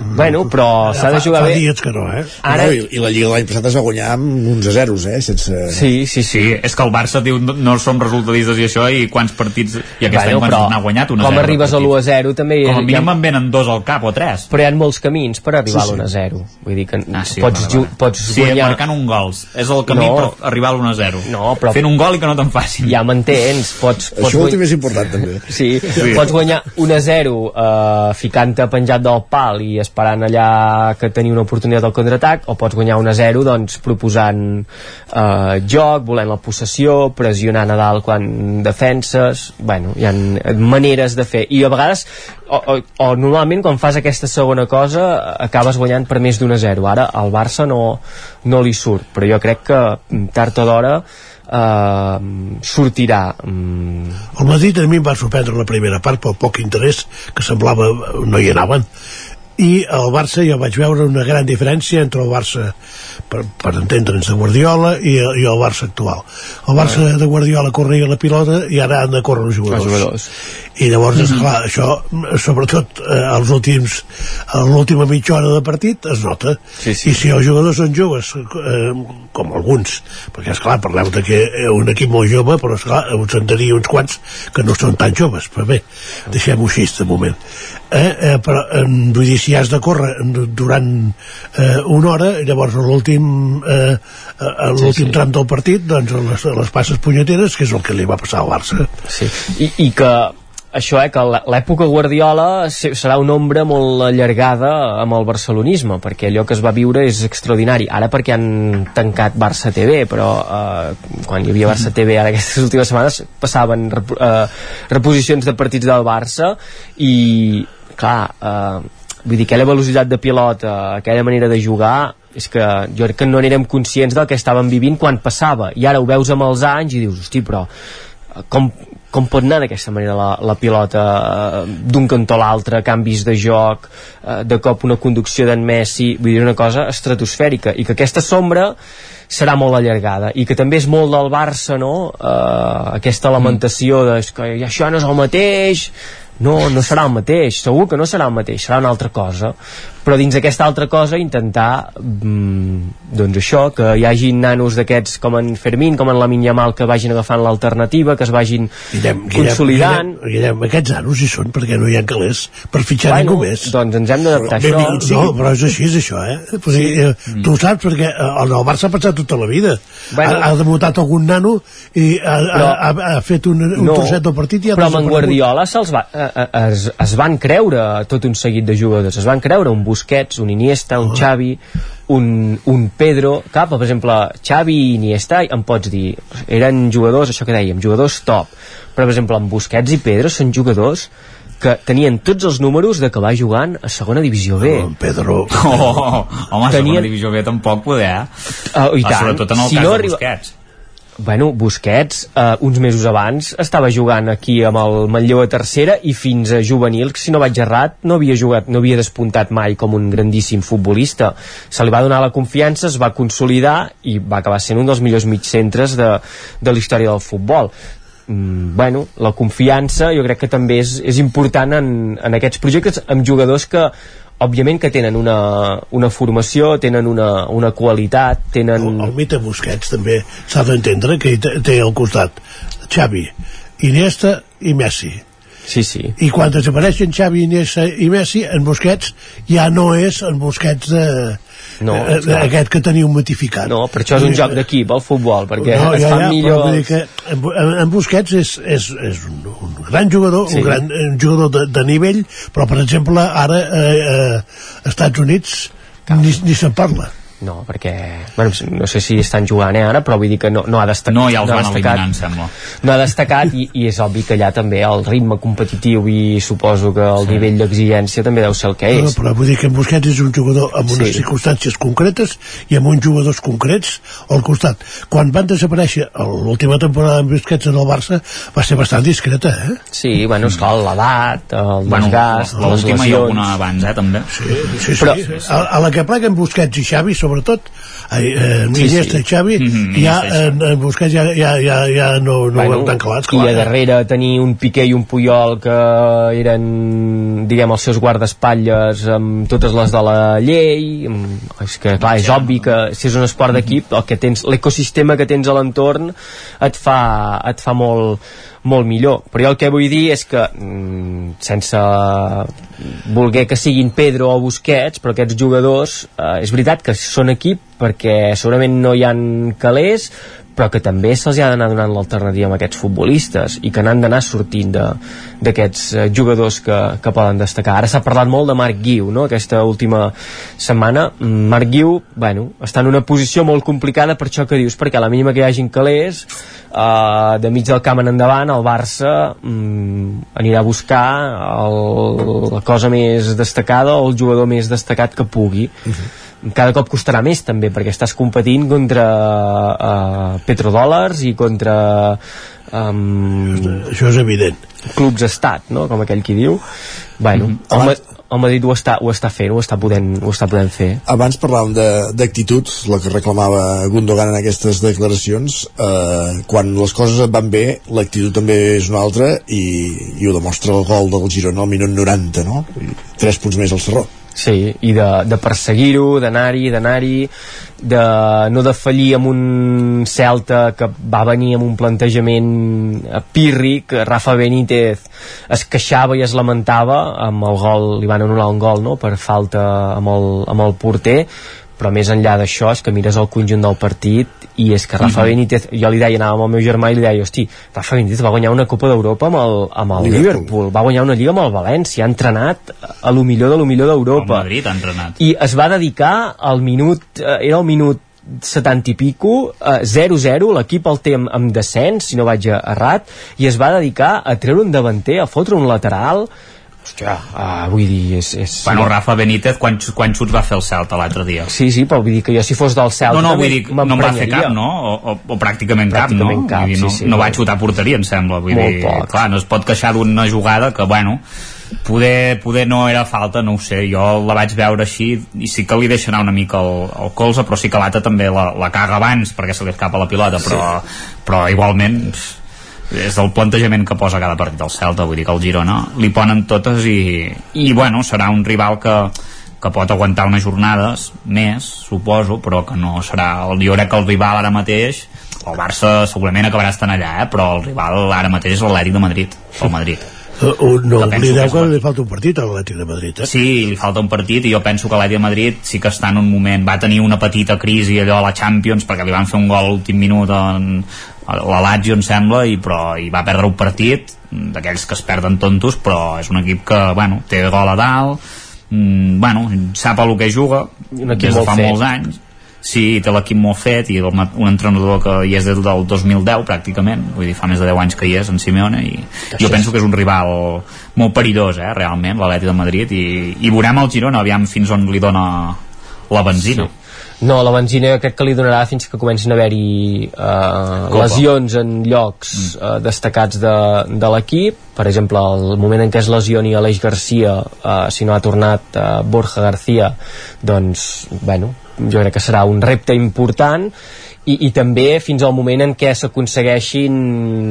Speaker 40: Bueno, però s'ha de
Speaker 51: fa,
Speaker 40: jugar
Speaker 51: fa
Speaker 40: bé.
Speaker 51: dies que no, eh?
Speaker 40: Ara-
Speaker 1: No, i, I la Lliga de l'any passat es va guanyar amb uns a zeros, eh? Sense...
Speaker 40: Sí, sí,
Speaker 10: Sí, és que el Barça diu no, som resultadistes i això, i quants partits... I aquest
Speaker 40: Bueno,
Speaker 10: any
Speaker 40: però
Speaker 10: n'ha guanyat? Un a
Speaker 40: com
Speaker 10: zero
Speaker 40: arribes a l'1 a 0 també
Speaker 10: Com a mínim
Speaker 40: ha,
Speaker 10: en venen dos al cap o tres.
Speaker 40: però hi ha molts camins per arribar
Speaker 10: Sí,
Speaker 40: a
Speaker 10: sí.
Speaker 40: l'1 a 0 vull dir que
Speaker 10: Ah, sí,
Speaker 40: pots,
Speaker 10: vale, vale.
Speaker 40: pots
Speaker 10: sí,
Speaker 40: guanyar
Speaker 10: marcant un gol. És el camí
Speaker 40: No.
Speaker 10: per arribar a l'1 a 0.
Speaker 40: No, però-
Speaker 10: Fent un gol i que no te'n facin.
Speaker 40: ja m'entens pots, pots
Speaker 1: Això
Speaker 40: guany-
Speaker 1: últim és important, també.
Speaker 40: Sí,
Speaker 1: Sí.
Speaker 40: sí, pots guanyar 1 a 0 eh, ficant-te penjat del pal i esperant allà que tenir una oportunitat al contraatac o pots guanyar 1 a 0 doncs proposant eh, joc, volent la possessió pressionant a dalt quan defenses bueno, hi ha maneres de fer. I a vegades o, o, o normalment quan fas aquesta segona cosa acabes guanyant per més d'un a 0 ara al Barça no, no li surt però jo crec que mm, tard o d'hora eh, sortirà mm,
Speaker 51: El Madrid a mi em va sorprendre la primera part pel poc interès que semblava no hi anaven i el Barça jo vaig veure una gran diferència entre el Barça per, per entendre'ns de Guardiola i, i el Barça actual. El Barça de Guardiola corria la pilota i ara han de córrer els jugadors,
Speaker 40: Els jugadors.
Speaker 51: i llavors esclar, això sobretot eh, als últims a l'última mitja hora de partit es nota.
Speaker 40: Sí, sí.
Speaker 51: i si els jugadors són joves eh, com alguns perquè esclar parleu de que eh, un equip molt jove però esclar us en tenia uns quants que no són tan joves però bé, deixem-ho així de moment eh, eh, però eh, vull dir si has de córrer durant eh, una hora llavors l'últim eh, a l'últim
Speaker 40: Sí, sí.
Speaker 51: tram del partit doncs les, les passes punyeteres que és el que li va passar al Barça
Speaker 40: sí. I, i que això, eh, que l'è- l'època Guardiola se- serà una ombra molt allargada amb el barcelonisme, perquè allò que es va viure és extraordinari. Ara perquè han tancat Barça TV, però eh, quan hi havia Barça TV ara aquestes últimes setmanes passaven rep eh, reposicions de partits del Barça i, clar, eh, vull dir, aquella velocitat de pilota, aquella manera de jugar és que jo crec que no n'érem conscients del que estàvem vivint quan passava. I ara ho veus amb els anys i dius, hosti, però eh, com, com pot anar d'aquesta manera la, la pilota eh, d'un cantó a l'altre, canvis de joc eh, de cop una conducció d'en Messi? Vull dir una cosa estratosfèrica. I que aquesta sombra serà molt allargada. I que també és molt del Barça no? eh, aquesta lamentació de "És que això no és el mateix no, no serà el mateix, segur que no serà el mateix, serà una altra cosa, però dins d'aquesta altra cosa intentar mm, doncs això, que hi hagi nanos d'aquests com en Fermín, com en la Yamal que vagin agafant l'alternativa, que es vagin
Speaker 51: Guillem,
Speaker 40: consolidant
Speaker 51: Guillem, Guillem, aquests nanos hi són perquè no hi ha calés per fitxar
Speaker 40: Bueno,
Speaker 51: ningú més
Speaker 40: doncs ens hem d'adaptar a això.
Speaker 51: no, però és així, és això, eh? Dir, eh,
Speaker 40: Mm.
Speaker 51: Tu ho saps, perquè eh, el Barça ha passat tota la vida.
Speaker 40: Bueno.
Speaker 51: ha, ha debutat algun nano i ha,
Speaker 40: Però-
Speaker 51: ha, ha, ha fet un, un
Speaker 40: No,
Speaker 51: trosset del partit i ha
Speaker 40: però amb en. Guardiola se'ls va, eh, eh, es, es van creure tot un seguit de jugadors es van creure un Busquets, un Iniesta, un Xavi un, un Pedro cap, per exemple, Xavi i Iniesta em pots dir, eren jugadors això que dèiem, jugadors top però per exemple en Busquets i Pedro són jugadors que tenien tots els números d'acabar jugant a segona divisió B
Speaker 51: En Pedro...
Speaker 10: Oh, home,
Speaker 40: Tenien-
Speaker 10: segona divisió B tampoc poder, eh?
Speaker 40: Uh, I
Speaker 10: Ah,
Speaker 40: tant.
Speaker 10: Sobretot en el
Speaker 40: Si
Speaker 10: cas
Speaker 40: no
Speaker 10: de
Speaker 40: arriba-
Speaker 10: Busquets.
Speaker 40: Bueno, Busquets, eh, uns mesos abans, estava jugant aquí amb el Manlleu a tercera i fins a juvenil, si no vaig errat, no havia jugat, no havia despuntat mai com un grandíssim futbolista. Se li va donar la confiança, es va consolidar i va acabar sent un dels millors mitjcentres de, de la història del futbol. Mm, bueno, la confiança jo crec que també és, és important en, en aquests projectes amb jugadors que òbviament que tenen una, una formació, tenen una, una qualitat, tenen...
Speaker 51: El, el mite Busquets també s'ha d'entendre que té, al costat Xavi, Iniesta i Messi.
Speaker 40: Sí, sí.
Speaker 51: I quan desapareixen Xavi, Iniesta i Messi, en Busquets ja no és en Busquets de,
Speaker 40: No,
Speaker 51: eh,
Speaker 40: esclar.
Speaker 51: aquest que teniu mitificat.
Speaker 40: No, per això és un joc d'equip, el futbol, perquè
Speaker 51: no,
Speaker 40: es
Speaker 51: ja,
Speaker 40: fan
Speaker 51: ja,
Speaker 40: millor...
Speaker 51: Però vull dir que en, en, Busquets és, és, és un, un gran jugador,
Speaker 40: Sí.
Speaker 51: un gran un jugador de, de nivell, però per exemple ara eh, eh, als Estats Units ni, ni se'n parla.
Speaker 40: No, perquè... Bueno, no sé si estan jugant eh, ara, però vull dir que no, no ha destacat.
Speaker 10: No, ja els
Speaker 40: no ha
Speaker 10: van
Speaker 40: destacat,
Speaker 10: sembla.
Speaker 40: No ha destacat i, i és obvi que allà també el ritme competitiu i suposo que el sí. nivell d'exigència també deu ser el que
Speaker 51: No,
Speaker 40: és.
Speaker 51: però vull dir que en Busquets és un jugador amb unes
Speaker 40: Sí.
Speaker 51: circumstàncies concretes i amb uns jugadors concrets al costat. Quan van desaparèixer a l'última temporada amb Busquets en el Barça va ser bastant discreta, eh?
Speaker 40: Sí, bueno, esclar, l'edat, el
Speaker 10: Bueno,
Speaker 40: desgast, les
Speaker 10: l'última i alguna abans, eh, també.
Speaker 51: Sí, sí, sí.
Speaker 40: Però-
Speaker 51: a, a la que pleguen Busquets i Xavi, sobretot sobretot ai, eh,
Speaker 40: Sí,
Speaker 51: Iniesta
Speaker 40: sí.
Speaker 51: i Xavi
Speaker 40: Mhm,
Speaker 51: ja,
Speaker 40: Iniesta i
Speaker 51: en, en Busquets ja, ja, ja, ja no, no bueno, ho tan calats
Speaker 40: I
Speaker 51: clar,
Speaker 40: a
Speaker 51: eh?
Speaker 40: darrere tenir un Piqué i un Puyol que eren, diguem, els seus guardaespatlles amb totes les de la llei, és que, clar, és obvi que si és un esport d'equip, el que tens, l'ecosistema que tens a l'entorn et fa, et fa molt, molt millor. Però jo el que vull dir és que, mm, sense voler que siguin Pedro o Busquets, però aquests jugadors, eh, és veritat que són equip perquè segurament no hi han calés, però que també se'ls ha d'anar donant l'alternativa amb aquests futbolistes i que n'han d'anar sortint d'aquests eh, jugadors que, que poden destacar. Ara s'ha parlat molt de Marc Guiu, no?, aquesta última setmana. Mm, Marc Guiu, bueno, està en una posició molt complicada per això que dius, perquè a la mínima que hi hagin calés, eh, de mig del camp en endavant, el Barça mm, anirà a buscar el, la cosa més destacada o el jugador més destacat que pugui cada cop costarà més també perquè estàs competint contra uh, petrodòlars i contra um,
Speaker 51: això és evident
Speaker 40: clubs estat, no? com aquell qui diu bueno,
Speaker 1: Mhm.
Speaker 40: el, Ma- el Madrid ho està, ho està fent, ho està podent, ho està podent fer
Speaker 1: Abans parlàvem de- d'actitud, la que reclamava Gundogan en aquestes declaracions. Eh, quan les coses et van bé, l'actitud també és una altra i, i ho demostra el gol del Girona al minut 90, no? I tres punts més al Serró.
Speaker 40: Sí, i de, de perseguir-ho, d'anar-hi, d'anar-hi, de no defallir amb un Celta que va venir amb un plantejament pírric, Rafa Benítez es queixava i es lamentava amb el gol, li van anul·lar un gol no? per falta amb el, amb el porter però més enllà d'això és que mires el conjunt del partit i és que Rafa
Speaker 1: Mhm.
Speaker 40: Benítez jo li deia, anava amb el meu germà i li deia hosti, Rafa Benítez va guanyar una Copa d'Europa amb el, amb el
Speaker 10: Liverpool.
Speaker 40: Liverpool. va guanyar una Lliga amb el València, ha entrenat a lo millor de lo millor
Speaker 10: El
Speaker 40: d'Europa
Speaker 10: Madrid ha entrenat.
Speaker 40: i es va dedicar al minut eh, era el minut 70 i pico, eh, 0-0, l'equip el té amb, amb descens, si no vaig errat, i es va dedicar a treure un davanter, a fotre un lateral, hòstia, uh, vull dir, és... és
Speaker 10: Bueno, Rafa Benítez, quants, quants xuts va fer el Celta l'altre dia?
Speaker 40: Sí, sí, però vull dir que jo si fos del Celta...
Speaker 10: No, no, vull dir, no en va fer cap, no? O, o, o pràcticament,
Speaker 40: Pràcticament
Speaker 10: cap,
Speaker 40: cap,
Speaker 10: no? Vull dir, no,
Speaker 40: sí, sí,
Speaker 10: no va xutar porteria, em sembla. Vull
Speaker 40: Molt
Speaker 10: dir,
Speaker 40: poc.
Speaker 10: clar, no es pot queixar d'una jugada que, bueno, poder, poder no era falta, no ho sé, jo la vaig veure així i sí que li deixa anar una mica el, el colze, però sí que l'altre també la, la caga abans perquè se li escapa la pilota, però, però igualment és el plantejament que posa cada partit del Celta, vull dir que el Girona li ponen totes i, i bueno, serà un rival que, que pot aguantar unes jornades més, suposo, però que no serà... Jo crec que el rival ara mateix, el Barça segurament acabarà estant allà, eh? però el rival ara mateix és l'Atlètic de Madrid, el Madrid.
Speaker 51: Uh, no
Speaker 10: Que penso
Speaker 51: oblideu
Speaker 10: que
Speaker 51: que li falta un partit a l'Atlètic de Madrid eh?
Speaker 10: Sí, li falta un partit i jo penso que l'Atlètic de Madrid sí que està en un moment, va tenir una petita crisi allò a la Champions perquè li van fer un gol a l'últim minut en, la Lazio em sembla i, però, i va perdre un partit d'aquells que es perden tontos però és un equip que bueno, té gol a dalt mm, bueno, sap el que juga
Speaker 40: Un equip
Speaker 10: des de fa
Speaker 40: fet.
Speaker 10: molts anys sí, té l'equip molt fet i el, un entrenador que hi és des del 2010 pràcticament, vull dir, fa més de 10 anys que hi és en Simeone i jo penso que és un rival molt perillós, eh, realment l'Atleti de Madrid i, i veurem el Girona aviam fins on li dona la benzina sí.
Speaker 40: No, la benzina crec que li donarà fins que comencin a haver-hi eh, lesions en llocs eh, destacats de, de l'equip. Per exemple, el moment en què es lesioni Aleix Garcia, eh, si no ha tornat eh, Borja Garcia, doncs, bueno, jo crec que serà un repte important. I, i també fins al moment en què s'aconsegueixin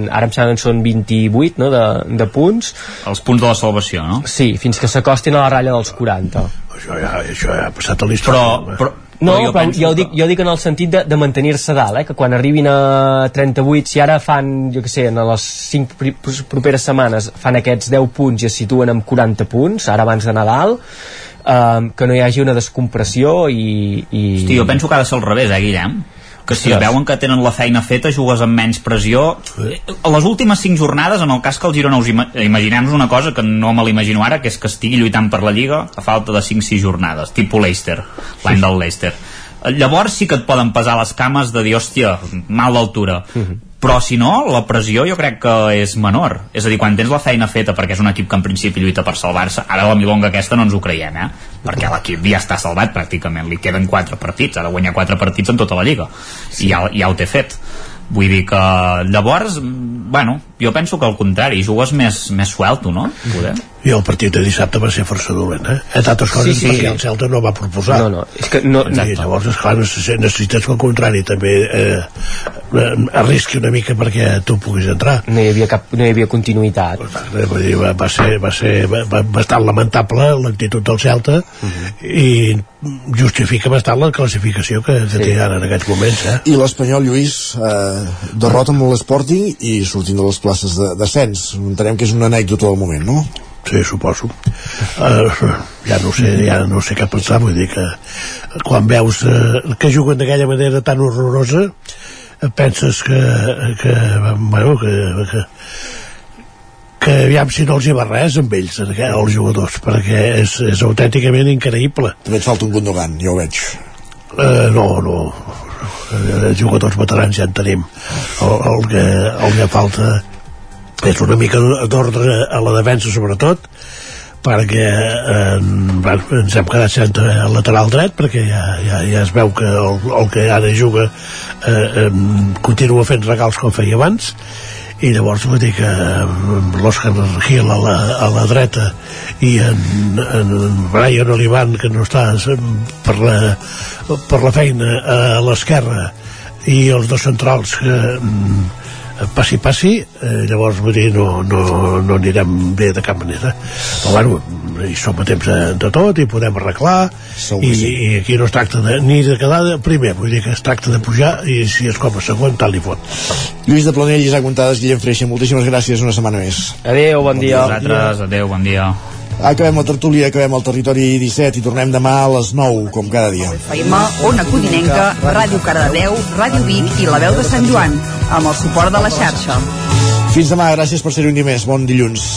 Speaker 40: ara em sembla que són 28 no, de, de punts.
Speaker 10: Els punts de la salvació no?
Speaker 40: sí, fins que s'acostin a la ratlla dels 40
Speaker 51: això ja, això ja ha passat a l'història
Speaker 10: però,
Speaker 40: no,
Speaker 10: jo
Speaker 40: però jo, ho
Speaker 10: que-
Speaker 40: dic, jo dic en el sentit de, de mantenir-se dalt, eh? que quan arribin a 38, si ara fan, jo que sé, en les 5 pri- properes setmanes fan aquests 10 punts i es situen amb 40 punts, ara abans de Nadal, eh, que no hi hagi una descompressió i... i...
Speaker 10: Hosti, jo penso que ha de ser al revés, eh, Guillem? Que si
Speaker 40: Ostres.
Speaker 10: veuen que tenen la feina feta, jugues amb menys pressió. A les últimes 5 jornades, en el cas que el Girona us ima imaginem-nos una cosa que no me l'imagino ara, que és que estigui lluitant per la Lliga a falta de 5-6 jornades, tipus Leicester, l'any del Leicester. Llavors sí que et poden pesar les cames de dir, hòstia, mal d'altura. Però si no, la pressió jo crec que és menor. És a dir, quan tens la feina feta perquè és un equip que en principi lluita per salvar-se, ara la milonga aquesta no ens ho creiem, eh? Perquè l'equip ja està salvat pràcticament, li queden 4 partits, ha de guanyar 4 partits en tota la Lliga. I ja, ja ho té fet. Vull dir que llavors, mm, bueno, jo penso que al contrari, jugues més, més suelto, no? Poder.
Speaker 51: I el partit de dissabte va ser força dolent eh? entre altres coses
Speaker 40: Sí, sí.
Speaker 51: perquè el Celta no va proposar
Speaker 40: No, no, és que no-
Speaker 51: I llavors esclar necessites, que al contrari també eh, eh, arrisqui una mica perquè tu puguis entrar
Speaker 40: no hi havia, cap, no hi havia continuïtat
Speaker 51: Eh, vull dir, va, va ser, va ser va, va, bastant lamentable l'actitud del Celta
Speaker 40: Mhm.
Speaker 51: i justifica bastant la classificació que, que té ara en aquests moments eh?
Speaker 1: I l'Espanyol, Lluís, eh, derrota amb l'Sporting i sortint de les places de descens. Entenem que és una anècdota del moment, no?
Speaker 51: Sí, suposo. Uh, ja no sé, ja no sé què pensar, vull dir que quan veus uh, que juguen d'aquella manera tan horrorosa, eh, penses que, que bueno, que, que que aviam si no els hi va res amb ells, els jugadors, perquè és, és autènticament increïble.
Speaker 1: També et falta un Gundogan, ja ho veig.
Speaker 51: Uh, no, no. Jugadors veterans ja en tenim. El, el, que, el que falta és una mica d'ordre a la defensa, sobretot, perquè eh, ens hem quedat sense lateral dret perquè ja, ja, ja es veu que el, el que ara juga eh, eh, continua fent regals com feia abans i llavors vull dir que l'Òscar Gil a la, a la dreta i en, en Brian Olivan que no està per la, per la feina a l'esquerra i els dos centrals que mm, passi passi eh, llavors vull dir no, no, no anirem bé de cap manera però bueno hi som a temps de, de tot i podem arreglar i, i aquí no es tracta de, ni de quedar de primer vull dir que es tracta de pujar i si és com a segon tal i fot
Speaker 1: Lluís de Planell, Isaac Montades, Guillem Freixa, moltíssimes gràcies una setmana més.
Speaker 40: Adéu, bon, dia.
Speaker 10: Vosaltres, adéu, bon dia.
Speaker 1: Acabem la tertúlia, acabem el territori 17 i tornem demà a les 9, com cada dia.
Speaker 52: FM, Ona Codinenca, Ràdio Cardedeu, Ràdio Vic i La Veu de Sant Joan, amb el suport de la xarxa.
Speaker 1: Fins demà, gràcies per ser un dia més. Bon dilluns.